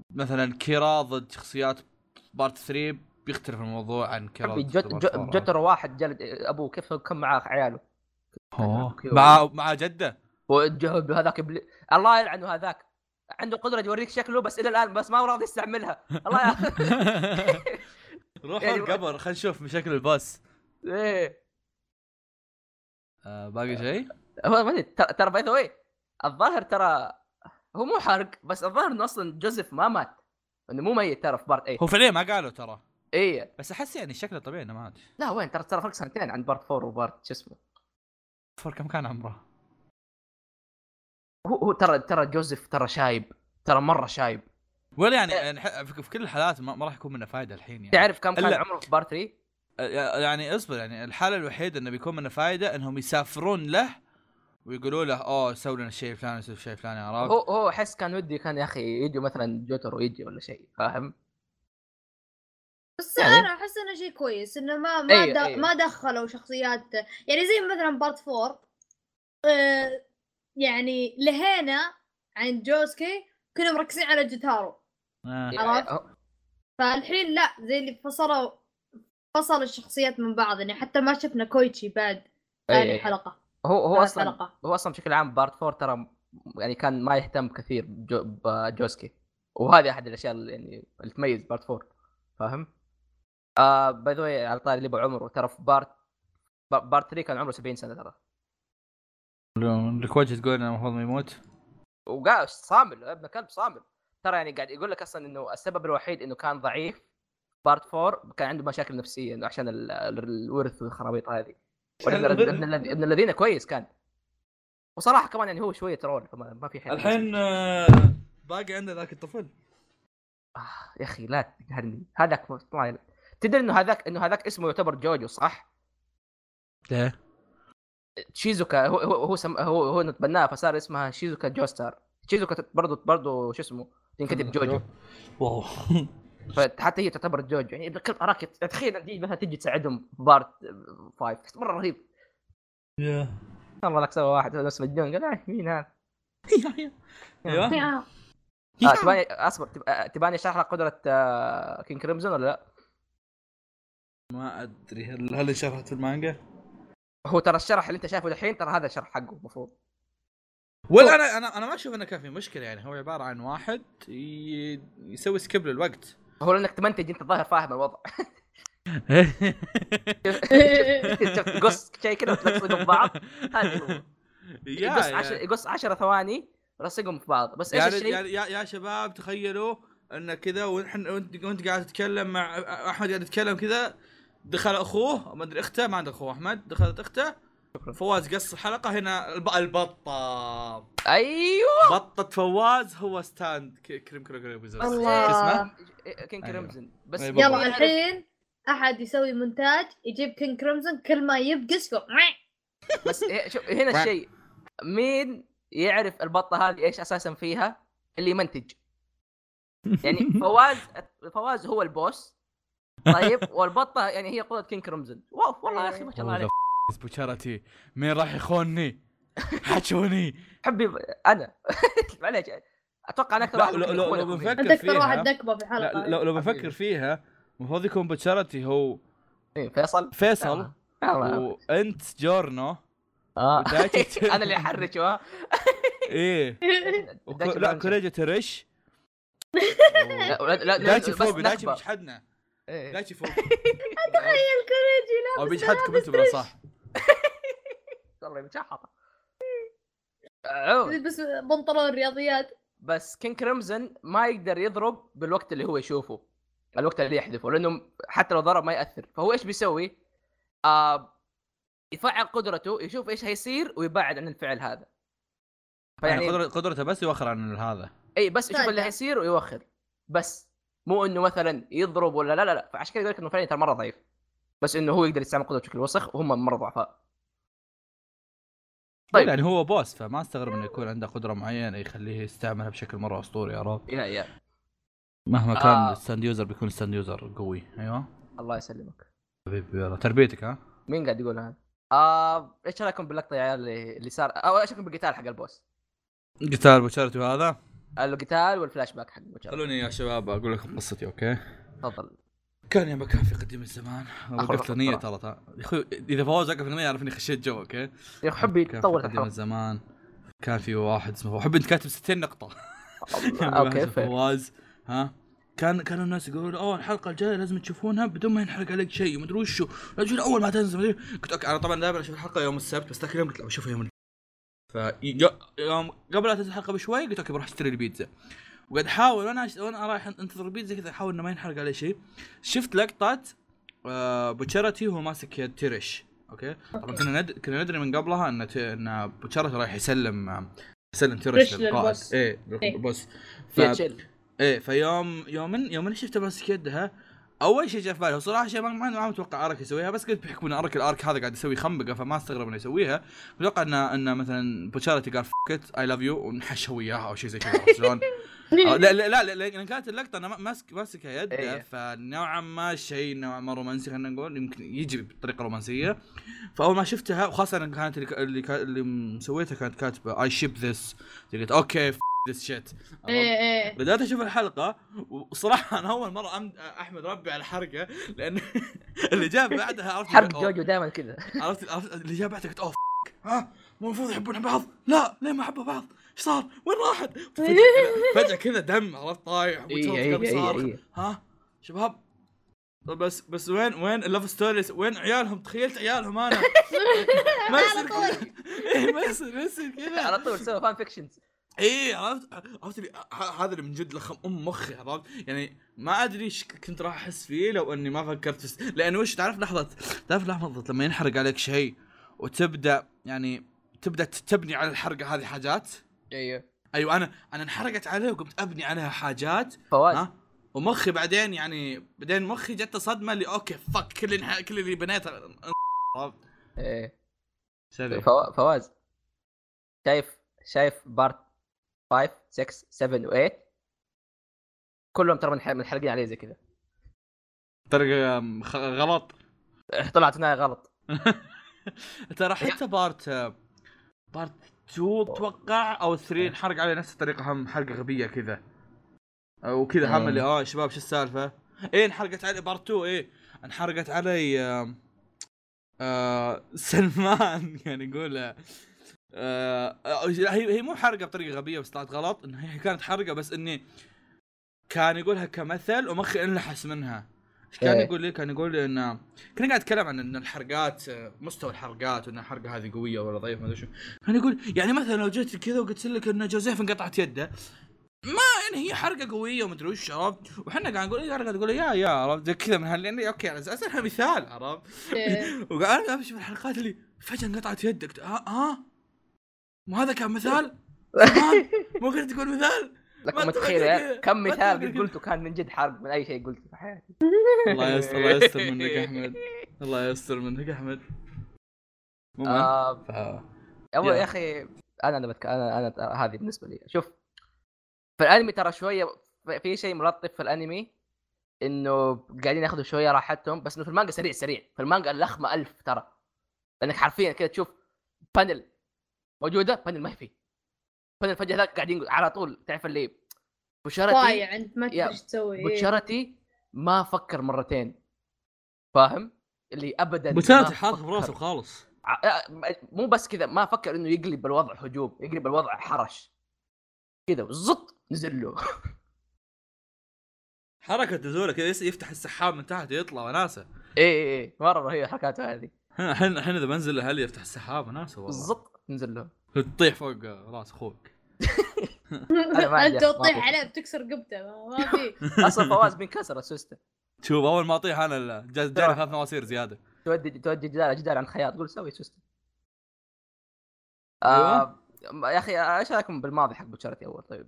مثلا كيرا ضد شخصيات بارت 3 بيختلف الموضوع عن كيرا حبي ضد جوت بارت جو- 4. جوترو واحد جلد أبوه كيف كم معاه عياله. مع مع جده. وجهد هذاك إبلي... الله يلعنه هذاك. عنده قدرة يوريك شكله بس إلى الآن بس ما هو راضي يستعملها. الله يا روحوا يعني- القبر خلينا نشوف بشكل البوس إيه. آه باقي شيء؟ هو ما أدري، ترى ترى by the way الظاهر ترى هو مو حرق بس الظاهر إنه أصلا جوزيف ما مات. إنه مو ميت ترى في part 8 هو فعليا ما قالوا ترى. إيه. بس أحس يعني شكله طبيعي إنه مات لا وين؟ ترى ترى فرق سنتين عن part 4 و part شو اسمه؟ four كم كان عمره؟ هو هو ترى ترى جوزيف ترى شايب ترى مرة شايب. ولا يعني يعني ح- في كل الحالات ما راح يكون منه فائده الحين يعني. تعرف كم كان عمره في part 3 يعني اصبر يعني الحالة الوحيدة إنه بيكون منه فائده إنهم يسافرون له ويقولوا له أوه سوي لنا الشيء الفلاني سوي الشيء الفلاني عرفت؟ هو هو أحس كان ودي كان يا أخي يجي مثلا جوتارو يجي ولا شيء فاهم بس يعني- أنا أحس إنه شيء كويس إنه ما ما أيوة، د- أيوة. ما دخلوا شخصيات يعني زي مثلا part 4 آه يعني لهينا عن جوسكي كنا مركزين على جوتارو آه. عرفت؟ فالحين لا زي اللي فصلوا فصل الشخصيات من بعض يعني حتى ما شفنا كويتشي بعد أي- ثاني أي. حلقة هو هو أصلا حلقة هو أصلا بشكل عام part 4 ترى يعني كان ما يهتم كثير بجو بجوسكي وهذه أحد الأشياء اللي يعني اللي تميز part 4 فاهم؟ آه by the way على طاري اللي ابو عمره ترى في part part 3 كان عمره 70 سنة ترى. لك وجه تقول إنه المفروض ما يموت؟ وقال صامل ابن كلب صامل. ترى يعني قاعد يقول لك أصلا إنه السبب الوحيد إنه كان ضعيف بارت 4 كان عنده مشاكل نفسية إنه عشان ال- ال- الورث والخرابيط هذه. ابن ابن الذي- ابن الذين كويس كان. وصراحة كمان يعني هو شوية ترول فما ما في حد الحين آه، باقي عندنا ذاك الطفل. آه يا أخي لا تقهرني. هذاك تدري إنه هذاك إنه هذاك اسمه يعتبر جوجو صح؟ ليه؟ شيزوكا هو هو هو, سم... هو, هو نتبناها فصار اسمها شيزوكا جوستار شيزوكا برضو برضو شو اسمه؟ تنكتب جوجو. واو. فحتى هي تعتبر جوجو يعني أراك تخيل دي مثلا تجي تساعدهم part 5 مرة رهيب. يا والله لك سوى واحد نفس مجنون قال آه مين هذا؟ أيوه. يا. آه تباني أصبر. تب... آه، تباني اشرح لك قدرة آه كينج كريمزون ولا لا؟ ما أدري. هل هل انشرحت في المانجا؟ هو ترى الشرح اللي أنت شايفه الحين ترى هذا الشرح حقه المفروض. ولا أنا أنا أنا ما أشوف إنه كان في مشكلة يعني هو عبارة عن واحد. يسوي سكيب للوقت. هو لأنك تمنتج أنت ظاهر فاهم الوضع. شفت تقص شيء كذا وتلصقهم في بعض هذا يقص يا- 10 يقص 10 ثواني رصقهم في بعض. بس إيش يعني الشيء؟ يعني يا, يا شباب تخيلوا أن كذا ونحن وانت وأنت قاعد تتكلم مع أحمد قاعد يتكلم كذا دخل أخوه ما أدري أخته ما عنده أخوه أحمد دخلت أخته فواز قص الحلقة هنا الب... البطة أيوه بطة فواز هو ستاند ك- كريم كريم كريم الله. اسمه؟ كين أيوة. كريمزن بس أيوة. يلا. الحين أحد يسوي مونتاج يجيب كينج كريمزون كل ما يبقس. بس إيه- شوف هنا الشيء مين يعرف البطة هذه إيش أساسا فيها؟ اللي يمنتج يعني فواز فواز هو البوس طيب والبطة يعني هي قوه كين كريمزن واو والله يا أخي ما شاء الله عليك بوشارتي مين راح يخونني؟ حشوني حبي أنا معليش أتوقع أنا أكثر لا واحد لو لو, لو فيه. بنفكر انت أكثر واحد دكبه في لا الحلقة لو لو. بفكر فيها المفروض يكون بوشارتي هو إيه، فيصل فيصل آه. آه. وأنت جورنو آه ودايتشي- أنا اللي احرجه ها إيه لا. كوريجا ترش لا لا لا دايتشي فوق دايتشي. بيجحدنا إيه. دايتشي فوق تخيل كوريجي أو لابس بيجحدكم أنتم بلا صح والله متشحطه عود بس بنطلون رياضيات بس كين كريمزن ما يقدر يضرب بالوقت اللي هو يشوفه الوقت اللي يحذفه لأنه حتى لو ضرب ما يأثر. فهو إيش بيسوي؟ آه يفعل قدرته يشوف إيش هيصير ويبعد عن الفعل هذا. يعني فيعني قدرته بس يوخر عن هذا. إي بس يشوف اللي. هيصير ويوخر بس مو إنه مثلا يضرب ولا لا لا لا. فعشان كذا يقول لك إنه فعلا ترى مرة ضعيف. بس إنه هو يقدر يستعمل قدرته بشكل وسخ وهم مرة ضعفاء. طيب. يعني هو بوس فما استغرب إنه يكون عنده قدرة معينة يخليه يستعملها بشكل مرة أسطوري عرفت يا يا. مهما كان آه. ال stand user بيكون stand user قوي. أيوه. الله يسلمك. حبيبي يلا. تربيتك ها؟ مين قاعد يقول هذا؟ آه إيش رأيكم باللقطة يا عيال اللي صار؟ أو إيش رأيكم بالقتال حق ال boss؟ قتال بوشارتي وهذا؟ القتال والفلاش باك حق بوتشارتي خلوني يا شباب أقول لكم قصتي okay؟ تفضل. كان يا مكان في قديم الزمان. وقفت اغنيه بسرعة. ترى يا أخوي إذا فواز وقف اغنيه أعرف إني خشيت جو okay يا أخي حبي تطول قديم الزمان. كان في واحد اسمه حب أنت كاتب 60 نقطة. okay فواز ها. كان كانوا الناس يقولون أوه الحلقة الجاية لازم تشوفونها بدون ما ينحرق عليك شيء. ومدري وشو. أول ما تنزل قلت okay أنا طبعا دائما أشوف الحلقة يوم السبت بس ذاك اليوم قلت لا بشوفها يوم ف يوم قبل لا تنزل الحلقة بشوي قلت okay بروح أشتري البيتزا. وقاعد أحاول وأنا. وأنا رايح أنتظر البيتزا كذا أحاول إنه ما ينحرق علي شيء شفت لقطه آه بوتشارتي وهو ماسك يد تيرش okay طبعا كنا ند... كنا ندري من قبلها إن ت... إن بوتشارتي رايح يسلم آه، يسلم تيرش للقائد للبوس. إيه إيه. للبوس ف... إيه فيوم يوم يوم شفته ماسك يدها أول شيء جاء في بالي صراحة شيء ما ما متوقع أرك يسويها بس قلت بحكم إن أرك الأرك هذا قاعد يسوي خنبقة فما أستغرب إنه يسويها أتوقع ان إن مثلا بوتشارتي قال فكت اي لاف يو ونحش هو اياها أو شيء زي كذا شلون؟ لا لا لا لا- لأن كانت اللقطة أنا ماسك ماسك يده إيه. فنوعا ما شيء نوعا ما رومانسي خلينا نقول يمكن يجي بطريقة رومانسية. فأول ما شفتها وخاصة إن كانت اللي اللي, كا- اللي مسويتها كانت كاتبة I ship this قلت أوكي this shit إيه إيه. بدأت أشوف الحلقة وصراحة أنا أول مرة أمد أحمد ربي على حرقه لأن اللي جاء بعدها عرفت حرق جوجو دائما كذا. عرفت اللي جاء بعدها قلت أوه ها مو المفروض يحبون بعض؟ لا ليه ما حبوا بعض؟ إيش صار؟ وين راحت فجأة كذا- دم عرفت؟ طايح إيه، إيه، إيه، صار. ها؟ شباب. بس بس وين وين ال love stories وين عيالهم؟ تخيلت عيالهم أنا. ما يصير كذا. إيه، ما يصير ما يصير كذا. على طول سوى fan fictions إيه عرفت؟ عرفت هذا اللي من جد لخم أم مخي عرفت؟ يعني ما أدري إيش كنت راح أحس فيه لو إني ما فكرت. لأن وش تعرف لحظه تعرف لحظة لما ينحرق عليك شيء وتبدأ يعني تبدأ تبني على الحرقة هذه حاجات؟ أيوه. أيوه أنا أنا انحرقت عليه وقمت أبني عليها حاجات. فواز. ها؟ ومخي بعدين يعني بعدين مخي جت صدمه اللي أوكي فك كل اللي كل اللي بنيته؟ إيه. فواز شايف شايف بارت 5 6 7 و8 كلهم ترى منح- منحرقين عليه زي كذا. طريقه غلط. طلعت نهايه غلط. ترى حتى بارت بارت 2 أتوقع أو 3 انحرق عليه نفس الطريقة هم حرقة غبية كذا وكذا هم مم. اللي آه شباب شو السالفة؟ إيه انحرقت علي بارت 2 إيه انحرقت علي آه آه سلمان يعني يقول آه آه هي هي مو حرقة بطريقة غبية بس طلعت غلط انها هي كانت حرقة بس إني كان يقولها كمثل ومخي انلحس منها إيش كان إيه. يقول لي؟ كان يقول لي انه كنا قاعد اتكلم عن إن الحرقات آه، مستوى الحرقات وإن الحرقة هذه قوية ولا ضعيفة ما أدري شو كان يقول يعني مثلا لو جيت كذا وقلت لك إن جوزيف انقطعت يده ما يعني هي حرقة قوية ومدري وش عرفت وحنا قاعد نقول قاعد تقول يا يا عرفت كذا من هال يعني أوكي على أساس انها مثال عرفت إيه. وقاعد أمشي في الحلقات اللي فجأة انقطعت يدك ها ها مو هذا كان مثال؟ مو كنت تقول مثال؟ لكم متخيل. كم مثال. قلته كان من جد حرق من أي شيء قلته في حياتي الله يستر الله يستر منك يا أحمد الله يستر منك يا أحمد؟ آه اول يا. أخي أنا أنا بتك... أنا أنا هذه بالنسبة لي شوف في الأنمي ترى شوية في شيء ملطف في الأنمي إنه قاعدين ياخذوا شوية راحتهم بس إنه في المانجا سريع سريع في المانجا اللخمه ألف ترى لأنك حرفيا كذا تشوف panel موجودة panel ما هي panel فجأة ذاك قاعدين على طول تعرف اللي بشارتي؟ ضايع أنت ما تدري إيش تسوي. إيه. بشارتي ما فكر مرتين. فاهم؟ اللي ابدا بوتانتي ما حاط فكر. براسه خالص مو بس كذا ما فكر إنه يقلب الوضع هجوم يقلب الوضع حرش. كذا زط نزل له. حركة نزوله كذا يفتح السحاب من تحت ويطلع وناسة. اي اي اي مرة رهيبة حركاته هذه. الحين الحين إذا بنزل هل يفتح السحاب وناسة والله. بالضبط نزل له. تطيح فوق راس أخوك. أنت تطيح. عليه بتكسر قبته. ما ما في. أصلا فواز بينكسر السوسته شوف أول ما أطيح أنا جاني ثلاث مواسير زيادة. تودي تودي جدار جدار عند خياط. تقول سوي سوسته أيوة. آه يا أخي إيش رأيكم بالماضي حق بوتشارتي أول؟ طيب؟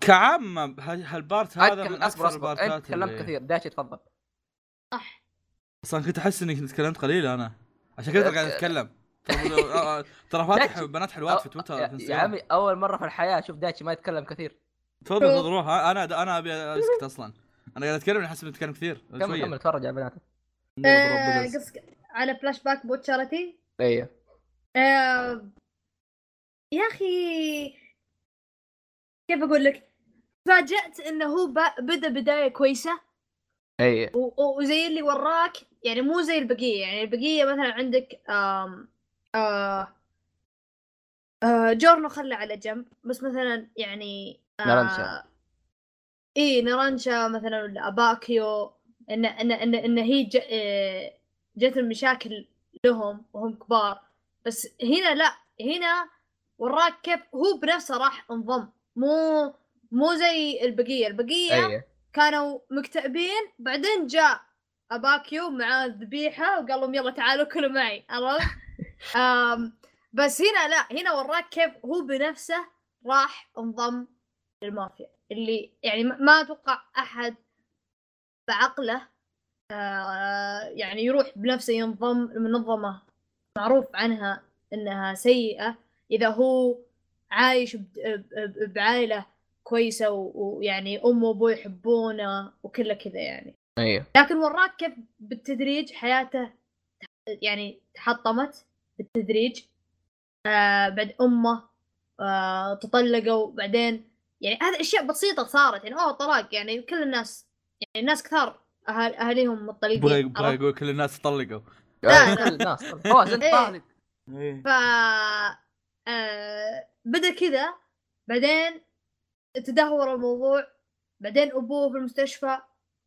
كعامة هالبارت هذا من أكثر أصبر انت البارتات تكلمت كثير. داشي تفضل. صح. أصلا كنت أحس إني كنت تكلمت قليل أنا. عشان كذا قاعد أتكلم. ترى آه، آه، ترى فاتح داشي. بنات حلوات في تويتر يا. عمي أول مرة في الحياة أشوف داشي ما يتكلم كثير. تفضل تفضل روح. أنا أنا أبي أسكت أصلا. أنا قاعد أتكلم احس إني اتكلم كثير. كمل. كمل تفرج على بناتك قصدك على فلاش باك بوتشارتي أيوه آه، يا أخي كيف أقول لك؟ تفاجأت إنه هو ب- بدا بداية كويسة. أيوه وزي اللي وراك يعني مو زي البقية. يعني البقية مثلا عندك آم آه آه جورنو خلى على جنب بس مثلا يعني آه نارانشا. اي نارانشا مثلا ولا أباكيو إن إن إن, إن هي ج... آه، جت المشاكل لهم وهم كبار. بس هنا لا هنا وراك كيف هو بنفسه راح انضم. مو مو زي البقية. البقية أيوه. كانوا مكتئبين بعدين جاء اباكيو مع الذبيحة وقال لهم يلا تعالوا كلوا معي عرفت؟ بس هنا لا هنا وراك كيف هو بنفسه راح انضم للمافيا اللي يعني ما أتوقع أحد بعقله آه، يعني يروح بنفسه ينضم لمنظمه معروف عنها إنها سيئة إذا هو عايش بعائلة كويسة ويعني أمه وأبوه يحبونه وكله كذا يعني أيوه. لكن وراك كيف بالتدريج حياته يعني تحطمت بالتدريج. آه بعد أمه آه تطلقوا بعدين يعني هذه أشياء بسيطة صارت. يعني أوه طلاق. يعني كل الناس يعني الناس كثار أهل أهاليهم مطلقين بغى؟ يقول كل الناس طلقوا. لا، كل الناس إيه. طالق. ف آه بدأ كذا. بعدين تدهور الموضوع. بعدين أبوه في المستشفى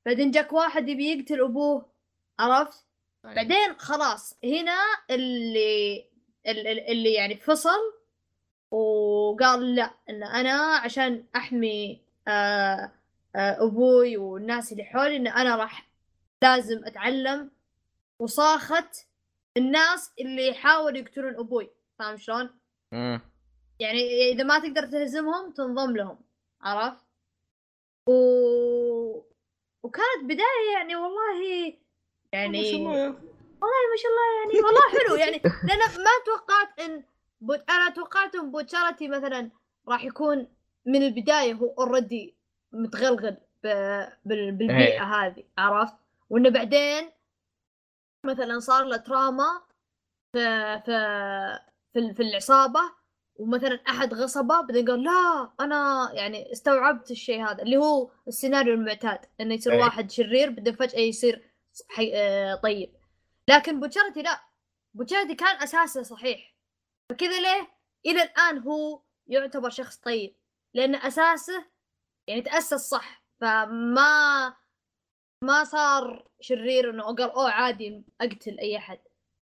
بعدين جاك واحد يبي يقتل أبوه عرفت بعدين خلاص هنا اللي ال- ال- اللي يعني فصل وقال لا إن أنا عشان أحمي آه آه أبوي والناس اللي حولي إن أنا راح لازم أتعلم وصاخت الناس اللي يحاولوا يقتلون أبوي فاهم شلون؟ مم. يعني إذا ما تقدر تهزمهم تنضم لهم عرفت؟ و... وكانت بداية يعني والله يعني ما شاء الله والله ما شاء الله يعني والله حلو يعني. لأن ما توقعت إن بوت... أنا توقعت إن بوتشارتي مثلا راح يكون من البداية هو already متغلغل ب... بال... بالبيئة إيه. هذه عرفت؟ وإنه بعدين مثلا صار له trauma في في في العصابة. ومثلا أحد غصبه بعدين قال لا أنا يعني استوعبت الشيء هذا اللي هو السيناريو المعتاد إنه يصير إيه. واحد شرير بعدين فجأة يصير حي... آه طيب. لكن بوتشارتي لا بوتشارتي كان أساسه صحيح. فكذا ليه؟ إلى الآن هو يعتبر شخص طيب لأن أساسه يعني تأسس صح. فما ما صار شرير إنه قال أوه عادي أقتل أي أحد.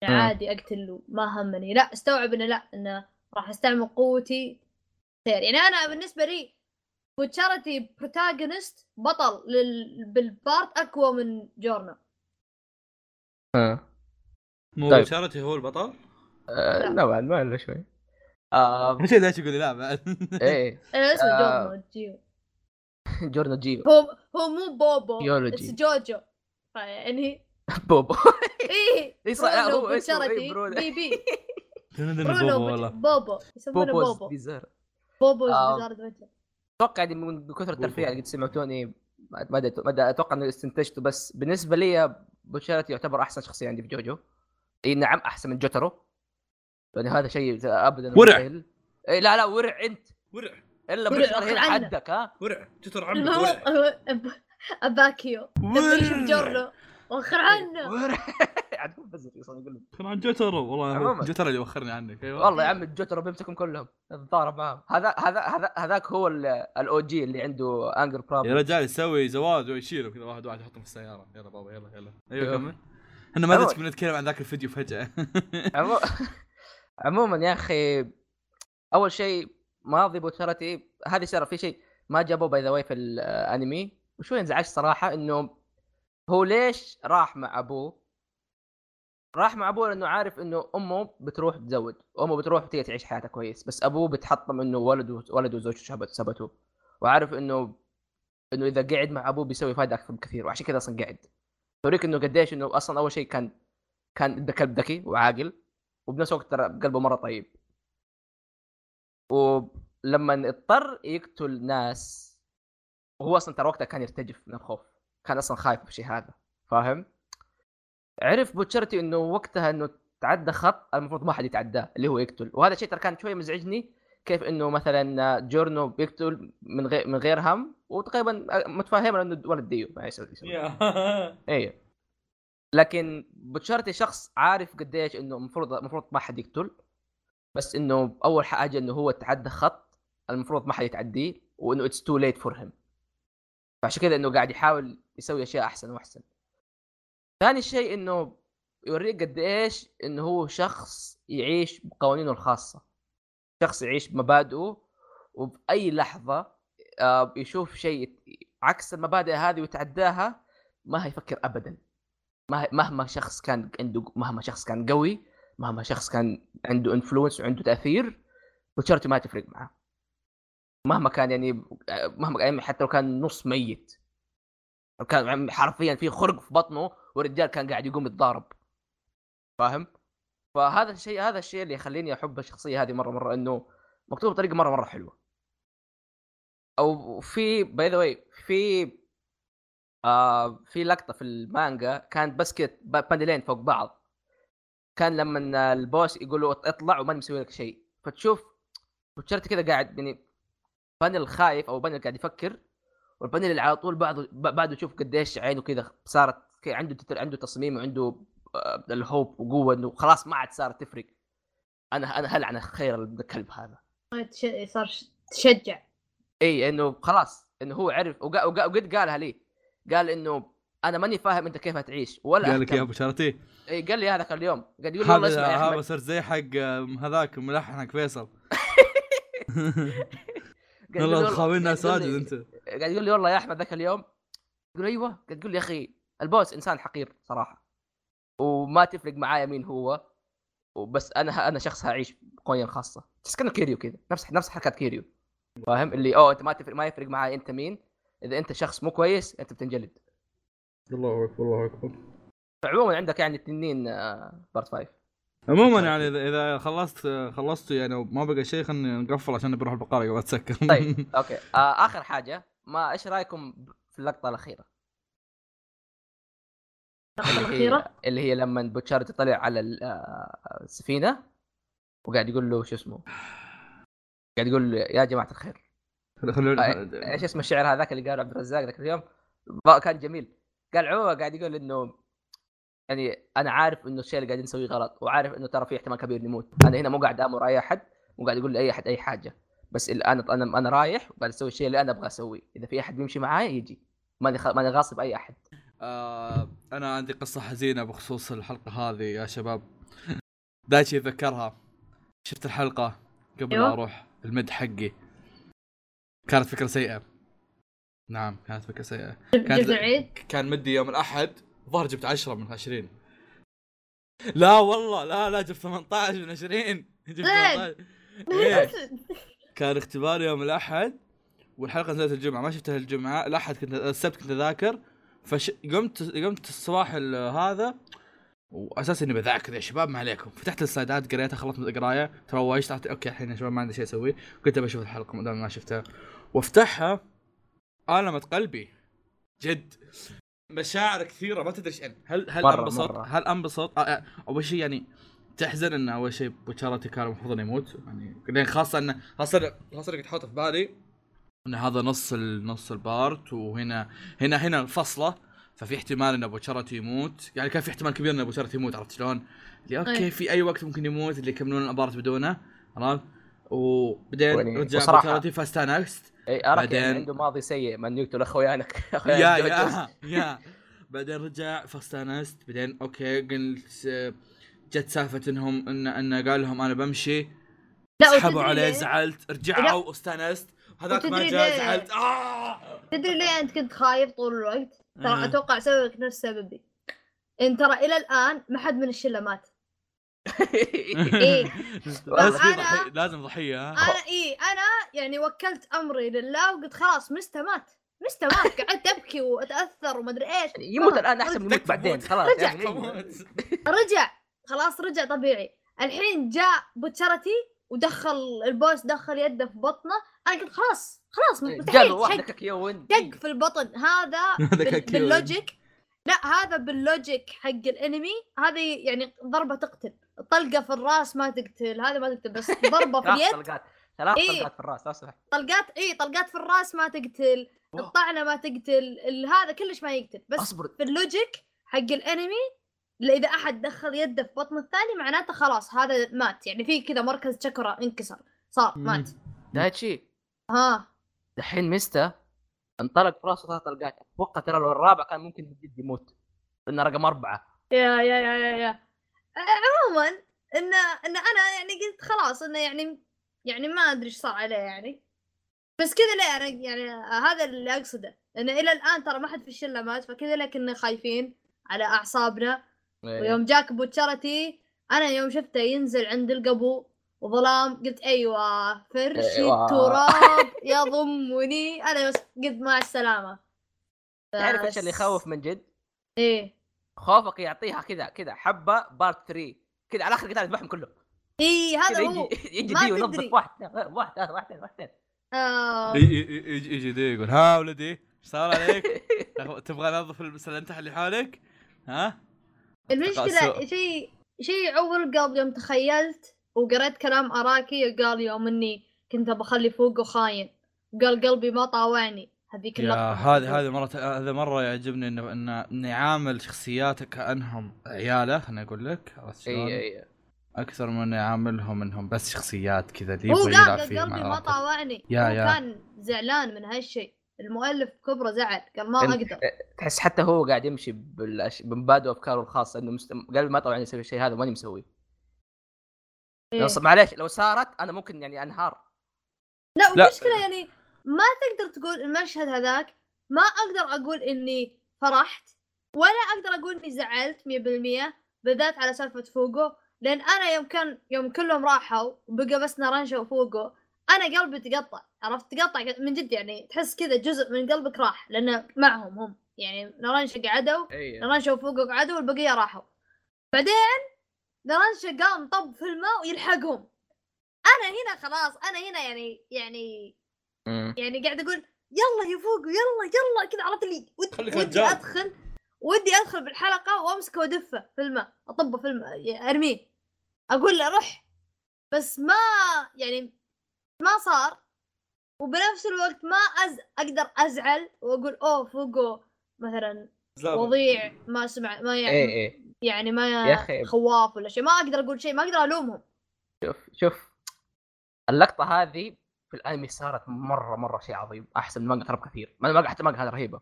عادي اقتل ما همني. لا استوعب إنه لا إنه راح أستعمل قوتي خير يعني أنا بالنسبة لي بوتشارتي protagonist بطل لل... بالبارت أقوى من جورنو آه. مو طيب. شارتي هو البطل؟ آه، نوعا ما الا شوي آه مش ليش تقول لي لا بعد إيه أنا اسمه آه. جورنا جيو جورنا جيو هو هو مو بوبو يولوجي. جوجو يعني بوبو إيه إيه صح، لا، برونو هو اسمه إيه، بوتشارتي. بي بي بوبو والله. بوبو. يسمونه بوبو بيزار. بوبو آه. وزارة وجه أتوقع يعني من كثر الترفيه اللي قد سمعتوني ما ما أدري- ما أدري، أتوقع إنه استنتجته بس بالنسبة لي بوشارتي يعتبر أحسن شخصية عندي في جوجو. إي نعم أحسن من جوترو. يعني هذا شيء ابدا ورع. إيه لا لا ورع أنت. ورع. إلا ورع، أخر هنا. حدك ها؟ ورع. جتر عمك ورع. أباكيو. جورنو وخر عنه هو بزر يصير يقول كان عن جوترو. والله. جوترو اللي وخرني عنك. أيوه. والله يا عم الجوترو بيمسكهم كلهم تضارب معاهم. هذا هذا هذا هذاك هو الاو جي اللي عنده انجر يا بروبلم رجال يسوي زواج ويشيله كذا واحد واحد يحطهم في السيارة. يلا بابا يلا يلا. أيوه. كمل. إحنا ما. ادري بنتكلم عن ذاك الفيديو فجأة. عمو... عموما يا أخي أول شيء ماضي بوتشارتي هذه سر في شيء ما جابوه by the way في الانمي وشوي انزعجت صراحة إنه هو ليش راح مع أبوه؟ راح مع أبوه لأنه عارف إنه أمه بتروح تتزوج امه بتروح تيجي تعيش حياتها كويس بس أبوه بتحطم إنه ولده ولده وزوجته سبته وعارف انه إنه إذا قعد مع أبوه بيسوي فائده أكثر بكثير وعشان كذا أصلا قعد. توريك إنه قديش إنه أصلا أول شيء كان كان كلب ذكي وعاقل وبنفس الوقت ترى قلبه مرة طيب. ولما اضطر يقتل ناس وهو أصلا ترى وقتها كان يرتجف من الخوف. كان أصلا خايف بالشيء هذا فاهم؟ عرف بوتشرتي إنه وقتها إنه تعدى خط المفروض ما حد يتعداه اللي هو يقتل. وهذا الشيء ترى كان شوية مزعجني كيف إنه مثلا جورنو بيقتل من غير من غير هم وتقريبا متفاهم إنه ولد ديو ما يسوي. إيه. لكن بوتشارتي شخص عارف قديش إنه المفروض المفروض ما حد يقتل بس إنه أول حاجة إنه هو تعدى خط المفروض ما حد يتعديه وإنه it's too late for him فعشان كذا إنه قاعد يحاول يسوي أشياء أحسن وأحسن. ثاني شيء إنه يوريك قد إيش إنه هو شخص يعيش بقوانينه الخاصة. شخص يعيش بمبادئه وبأي لحظة آه، يشوف شيء عكس المبادئ هذه ويتعداها ما هيفكر ابدا. مه- مهما شخص كان عنده مهما شخص كان قوي مهما شخص كان عنده influence وعنده تأثير بوتشارتي ما تفرق معاه. مهما كان يعني مهما يعني حتى لو كان نص ميت. كان حرفيا في خرق في بطنه والرجال كان قاعد يقوم يتضارب. فاهم؟ فهذا الشيء هذا الشيء اللي يخليني أحب الشخصية هذه مرة مرة إنه مكتوب بطريقة مرة مرة حلوة. أو في by the way في آه في لقطة في المانجا كانت بس كده بانلين فوق بعض. كان لما ال boss يقول له اطلع وما مسوي لك شيء. فتشوف بوتشارتي كذا قاعد يعني panel خايف أو panel قاعد يفكر وال panel اللي على طول بعده بعده يشوف قديش عينه كذا صارت كي عنده تتر عنده تصميم وعنده آه، الهوب وقوة إنه خلاص ما عاد صارت تفرق. أنا أنا هلعن خير الكلب هذا؟ صار تشجع. إي إنه خلاص إنه هو عرف وقا- وقا- وقد قالها لي. قال إنه أنا ماني فاهم أنت كيف هتعيش ولا قال لك يا. أبو شرطي. إيه، قال لي هذاك اليوم. قاعد يقول لي والله اسمع هذا يا هذا احمد صار زي حق آه، هذاك ملحن حق فيصل. والله خاوينا ساجد لي- أنت. قاعد يقول لي والله يا أحمد ذاك اليوم. يقول أيوه قاعد يقول لي يا أخي ال boss إنسان حقير صراحة. وما تفرق معايا مين هو وبس أنا أنا شخص هعيش بقوانين خاصة. بس كأنه كيريو كذا. نفس نفس حركات كيريو. فاهم؟ اللي أوه أنت ما تفرق ما يفرق معاي أنت مين. إذا أنت شخص مو كويس أنت بتنجلد. الله أكبر الله أكبر. فعموما عندك يعني تنين part 5 عموما يعني اذا إذا خلصت خلصت يعني ما بقى شيء خلينا نقفل عشان بروح البقره قبل تسكر. طيب okay. آه آخر حاجة ما إيش رأيكم في اللقطة الأخيرة؟ هي الأخيرة؟ اللي هي لما بوتشارتي طلع على آه، السفينة وقاعد يقول له شو اسمه؟ قاعد يقول له يا جماعة الخير. آه، إيش اسم الشعر هذاك اللي قاله عبد الرزاق ذاك اليوم؟ كان جميل. قال عموما قاعد يقول إنه يعني أنا عارف إنه الشيء اللي قاعدين نسويه غلط وعارف إنه ترى في احتمال كبير نموت أنا هنا مو قاعد أمر أي أحد مو قاعد أقول لاي أحد أي حاجة. بس اللي أنا أنا أنا رايح وقاعد أسوي الشيء اللي أنا أبغى أسويه. إذا في أحد بيمشي معايا يجي. ماني خ... ماني غاصب أي أحد. آه أنا عندي قصة حزينة بخصوص الحلقة هذه يا شباب. دايتشي يتذكرها شفت الحلقة؟ قبل. لا أروح. المد حقي. كانت فكرة سيئة. نعم كانت فكرة سيئة. كانت كان مدي يوم الأحد. ظهر جبت 10 من 20 لا والله لا لا جبت 18 من 20 جبت 18 إيه. كان اختبار يوم الأحد والحلقة نزلت الجمعة ما شفتها الجمعة الأحد كنت السبت كنت أذاكر. فش قمت قمت الصباح ال- هذا واساس إني بذاكر يا شباب ما عليكم. فتحت السلايدات قريتها خلصت من القراية تروشت قلت okay الحين يا شباب ما عندي شيء اسويه قلت بشوف الحلقة ما دام ما شفتها. وافتحها المت قلبي جد. مشاعر كثيرة ما تدري إيش هل هل مرة- أنبسط؟ مرة. هل أنبسط؟ آه، آه، أول شيء يعني تحزن انه أول شيء بوتشارتي كان المفروض إنه يموت. يعني خاصة انه خاصة خاصة انك تحط في بالي. إن هذا نص نص ال part وهنا هنا هنا الفصلة. ففي احتمال إن بوتشارتي يموت. يعني كان في احتمال كبير إن بوتشارتي يموت عرفت شلون؟ اللي okay أي. في أي وقت ممكن يموت اللي يكملون ال part بدونه عرفت؟ وبعدين رجع بوتشارتي فاستانست إي أراك بعدين- يعني عنده ماضي سيء من يقتل اخوانك يا يا يا. بعدين رجع فاستانست بعدين okay قلت آه، جت سالفة إنهم إن ان قال لهم أنا بمشي. لا سحبوا عليه ليه؟ زعلت رجعوا واستانست. هذاك ما جاء؟ زعلت. آه! تدري ليه أنت كنت خايف طول الوقت؟ آه. ترى أتوقع أسوي لك نفس سببي. إن ترى إلى الآن ما حد من الشلة مات. إيه. لازم ضحية لازم ضحية ها؟ أنا اي أنا يعني وكلت أمري لله وقلت خلاص مستا مات مستا مات قعدت أبكي وأتأثر ومدري إيش. يموت الآن أحسن من بعدين. خلاص رجع. يعني. رجع. خلاص رجع طبيعي. الحين جاء بوتشارتي ودخل ال boss دخل يده في بطنه. أنا قلت خلاص خلاص جاب مستحيل دق في البطن. هذا. بال logic. لا هذا بال logic حق الأنمي. هذه يعني ضربة تقتل. طلقة في الراس ما تقتل هذا ما تقتل بس ضربة في ثلاث اليد. طلقات ثلاث إيه. طلقات في الراس لو سمحت طلقات اي طلقات في الراس ما تقتل. الطعنة ما تقتل هذا كلش ما يقتل. بس أصبر. في ال logic حق الأنمي اذا أحد دخل يده في بطن الثاني معناته خلاص هذا مات. يعني في كذا مركز شكرا انكسر. صار. مات. دايتشي. ها. دحين ميستا انطلق في راسه ثلاث طلقات. أتوقع ترى لو الرابع كان ممكن بجد يموت. لأنه رقم أربعة. يا يا يا يا يا. عموما ان إن أنا يعني قلت خلاص إنه يعني يعني ما أدري إيش صار عليه يعني بس كذا ليه أنا يعني هذا اللي أقصده انه إلى الآن ترى ما حد في الشلة مات فكذا ليه كنا خايفين على أعصابنا إيه. ويوم جاك بوتشارتي أنا يوم شفته ينزل عند القبو وظلام قلت أيوه فرش أيوة. التراب يضمني أنا بس قلت مع السلامة تعرف إيش اللي يخوف من جد؟ إيه خوفك يعطيها كذا كذا حبة بارت 3 كذا على آخر قتال يذبحهم كلهم إيه هذا هو يجي يجي دي وينظف. واحد واحد واحد واحد واحد آه يجي دي يقول ها ولدي إيش صار عليك؟ تبغى انظف المسله اللي حالك؟ ها؟ المشكلة سوء. شيء شيء يعور القلب يوم تخيلت وقريت كلام أراكي قال يوم إني كنت بخلي فوقه خاين قال قلبي ما طاوعني هذيك يا اللقطة هذه هذه مره هذا مرة يعجبني انه انه يعامل شخصياته كأنهم عيالة خليني أقول لك عرفت شلون؟ إي إي أكثر من انه يعاملهم إنهم بس شخصيات كذا اللي هو يبغى يلعب فيهم قلبي ما. طاوعني يا- هو يا. كان زعلان من هالشيء المؤلف كبره زعل قال ما أقدر تحس حتى هو قاعد يمشي بالأش... بمبادئ وافكاره الخاصة إنه مست... قال ما طبعا يسوي الشيء هذا ماني مسويه إيه. لو معليش لو صارت أنا ممكن يعني أنهار لا لا. والمشكلة يعني ما تقدر تقول المشهد هذاك ما أقدر أقول إني فرحت ولا أقدر أقول إني زعلت 100% بالذات على سالفة فوقو لأن أنا يوم كان يوم كلهم راحوا وبقى بس نارنجا وفوقو أنا قلبي تقطع عرفت؟ تقطع من جد يعني تحس كذا جزء من قلبك راح لأنه معهم هم يعني نارنجا قعدوا اي نارنجا وفوقو قعدوا والبقية راحوا. بعدين نارنجا قام طب في الماء ويلحقهم. أنا هنا خلاص أنا هنا يعني يعني يعني قاعد أقول يلا يا فوق يلا يلا. كذا عرفت لي ود- ودي. أدخل ودي أدخل بالحلقة وامسكه وأدفه في الماء أطبه في الماء يعني أرميه. أقول له رح بس ما يعني ما صار. وبنفس الوقت ما أز... أقدر أزعل وأقول أوه فوقه مثلا وضيع ما سمع ما يعني اي اي يعني ما. خواف ولا شيء. ما أقدر أقول شيء ما أقدر ألومهم. شوف شوف. اللقطة هذه في الأنمي صارت مرة مرة شيء عظيم أحسن من المانجا ترى بكثير. ما حتى المانجا هذه رهيبة.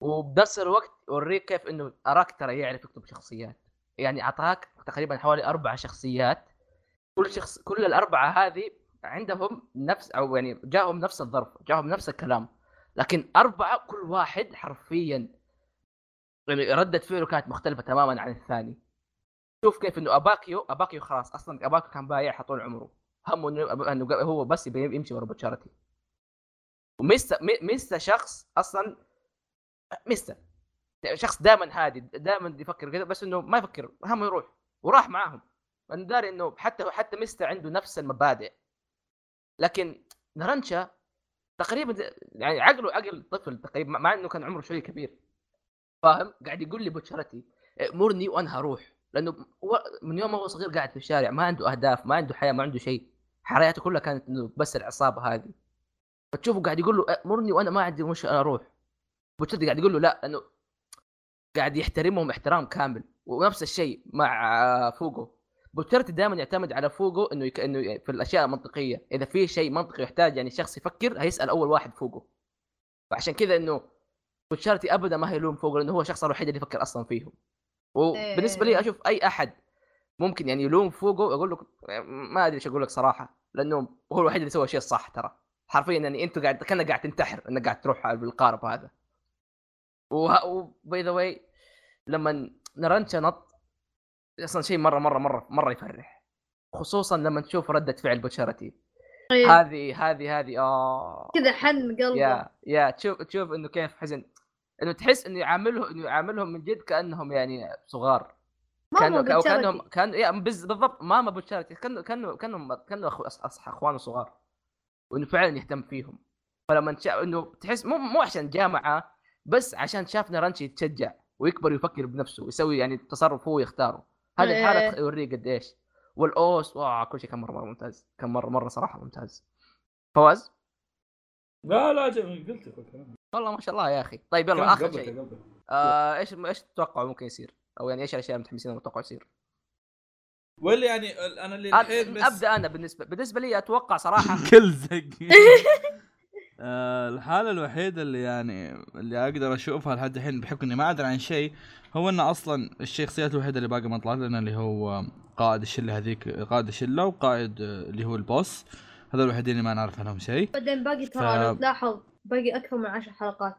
وبنفس الوقت يوريك كيف إنه أراك ترى يعرف يكتب شخصيات. يعني أعطاك تقريبا حوالي أربع شخصيات. كل شخص كل الأربعة هذه عندهم نفس أو يعني جاهم نفس الظرف جاهم نفس الكلام. لكن أربعة كل واحد حرفيا يعني ردة فعله كانت مختلفة تماما عن الثاني. شوف كيف إنه أباكيو أباكيو خلاص أصلا أباكيو كان بايع طول عمره همه أنه هو بس يمشي ورا بوتشارتي وميستا مي- ميستا شخص أصلا ميستا شخص دائما هادي دائما يفكر كذا بس إنه ما يفكر همه يروح. وراح معاهم. لأنه داري إنه حتى حتى ميستا عنده نفس المبادئ. لكن نرنشا تقريبا يعني عقله عقل طفل تقريبا مع إنه كان عمره شوي كبير. فاهم؟ قاعد يقول لي بتشارتي مرني وأنا هروح. لأنه من يوم هو صغير قاعد في الشارع ما عنده أهداف ما عنده حياة ما عنده شيء. حياته كلها كانت إنه بس العصابة هذه. فتشوفه قاعد يقول له مرني وأنا ما عندي مش أروح. بوتشارتي قاعد يقول له لا لأنه قاعد يحترمهم احترام كامل. ونفس الشيء مع فوجو. بوتشارتي دائما يعتمد على فوجو إنه يك... إنه في الأشياء المنطقية. إذا في شيء منطقي يحتاج يعني شخص يفكر هيسأل أول واحد فوجو. فعشان كذا إنه بوتشارتي ابدا ما هيلوم فوجو لأنه هو الشخص الوحيد اللي يفكر أصلا فيهم. وبالنسبة لي أشوف أي أحد ممكن يعني يلوم فوجو أقول لك ما أدري إيش أقول لك صراحة لأنه هو الوحيد اللي سوى الشيء الصح ترى. حرفيا يعني انت قاعد كأنك قاعد تنتحر إنك قاعد تروح بالقارب هذا. وباي the way لما نارانشا نط أصلا شيء مره مره مره مرة يفرح. خصوصا لما تشوف ردة فعل بوتشارتي إيه. هذه هذه هذه آه. كذا حن قلبه. يا يا تشوف تشوف إنه كيف حزن. إنه تحس إنه يعاملهم إنه يعاملهم من جد كأنهم يعني صغار. كانوا أو بتشارتي. كانهم كان يا بز- بالضبط. ماما بوتشارتي كانوا كانوا كانوا كانوا أخو... اخوانه صغار. وإنه فعلا يهتم فيهم. فلما شا... إنه تحس مو مو عشان جامعة بس عشان شافنا رانشي يتشجع ويكبر ويفكر بنفسه ويسوي يعني تصرف هو يختاره. هذه إيه. الحالة يوريك قديش. والأوس واو كل شيء كان مره مرة ممتاز. كان مره مرة صراحة ممتاز. فواز؟ لا لا جميل. قلت والله ما شاء الله يا أخي. طيب يلا آخر شيء. آه إيش إيش تتوقعوا ممكن يصير؟ أو يعني إيش الأشياء المتحمسين متوقع يصير واللي يعني أنا اللي الحين بس أبدأ أنا بالنسبة بالنسبة لي أتوقع صراحة. كل زق آه، الحالة الوحيدة اللي يعني اللي أقدر أشوفها لحد الحين بحكم إني ما أدري عن شيء هو إن أصلا الشخصيات الوحيدة اللي باقي ما طلعت لنا اللي هو قائد الشلة هذيك قائد الشلة وقائد اللي هو البوس. هذول الوحيدين اللي ما نعرف عنهم شيء. بعدين باقي ترى ف- لو تلاحظ باقي أكثر من عشر حلقات.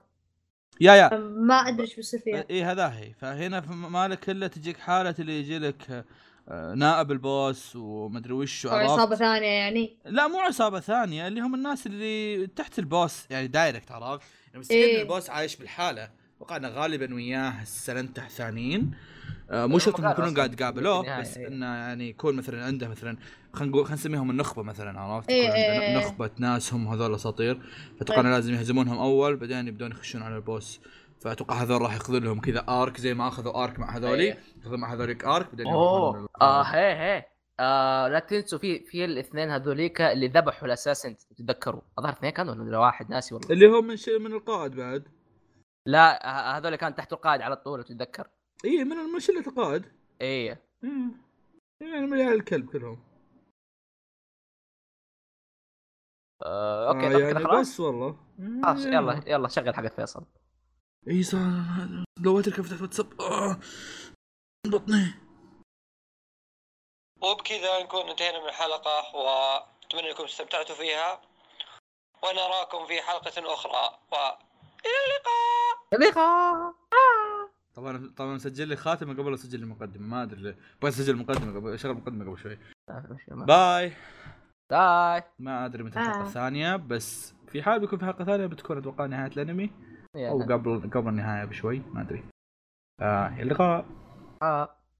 يا يا ما أدري إيش بيصير فيها اي هذا هي فهنا مالك الا تجيك حالة اللي يجي لك آه، نائب البوس ومدري وش عصابة؟ ثانية يعني لا مو عصابة ثانية اللي هم الناس اللي تحت البوس يعني دايركت عرفت؟ يعني مستحيل إيه. البوس عايش بالحالة وقعنا غالبا وياه السلنته ثانيين مو هم شرط إنهم يكونون قاعد يقابلوه بس إيه. إنه يعني يكون مثلا عنده مثلا خلينا نقول خلينا نسميهم النخبة مثلا عرفت؟ إيه يكون عنده إيه. نخبة ناس هم هذول اساطير فأتوقع إنه لازم يهزمونهم أول بعدين يبدون يخشون على البوس. فأتوقع هذول راح ياخذون لهم كذا ارك زي ما أخذوا ارك مع هذولي إيه. ياخذون مع هذوليك ارك بعدين أوه. آه هي هي. آه لا تنسوا في في الاثنين هذوليك اللي ذبحوا الاساسن تتذكروا؟ الظاهر اثنين كانوا ولا واحد؟ ناسي والله. اللي هو من من القائد بعد. لا ه- هذول كان تحت القائد على طول تتذكر. إي من من شلة القائد إيه إيه. يعني من الكلب كلهم. آه، أوكي آه طب يعني خلاص. بس والله. خلاص يلا يلا شغل حق فيصل. إي صار. لو تركب فتحت واتساب آه. بطني. وبكذا نكون انتهينا من الحلقة وأتمنى أنكم استمتعتوا فيها. ونراكم في حلقة أخرى. وإلى اللقاء. اللقاء. طبعا طبعا مسجل لي خاتمة قبل أسجل المقدمة ما أدري ليه. بغيت اسجل المقدمة قبل اشغل المقدمة قبل شوي. bye. bye. ما أدري متى الحلقة آه. الثانية بس في حال بيكون في حلقة ثانية بتكون أتوقع نهاية الأنمي. أو قبل قبل النهاية بشوي ما أدري. آه إلى اللقاء. آه.